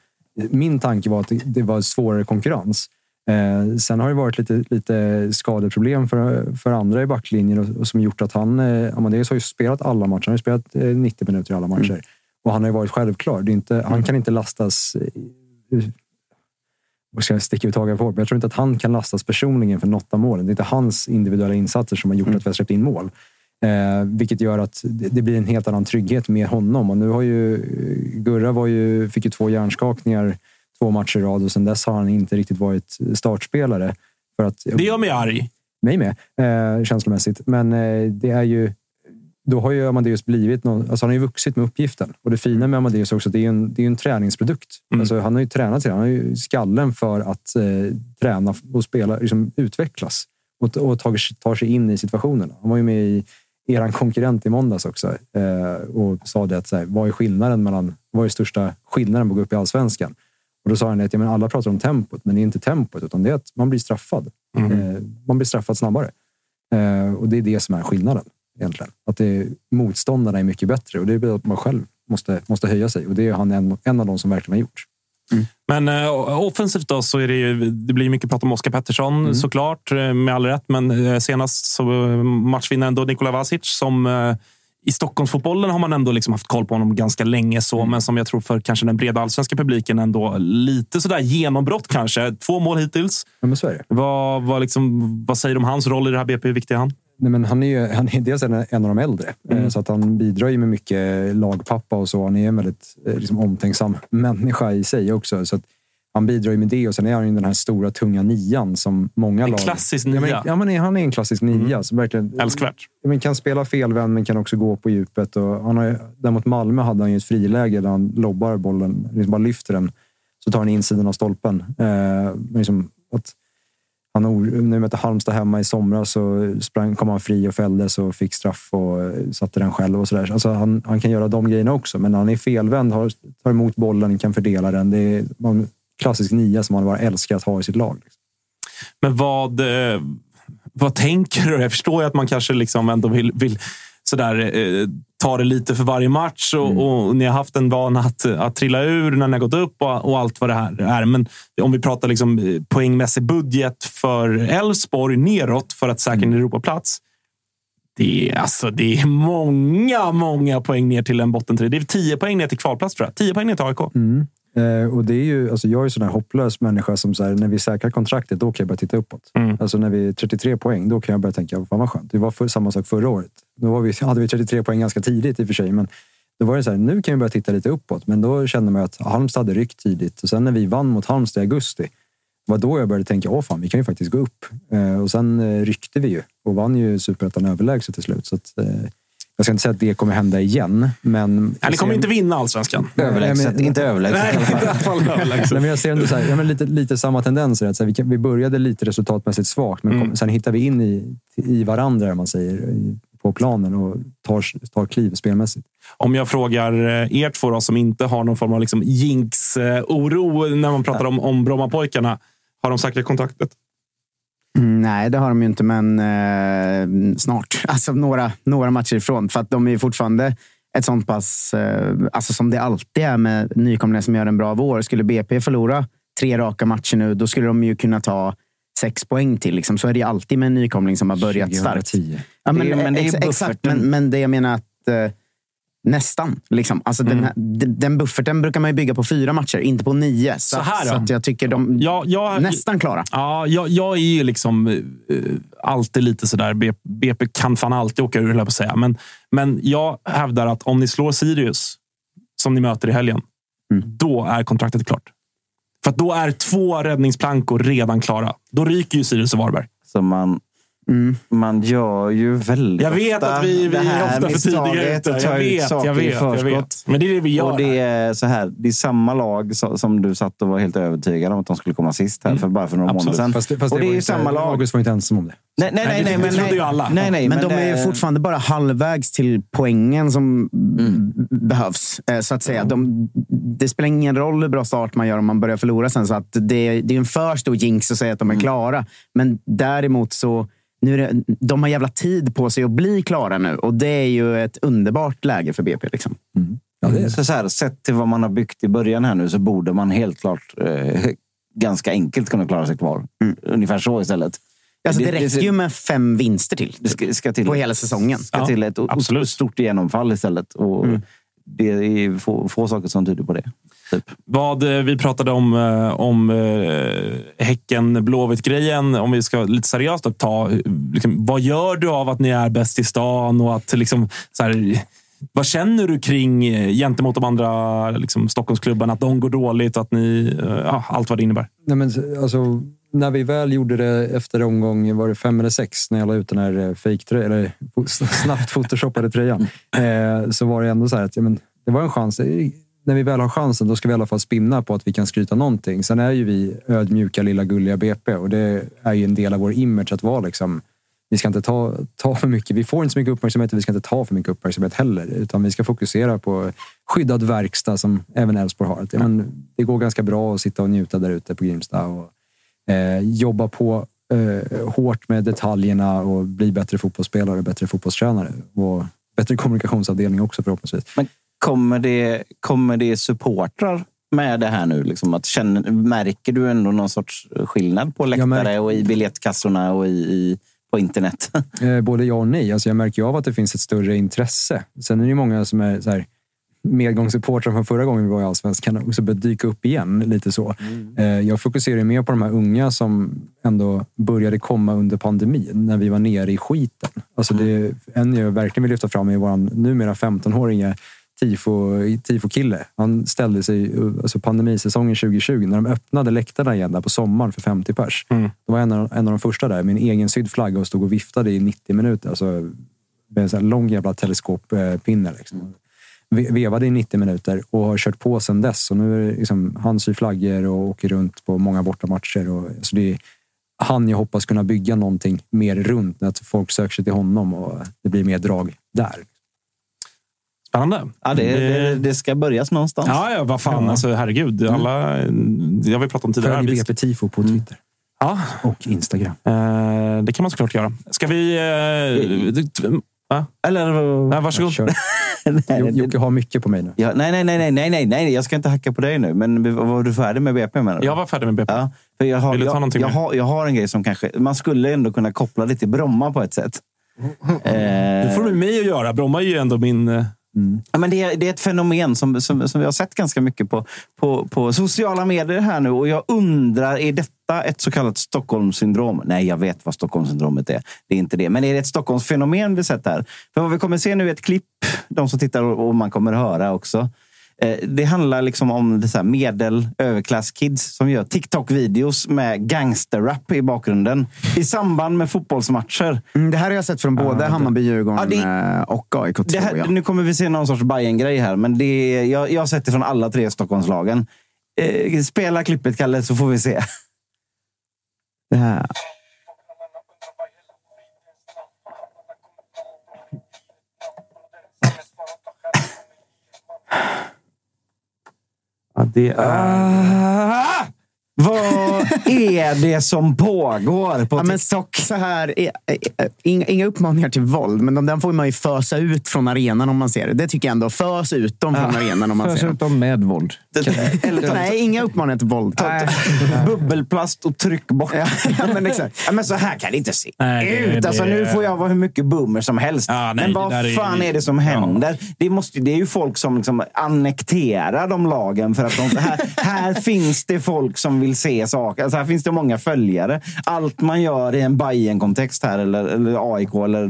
Min tanke var att det, var svårare konkurrens. Eh, sen har det varit lite, lite skadeproblem för, för andra i backlinjen och, och som gjort att han... Eh, Amadeus har ju spelat alla matcher. Han har spelat eh, 90 minuter i alla matcher. Och han har ju varit självklar. Det är inte, Han kan inte lastas... eh, vad ska jag sticka ut hakan på? Men jag tror inte att han kan lastas personligen för något av målen. Det är inte hans individuella insatser som har gjort att vi har släppt in mål. Eh, vilket gör att det, det blir en helt annan trygghet med honom. Och nu har ju Gurra var ju, fick ju två hjärnskakningar två matcher i rad och sen dess har han inte riktigt varit startspelare. För att, Det gör mig arg. mig med, eh, känslomässigt. Men eh, det är ju... Då har ju Amadeus blivit någon, alltså han har ju vuxit med uppgiften. Och det fina med Amadeus också, det är en, det är en träningsprodukt. Alltså han har ju tränat till det. Han har ju skallen för att eh, träna och spela, liksom utvecklas. Och, och tar, tar sig in i situationerna. Han var ju med i er konkurrent i måndags också eh, och sa det att så här, vad är skillnaden mellan, vad är största skillnaden på att gå upp i allsvenskan? Och då sa han att ja, men alla pratar om tempot, men det är inte tempot utan det är att man blir straffad. Eh, man blir straffad snabbare. Eh, och det är det som är skillnaden egentligen. Att det, motståndarna är mycket bättre och det är att man själv måste, måste höja sig. Och det är han en, en av de som verkligen har gjort. Men eh, offensivt då så är det ju, det blir mycket prat om Oskar Pettersson Mm. såklart, eh, med all rätt. Men eh, senast så eh, matchvinnaren då Nikola Vasic som eh, i Stockholmsfotbollen har man ändå liksom haft koll på honom ganska länge, så, Mm. men som jag tror för kanske den breda allsvenska publiken ändå lite sådär genombrott kanske. Två mål hittills. Ja, men så är det. Vad, vad, liksom, vad säger du om hans roll i det här BP? Hur viktig är han? Nej, men han är ju han är dels en, en av de äldre, Mm. eh, så att han bidrar ju med mycket lagpappa och så. Han är en väldigt eh, liksom, omtänksam människa i sig också. Så att han bidrar ju med det och sen är han ju den här stora tunga nian som många En lag... klassisk Ja, men, nia. Mm. ja, men han är en klassisk nia. Som verkligen, Älskvärt. Men kan spela felvänd men kan också gå på djupet. Och han har där mot Malmö hade han ju ett friläge där han lobbar bollen, liksom bara lyfter den. Så tar han insidan av stolpen. Eh, liksom att han, när vi mötte Halmstad hemma i somras så sprang, kom han fri och fälldes och fick straff och eh, satte den själv. och så där. Alltså han, han kan göra de grejerna också, men när han är felvänd, har, tar emot bollen, kan fördela den. Det är en klassisk nia som man bara älskar att ha i sitt lag. Liksom. Men vad, eh, vad tänker du? Jag förstår ju att man kanske liksom ändå vill, vill sådär, eh, ta det lite för varje match och, och ni har haft en vana att, att trilla ur när ni har gått upp och, och allt vad det här är. Men om vi pratar liksom eh, poängmässig budget för Elfsborg neråt för att säkra en Europaplats. Det är, alltså, det är många, många poäng ner till en bottentrid. Det är tio poäng ner till kvalplats tror jag. Tio poäng ner till AIK. Eh, och det är ju, alltså jag är ju sån här hopplös människa som så här, när vi säkrar kontraktet, då kan jag börja titta uppåt. Mm. Alltså när vi är 33 poäng, då kan jag börja tänka, fan vad skönt. Det var för, samma sak förra året. Då var vi, hade vi 33 poäng ganska tidigt i och för sig, men då var det så här, nu kan vi börja titta lite uppåt. Men då kände man att Halmstad hade ryckt tidigt. Och sen när vi vann mot Halmstad i augusti, var då jag började tänka, åh fan, vi kan ju faktiskt gå upp. Eh, och sen eh, ryckte vi ju och vann ju superettan överlägset till slut. Så att, eh, jag ska inte säga att det kommer hända igen, men... Ja, ni kommer inte vinna allsvenskan. Överlägset, men- inte överlägset Nej, i alla fall. inte i alla fall överlägset. Men jag ser ändå så här, ja, men lite, lite samma tendenser. Att så här, vi, kan, vi började lite resultatmässigt svagt, men Mm. kom, sen hittar vi in i, i varandra, om man säger, på planen och tar, tar kliv spelmässigt. Om jag frågar eh, er två då, som inte har någon form av liksom jinx-oro när man pratar om, om Brommapojkarna. Har de säkrat kontraktet? Mm, Nej, det har de ju inte, men eh, snart. Alltså några, några matcher ifrån. För att de är fortfarande ett sånt pass, eh, alltså som det alltid är med nykomlingar som gör en bra vår. Skulle BP förlora tre raka matcher nu, då skulle de ju kunna ta sex poäng till. Liksom. Så är det alltid med en nykomling som har börjat starkt. 2010. Ja, men, Det är- men det är ex- exakt, men, men det jag menar att eh, nästan. Liksom. Alltså den, här, den, bufferten brukar man bygga på fyra matcher, inte på nio. Så, Så här så då. att jag tycker de Ja, jag, nästan klara. Ja, jag, jag är ju liksom eh, alltid lite sådär. BP, BP kan fan alltid åka ur, på säga. Men, men jag hävdar att om ni slår Sirius, som ni möter i helgen, då är kontraktet klart. För att då är två räddningsplankor redan klara. Då ryker ju Sirius och Varberg. Så man, man gör ju väldigt Jag vet ofta att vi, vi det är här ofta för tidiga ute. att ta Jag ut vet, saker jag i vet, jag vet. Men det är det vi gör. Och det är så här, det är samma lag som du satt och var helt övertygad om att de skulle komma sist här för bara för några månader sedan. Fast, det- fast och det är ju samma lag. August var inte ensam om det. Nej, nej, nej, nej, men, nej, ju alla. Nej, nej, Men, de är ju fortfarande bara halvvägs till poängen som b- behövs. eh, Så att säga. De, det spelar ingen roll hur bra start man gör om man börjar förlora sen. Så att det, det är en för stor jinx att säga att de är klara. Men däremot så nu är det, de har jävla tid på sig att bli klara nu. Och det är ju ett underbart läge för BP. Liksom. Ja, det är det. Så, här, sett till vad man har byggt i början här nu så borde man helt klart eh, ganska enkelt kunna klara sig kvar. Ungefär så istället. Alltså, det räcker ju med fem vinster till. Det ska, ska till, På hela säsongen. ska Ja, till ett absolut. stort genomfall istället. Och Det är få, få saker som tyder på det. Typ. Vad eh, vi pratade om, eh, om eh, Häcken-Blåvitt-grejen. Om vi ska lite seriöst att ta. Liksom, vad gör du av att ni är bäst i stan? Och att, liksom, så här, vad känner du kring gentemot de andra liksom, Stockholmsklubbarna? Att de går dåligt och att ni... Ja, allt vad det innebär. Nej, men, alltså, när vi väl gjorde det efter omgång, var det fem eller sex, när jag la ut den här fake eller snabbt photoshoppade tröjan, eh, så var det ändå så här att ja, men, det var en chans. När vi väl har chansen, då ska vi i alla fall spinna på att vi kan skryta någonting. Sen är ju vi ödmjuka, lilla gulliga BP och det är ju en del av vår image att vara liksom vi ska inte ta, ta för mycket. Vi får inte så mycket uppmärksamhet och vi ska inte ta för mycket uppmärksamhet heller. Utan vi ska fokusera på skyddad verkstad som även Elfsborg har. Ja, men, det går ganska bra att sitta och njuta där ute på Grimsta och eh, jobba på eh, hårt med detaljerna och bli bättre fotbollsspelare och bättre fotbollstränare. Och bättre kommunikationsavdelning också förhoppningsvis. Men kommer det, kommer det supportrar med det här nu? Liksom att känner, märker du ändå någon sorts skillnad på läktare och i biljettkassorna och i, i, på internet? Eh, Både ja och nej. Alltså jag märker av att det finns ett större intresse. Sen är det ju många som är så här, medgångssupportrar från förra gången vi var i Allsvenskan och också börjat dyka upp igen. lite så. Eh, Jag fokuserar mer på de här unga som ändå började komma under pandemin, när vi var nere i skiten. Alltså det, en jag verkligen vill lyfta fram är vår numera 15-åringe tifo- tifo-kille. Han ställde sig alltså pandemisäsongen 2020, när de öppnade läktarna igen där på sommaren för 50 pers. Då var en av, en av de första där med en egen sydd flagga och stod och viftade i 90 minuter. Alltså, med en sån lång jävla teleskoppinne. Liksom. Ve- Vevade i 90 minuter och har kört på sedan dess. Och nu är det liksom, han syr flaggor och åker runt på många bortamatcher. Och, alltså det är han jag hoppas kunna bygga någonting mer runt. Att folk söker sig till honom och det blir mer drag där. Spännande. Ja, det, det, det ska börjas någonstans. Ja, ja, vad fan. Ja. Alltså, herregud. Alla, det har vi pratat om tidigare. Följ BP Tifo på Twitter. Ja. Och Instagram. Eh, det kan man såklart göra. Ska vi... Eh, d- va? Eller... Nej, varsågod. Jo- Jocke har mycket på mig nu. Ja, nej, nej, nej, nej, nej, nej, nej, jag ska inte hacka på dig nu. Men var du färdig med BP menar du? Jag var färdig med BP. Ja, för jag, har, Vill du ta jag, någonting jag, mer? har, jag har en grej som kanske... Man skulle ändå kunna koppla det till Bromma på ett sätt. Eh, Det får du med mig att göra. Bromma är ju ändå min... Mm. Ja, men det, är, det är ett fenomen som, som, som vi har sett ganska mycket på, på, på sociala medier här nu. Och jag undrar, är detta ett så kallat Stockholmssyndrom? Nej, jag vet vad Stockholmssyndromet är. Det är inte det. Men är det ett Stockholmsfenomen vi sett här? För vad vi kommer se nu är ett klipp, de som tittar och man kommer höra också. Eh, Det handlar liksom om det så medel överklasskids som gör TikTok-videos med gangsterrap i bakgrunden i samband med fotbollsmatcher. Mm, det här har jag sett från både Hammarby, Djurgården Ja, det- eh, och AIK. Jag. Nu kommer vi se någon sorts Bayern-grej här, men det jag, jag har sett det från alla tre Stockholmslagen. Eh, spela klippet, Kalle, så får vi se. Det här. Ja, det är... Vad är det som pågår på Ja, men TikTok? så här, inga, inga uppmaningar till våld, men de, den får man ju fösa ut från arenan om man ser det. Det tycker jag ändå. Fös ut dem från arenan om man Förs ser ut dem. med våld. Eller Nej, inga uppmaningar till våld. bubbelplast och tryck bort. Ja, ja, men exakt. Ja, men så här kan det inte se Nej, det- ut. Alltså, det- nu får jag vara hur mycket boomer som helst. Ja, nej, men vad det är- fan är det som händer? Det, måste, det är ju folk som liksom annekterar de lagen. För att de, här, här finns det folk som vill se saker. Alltså, här finns det många följare. Allt man gör i en bayern kontext här, eller, eller AIK, eller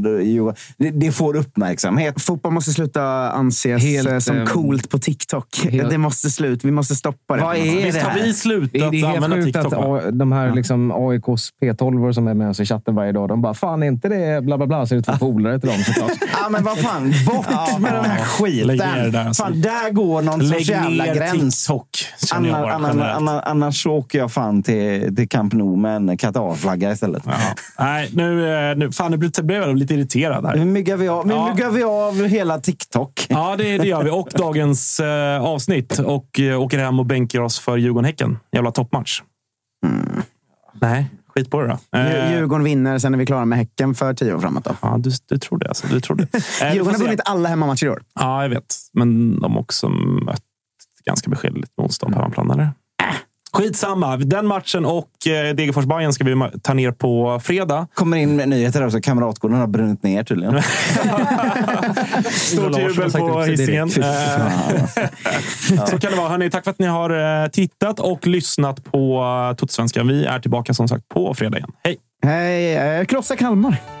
det, det får uppmärksamhet. Fotboll måste sluta anses Helt, eh, som eh, coolt på TikTok. helt- Det måste slut. Vi måste stoppa det. Vad är Visst det har här? vi slutat Det är, helt använda TikTok? att de här liksom AIKs P12 som är med oss i chatten varje dag, de bara “Fan, är inte det bla bla bla?” Så är det två polare till dem såklart. Ja, men vad fan. Bort med den här skiten. Lägg ner det där, alltså. Fan, där går någon sorts jävla gräns. TikTok, känner jag Anna, bara anna, generellt. anna, annars åker jag fan till, till Camp Nou med en Qatar-flagga istället. Ja. Nej, nu, eh, nu, fan, nu blev jag lite irriterad här. Nu myggar vi av, Ja. myggar vi av hela TikTok. Ja, det, det gör vi. Och dagens eh, avsnitt. Och eh, åker hem och bänkar oss för Djurgården-Häcken. Jävla toppmatch. Nej, skit på det då. Eh, Djurgården vinner, sen är vi klara med Häcken för tio år framåt. Då. Ja, du, du tror det. Alltså. Du tror det. Eh, Djurgården har vunnit alla hemmamatcher i år. Ja, jag vet. Men de har också mött ganska beskedligt motstånd på hemmaplan, eller? Skitsamma. Den matchen och eh, degerfors bayern ska vi ta ner på fredag. Kommer in med nyheter också. Kamratgården har brunnit ner tydligen. Stort jubel på Hisingen. Eh, Så kan det vara. Hörrni, tack för att ni har eh, tittat och lyssnat på uh, Totosvenskan. Vi är tillbaka som sagt på fredag igen. Hej! Hej, eh, krossa Kalmar.